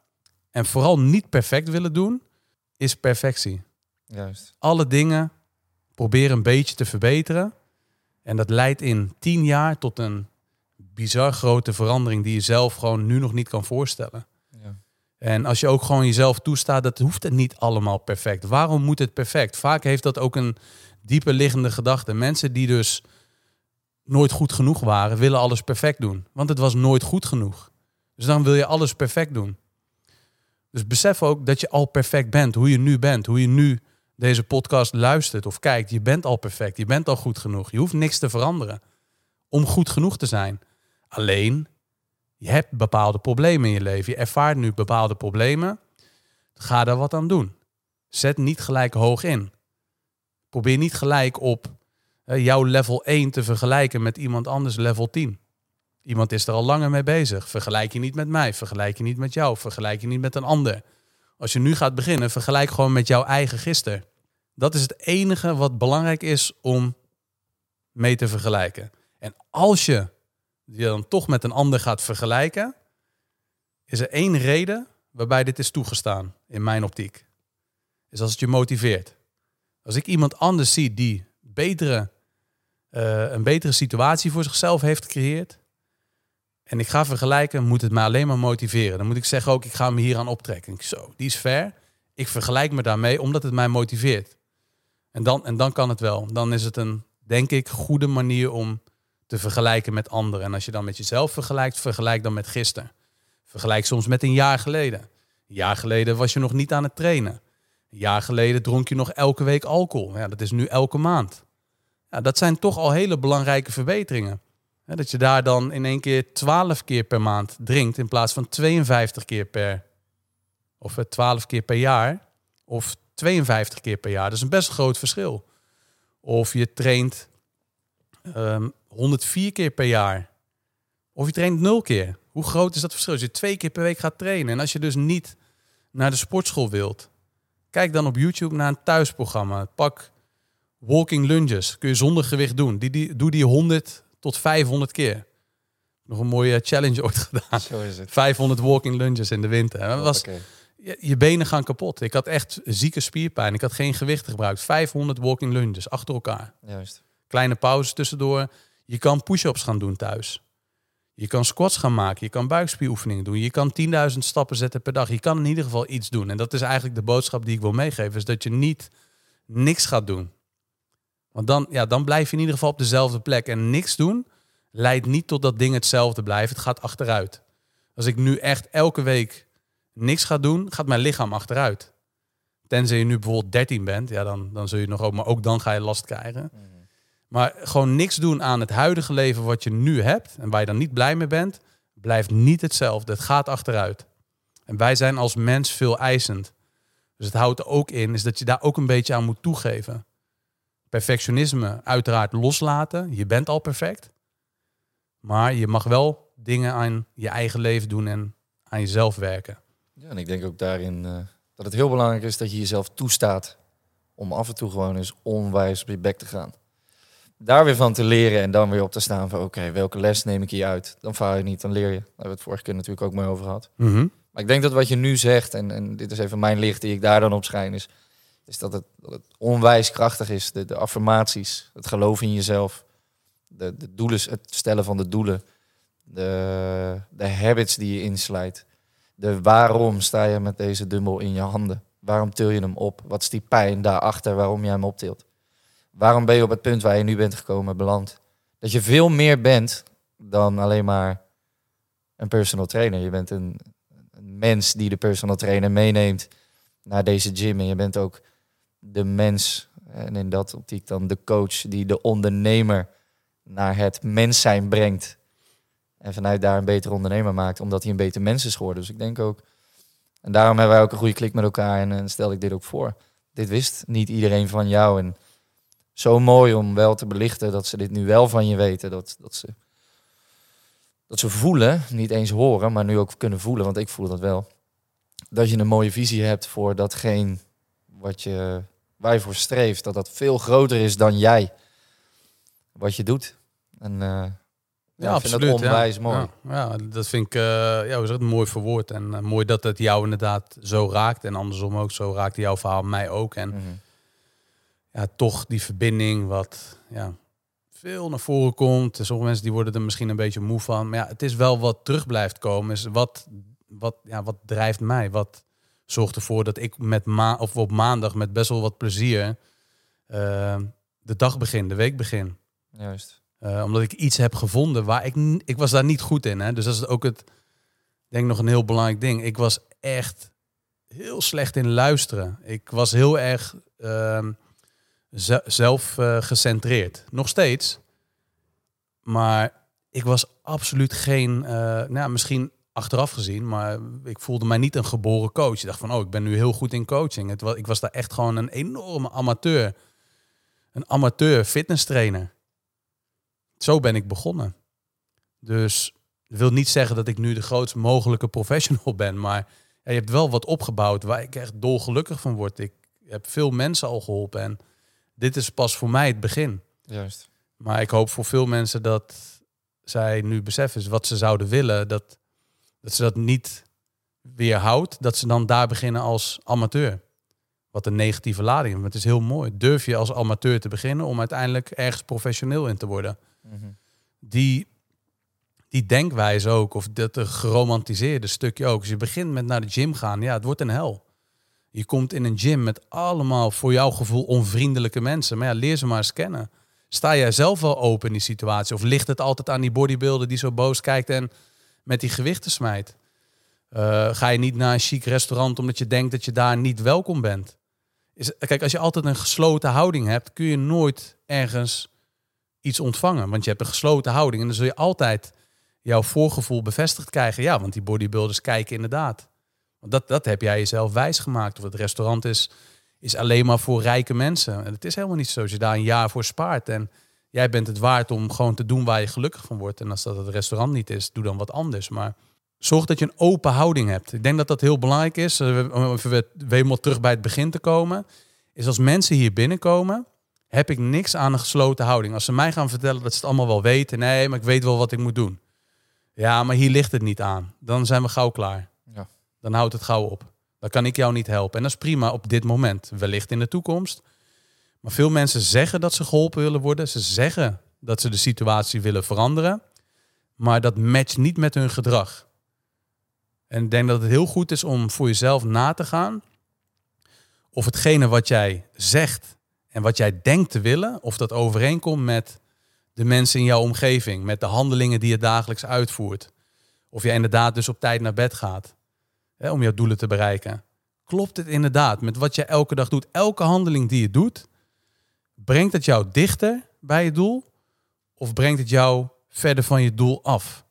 en vooral niet perfect willen doen, is perfectie. Juist. Alle dingen proberen een beetje te verbeteren. En dat leidt in tien jaar tot een bizar grote verandering die je zelf gewoon nu nog niet kan voorstellen. Ja. En als je ook gewoon jezelf toestaat, dat hoeft het niet allemaal perfect. Waarom moet het perfect? Vaak heeft dat ook een dieper liggende gedachte. Mensen die dus nooit goed genoeg waren, willen alles perfect doen. Want het was nooit goed genoeg. Dus dan wil je alles perfect doen. Dus besef ook dat je al perfect bent, hoe je nu bent, hoe je nu deze podcast luistert of kijkt. Je bent al perfect, je bent al goed genoeg. Je hoeft niks te veranderen om goed genoeg te zijn. Alleen, je hebt bepaalde problemen in je leven. Je ervaart nu bepaalde problemen. Ga daar wat aan doen. Zet niet gelijk hoog in. Probeer niet gelijk op eh, jouw level 1 te vergelijken met iemand anders level 10. Iemand is er al langer mee bezig. Vergelijk je niet met mij. Vergelijk je niet met jou. Vergelijk je niet met een ander. Als je nu gaat beginnen, vergelijk gewoon met jouw eigen gisteren. Dat is het enige wat belangrijk is om mee te vergelijken. En als je je dan toch met een ander gaat vergelijken, is er één reden waarbij dit is toegestaan in mijn optiek. Is als het je motiveert. Als ik iemand anders zie die betere, eh, een betere situatie voor zichzelf heeft gecreëerd. En ik ga vergelijken, moet het mij alleen maar motiveren. Dan moet ik zeggen ook, ik ga me hier aan optrekken. Zo, die is fair. Ik vergelijk me daarmee omdat het mij motiveert. En dan, en dan kan het wel. Dan is het een, denk ik, goede manier om te vergelijken met anderen. En als je dan met jezelf vergelijkt, vergelijk dan met gisteren. Vergelijk soms met een jaar geleden. Een jaar geleden was je nog niet aan het trainen. Een jaar geleden dronk je nog elke week alcohol. Ja, dat is nu elke maand. Ja, dat zijn toch al hele belangrijke verbeteringen. Dat je daar dan in één keer 12 keer per maand drinkt in plaats van 52 keer per of eh, 12 keer per jaar of 52 keer per jaar. Dat is een best groot verschil. Of je traint ehm 104 keer per jaar. Of je traint 0 keer. Hoe groot is dat verschil? Als je twee keer per week gaat trainen en als je dus niet naar de sportschool wilt, kijk dan op YouTube naar een thuisprogramma. Pak walking lunges. Kun je zonder gewicht doen. Die, die, doe die 100 tot 500 keer. Nog een mooie challenge ooit gedaan. Zo is het. 500 walking lunges in de winter. Dat was, je benen gaan kapot. Ik had echt zieke spierpijn. Ik had geen gewicht gebruikt. 500 walking lunges achter elkaar. Juist. Kleine pauzes tussendoor. Je kan push-ups gaan doen thuis. Je kan squats gaan maken. Je kan buikspieroefeningen doen. Je kan 10.000 stappen zetten per dag. Je kan in ieder geval iets doen. En dat is eigenlijk de boodschap die ik wil meegeven. Is dat je niet niks gaat doen. Want dan, ja, dan blijf je in ieder geval op dezelfde plek. En niks doen leidt niet tot dat dingen hetzelfde blijven. Het gaat achteruit. Als ik nu echt elke week niks ga doen, gaat mijn lichaam achteruit. Tenzij je nu bijvoorbeeld 13 bent, ja, dan, dan zul je nog ook, maar ook dan ga je last krijgen. Maar gewoon niks doen aan het huidige leven wat je nu hebt en waar je dan niet blij mee bent, blijft niet hetzelfde. Het gaat achteruit. En wij zijn als mens veel eisend. Dus het houdt er ook in, is dat je daar ook een beetje aan moet toegeven. Perfectionisme uiteraard loslaten. Je bent al perfect. Maar je mag wel dingen aan je eigen leven doen en aan jezelf werken. Ja, en ik denk ook daarin eh, dat het heel belangrijk is dat je jezelf toestaat om af en toe gewoon eens onwijs op je bek te gaan. Daar weer van te leren en dan weer op te staan van oké, welke les neem ik hier uit? Dan faal je niet, dan leer je. Daar hebben we het vorige keer natuurlijk ook mee over gehad. Mhm. Maar ik denk dat wat je nu zegt, en, en dit is even mijn licht die ik daar dan op schijn, is, is dat, het, onwijs krachtig is. De, de affirmaties, het geloof in jezelf, de, de doelen, het stellen van de doelen, de, de habits die je inslijt. De waarom sta je met deze dumbbell in je handen? Waarom til je hem op? Wat is die pijn daarachter waarom jij hem optilt? Waarom ben je op het punt waar je nu bent gekomen beland? Dat je veel meer bent dan alleen maar een personal trainer. Je bent een, een mens die de personal trainer meeneemt naar deze gym. En je bent ook de mens, en in dat optiek dan de coach, die de ondernemer naar het mens zijn brengt. En vanuit daar een betere ondernemer maakt, omdat hij een beter mens is geworden. Dus ik denk ook, en daarom hebben wij ook een goede klik met elkaar en, stel ik dit ook voor. Dit wist niet iedereen van jou. En zo mooi om wel te belichten dat ze dit nu wel van je weten. Dat, dat ze dat ze voelen, niet eens horen, maar nu ook kunnen voelen, want ik voel dat wel. Dat je een mooie visie hebt voor datgene wat je, waar je voor streeft. Dat dat veel groter is dan jij. Wat je doet. En uh, ja, ja, ik vind absoluut. dat onwijs ja. mooi. Ja, ja, dat vind ik uh, ja, hoe zeg het, mooi verwoord. En uh, mooi dat het jou inderdaad zo raakt. En andersom ook, zo raakte jouw verhaal mij ook. En Mhm. ja, toch die verbinding wat ja, veel naar voren komt. Sommige mensen die worden er misschien een beetje moe van. Maar ja, het is wel wat terug blijft komen. Is wat, wat, ja, wat drijft mij? Wat zorgt ervoor dat ik met ma of op maandag met best wel wat plezier uh, de dag begin, de week begin. Juist. Uh, omdat ik iets heb gevonden waar ik... Ik was daar niet goed in. Hè? Dus dat is ook het... denk nog een heel belangrijk ding. Ik was echt heel slecht in luisteren. Ik was heel erg uh, ze zelf uh, gecentreerd. Nog steeds. Maar ik was absoluut geen... Nou, misschien achteraf gezien, maar ik voelde mij niet een geboren coach. Ik dacht van, oh, ik ben nu heel goed in coaching. Het was, ik was daar echt gewoon een enorme amateur. Een amateur fitness trainer. Zo ben ik begonnen. Dus dat wil niet zeggen dat ik nu de grootst mogelijke professional ben, maar ja, je hebt wel wat opgebouwd waar ik echt dolgelukkig van word. Ik heb veel mensen al geholpen en dit is pas voor mij het begin. Juist. Maar ik hoop voor veel mensen dat zij nu beseffen is wat ze zouden willen, dat, dat ze dat niet weerhoudt, dat ze dan daar beginnen als amateur. Wat een negatieve lading. Maar het is heel mooi. Durf je als amateur te beginnen om uiteindelijk ergens professioneel in te worden. Mm -hmm. Die, die denkwijze ook, of dat geromantiseerde stukje ook. Als je begint met naar de gym gaan, ja, het wordt een hel. Je komt in een gym met allemaal voor jouw gevoel onvriendelijke mensen. Maar ja, leer ze maar eens kennen. Sta jij zelf wel open in die situatie? Of ligt het altijd aan die bodybuilder die zo boos kijkt en met die gewichten smijt? Uh, ga je niet naar een chic restaurant omdat je denkt dat je daar niet welkom bent? Is, kijk, als je altijd een gesloten houding hebt, kun je nooit ergens iets ontvangen. Want je hebt een gesloten houding en dan zul je altijd jouw voorgevoel bevestigd krijgen. Ja, want die bodybuilders kijken inderdaad. Want dat, dat heb jij jezelf wijsgemaakt. Of het restaurant is, is alleen maar voor rijke mensen. En het is helemaal niet zo. Als je daar een jaar voor spaart en jij bent het waard om gewoon te doen waar je gelukkig van wordt. En als dat het restaurant niet is, doe dan wat anders. Maar zorg dat je een open houding hebt. Ik denk dat dat heel belangrijk is. Om even weer terug bij het begin te komen. Is als mensen hier binnenkomen, heb ik niks aan een gesloten houding. Als ze mij gaan vertellen dat ze het allemaal wel weten. Nee, maar ik weet wel wat ik moet doen. Ja, maar hier ligt het niet aan. Dan zijn we gauw klaar. Ja. Dan houdt het gauw op. Dan kan ik jou niet helpen. En dat is prima op dit moment. Wellicht in de toekomst. Maar veel mensen zeggen dat ze geholpen willen worden. Ze zeggen dat ze de situatie willen veranderen. Maar dat matcht niet met hun gedrag. En ik denk dat het heel goed is om voor jezelf na te gaan. Of hetgene wat jij zegt en wat jij denkt te willen, of dat overeenkomt met de mensen in jouw omgeving, met de handelingen die je dagelijks uitvoert. Of jij inderdaad dus op tijd naar bed gaat hè, om jouw doelen te bereiken. Klopt het inderdaad met wat jij elke dag doet? Elke handeling die je doet, brengt het jou dichter bij je doel of brengt het jou verder van je doel af?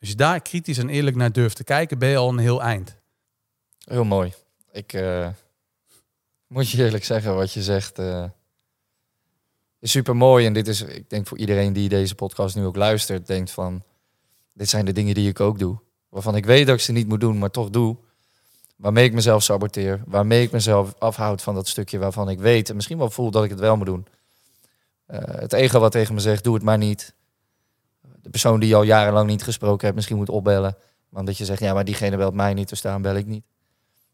Als je daar kritisch en eerlijk naar durft te kijken, ben je al een heel eind. Heel mooi. Ik uh, moet je eerlijk zeggen, wat je zegt uh, is super mooi. En dit is, ik denk voor iedereen die deze podcast nu ook luistert, denkt van, dit zijn de dingen die ik ook doe. Waarvan ik weet dat ik ze niet moet doen, maar toch doe. Waarmee ik mezelf saboteer. Waarmee ik mezelf afhoud van dat stukje waarvan ik weet en misschien wel voel dat ik het wel moet doen. Uh, het ego wat tegen me zegt, doe het maar niet. De persoon die je al jarenlang niet gesproken hebt, misschien moet opbellen. Want dat je zegt, ja, maar diegene belt mij niet, dus daarom bel ik niet.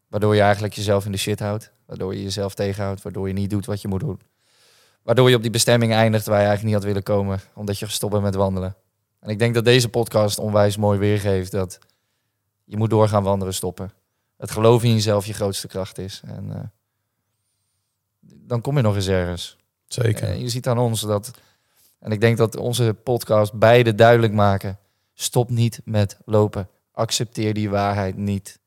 Waardoor je eigenlijk jezelf in de shit houdt. Waardoor je jezelf tegenhoudt. Waardoor je niet doet wat je moet doen. Waardoor je op die bestemming eindigt waar je eigenlijk niet had willen komen. Omdat je gestopt bent met wandelen. En ik denk dat deze podcast onwijs mooi weergeeft dat je moet doorgaan wandelen, stoppen. Het geloof in jezelf je grootste kracht is. En uh, dan kom je nog eens ergens. Zeker. En je ziet aan ons dat... En ik denk dat onze podcast beide duidelijk maken. Stop niet met lopen. Accepteer die waarheid niet.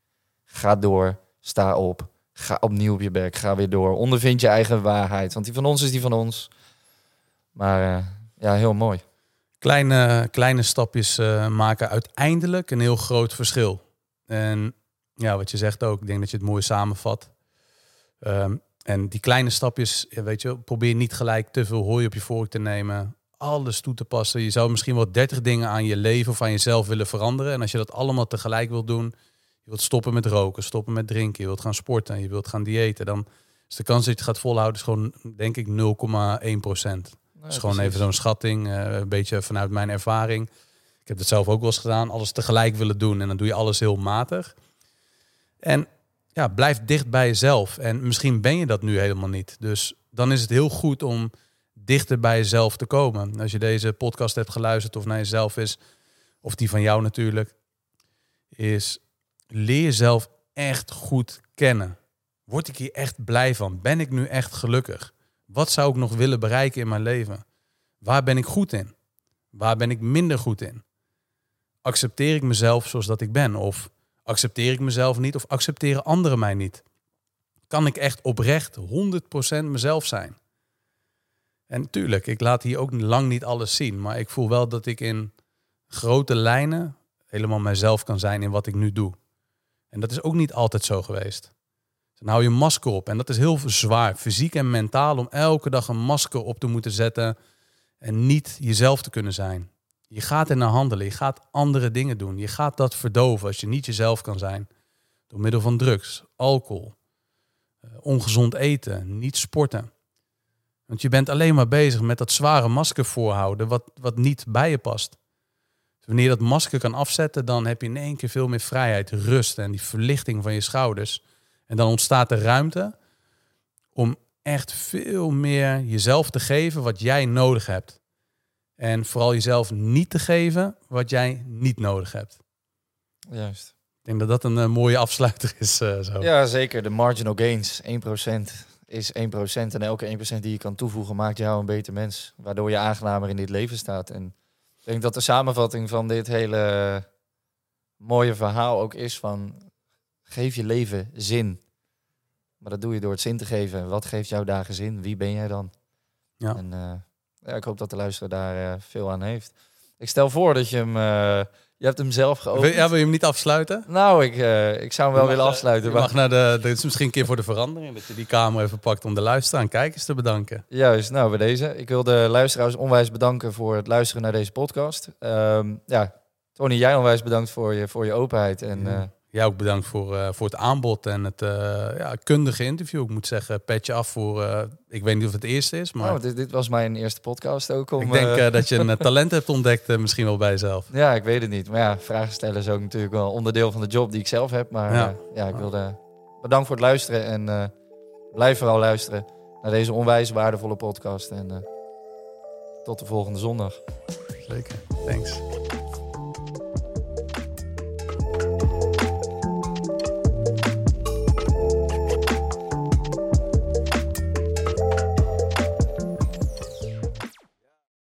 Ga door. Sta op. Ga opnieuw op je bek. Ga weer door. Ondervind je eigen waarheid. Want die van ons is die van ons. Maar uh, ja, heel mooi. Kleine, kleine stapjes uh, maken uiteindelijk een heel groot verschil. En ja, wat je zegt ook. Ik denk dat je het mooi samenvat. Um, en die kleine stapjes, weet je, probeer niet gelijk te veel hooi op je vork te nemen. alles toe te passen. Je zou misschien wel 30 dingen aan je leven of aan jezelf willen veranderen. En als je dat allemaal tegelijk wilt doen, je wilt stoppen met roken, stoppen met drinken, je wilt gaan sporten, je wilt gaan diëten, dan is de kans dat je het gaat volhouden is gewoon, denk ik, 0,1 procent. Dat is gewoon even zo'n schatting, eh, een beetje vanuit mijn ervaring. Ik heb het zelf ook wel eens gedaan, alles tegelijk willen doen en dan doe je alles heel matig. En ja, blijf dicht bij jezelf. En misschien ben je dat nu helemaal niet. Dus dan is het heel goed om dichter bij jezelf te komen. Als je deze podcast hebt geluisterd of naar jezelf is, of die van jou natuurlijk, is leer jezelf echt goed kennen. Word ik hier echt blij van? Ben ik nu echt gelukkig? Wat zou ik nog willen bereiken in mijn leven? Waar ben ik goed in? Waar ben ik minder goed in? Accepteer ik mezelf zoals dat ik ben? Of accepteer ik mezelf niet? Of accepteren anderen mij niet? Kan ik echt oprecht 100% mezelf zijn? En tuurlijk, ik laat hier ook lang niet alles zien. Maar ik voel wel dat ik in grote lijnen helemaal mijzelf kan zijn in wat ik nu doe. En dat is ook niet altijd zo geweest. Dan hou je masker op. En dat is heel zwaar, fysiek en mentaal, om elke dag een masker op te moeten zetten en niet jezelf te kunnen zijn. Je gaat er naar handelen, je gaat andere dingen doen. Je gaat dat verdoven als je niet jezelf kan zijn. Door middel van drugs, alcohol, eh, ongezond eten, niet sporten. Want je bent alleen maar bezig met dat zware masker voorhouden, wat, wat niet bij je past. Dus wanneer je dat masker kan afzetten, dan heb je in één keer veel meer vrijheid, rust en die verlichting van je schouders. En dan ontstaat er ruimte om echt veel meer jezelf te geven wat jij nodig hebt. En vooral jezelf niet te geven wat jij niet nodig hebt. Juist. Ik denk dat dat een eh, mooie afsluiter is. eh, zo. Ja, zeker. De marginal gains, 1% is 1%. En elke 1% die je kan toevoegen maakt jou een beter mens. Waardoor je aangenamer in dit leven staat. En ik denk dat de samenvatting van dit hele mooie verhaal ook is van... Geef je leven zin. Maar dat doe je door het zin te geven. Wat geeft jouw dagen zin? Wie ben jij dan? Ja. En eh, ja, ik hoop dat de luisteraar daar eh, veel aan heeft. Ik stel voor dat je hem... eh, je hebt hem zelf Wil, geopend. ja, wil je hem niet afsluiten? Nou, ik, eh, ik zou hem wel mag, willen afsluiten. Maar- mag naar de, dit is misschien een keer voor de verandering, dat je die kamer even pakt om de luisteraar en kijkers te bedanken. Juist, nou bij deze. Ik wil de luisteraars onwijs bedanken voor het luisteren naar deze podcast. Ehm, ja, Tony, jij onwijs bedankt voor je, voor je openheid. En Ja. Jij ook bedankt voor, eh, voor het aanbod en het eh, ja, kundige interview. Ik moet zeggen, petje af voor, eh, ik weet niet of het eerste is, maar oh, dit, dit was mijn eerste podcast ook. Om, ik denk dat je een talent hebt ontdekt, misschien wel bij jezelf. ja, ik weet het niet. Maar ja, vragen stellen is ook natuurlijk wel onderdeel van de job die ik zelf heb. Maar Ja. ja, ik wilde bedankt voor het luisteren. En blijf vooral luisteren naar deze onwijs waardevolle podcast. En tot de volgende zondag. Zeker, thanks.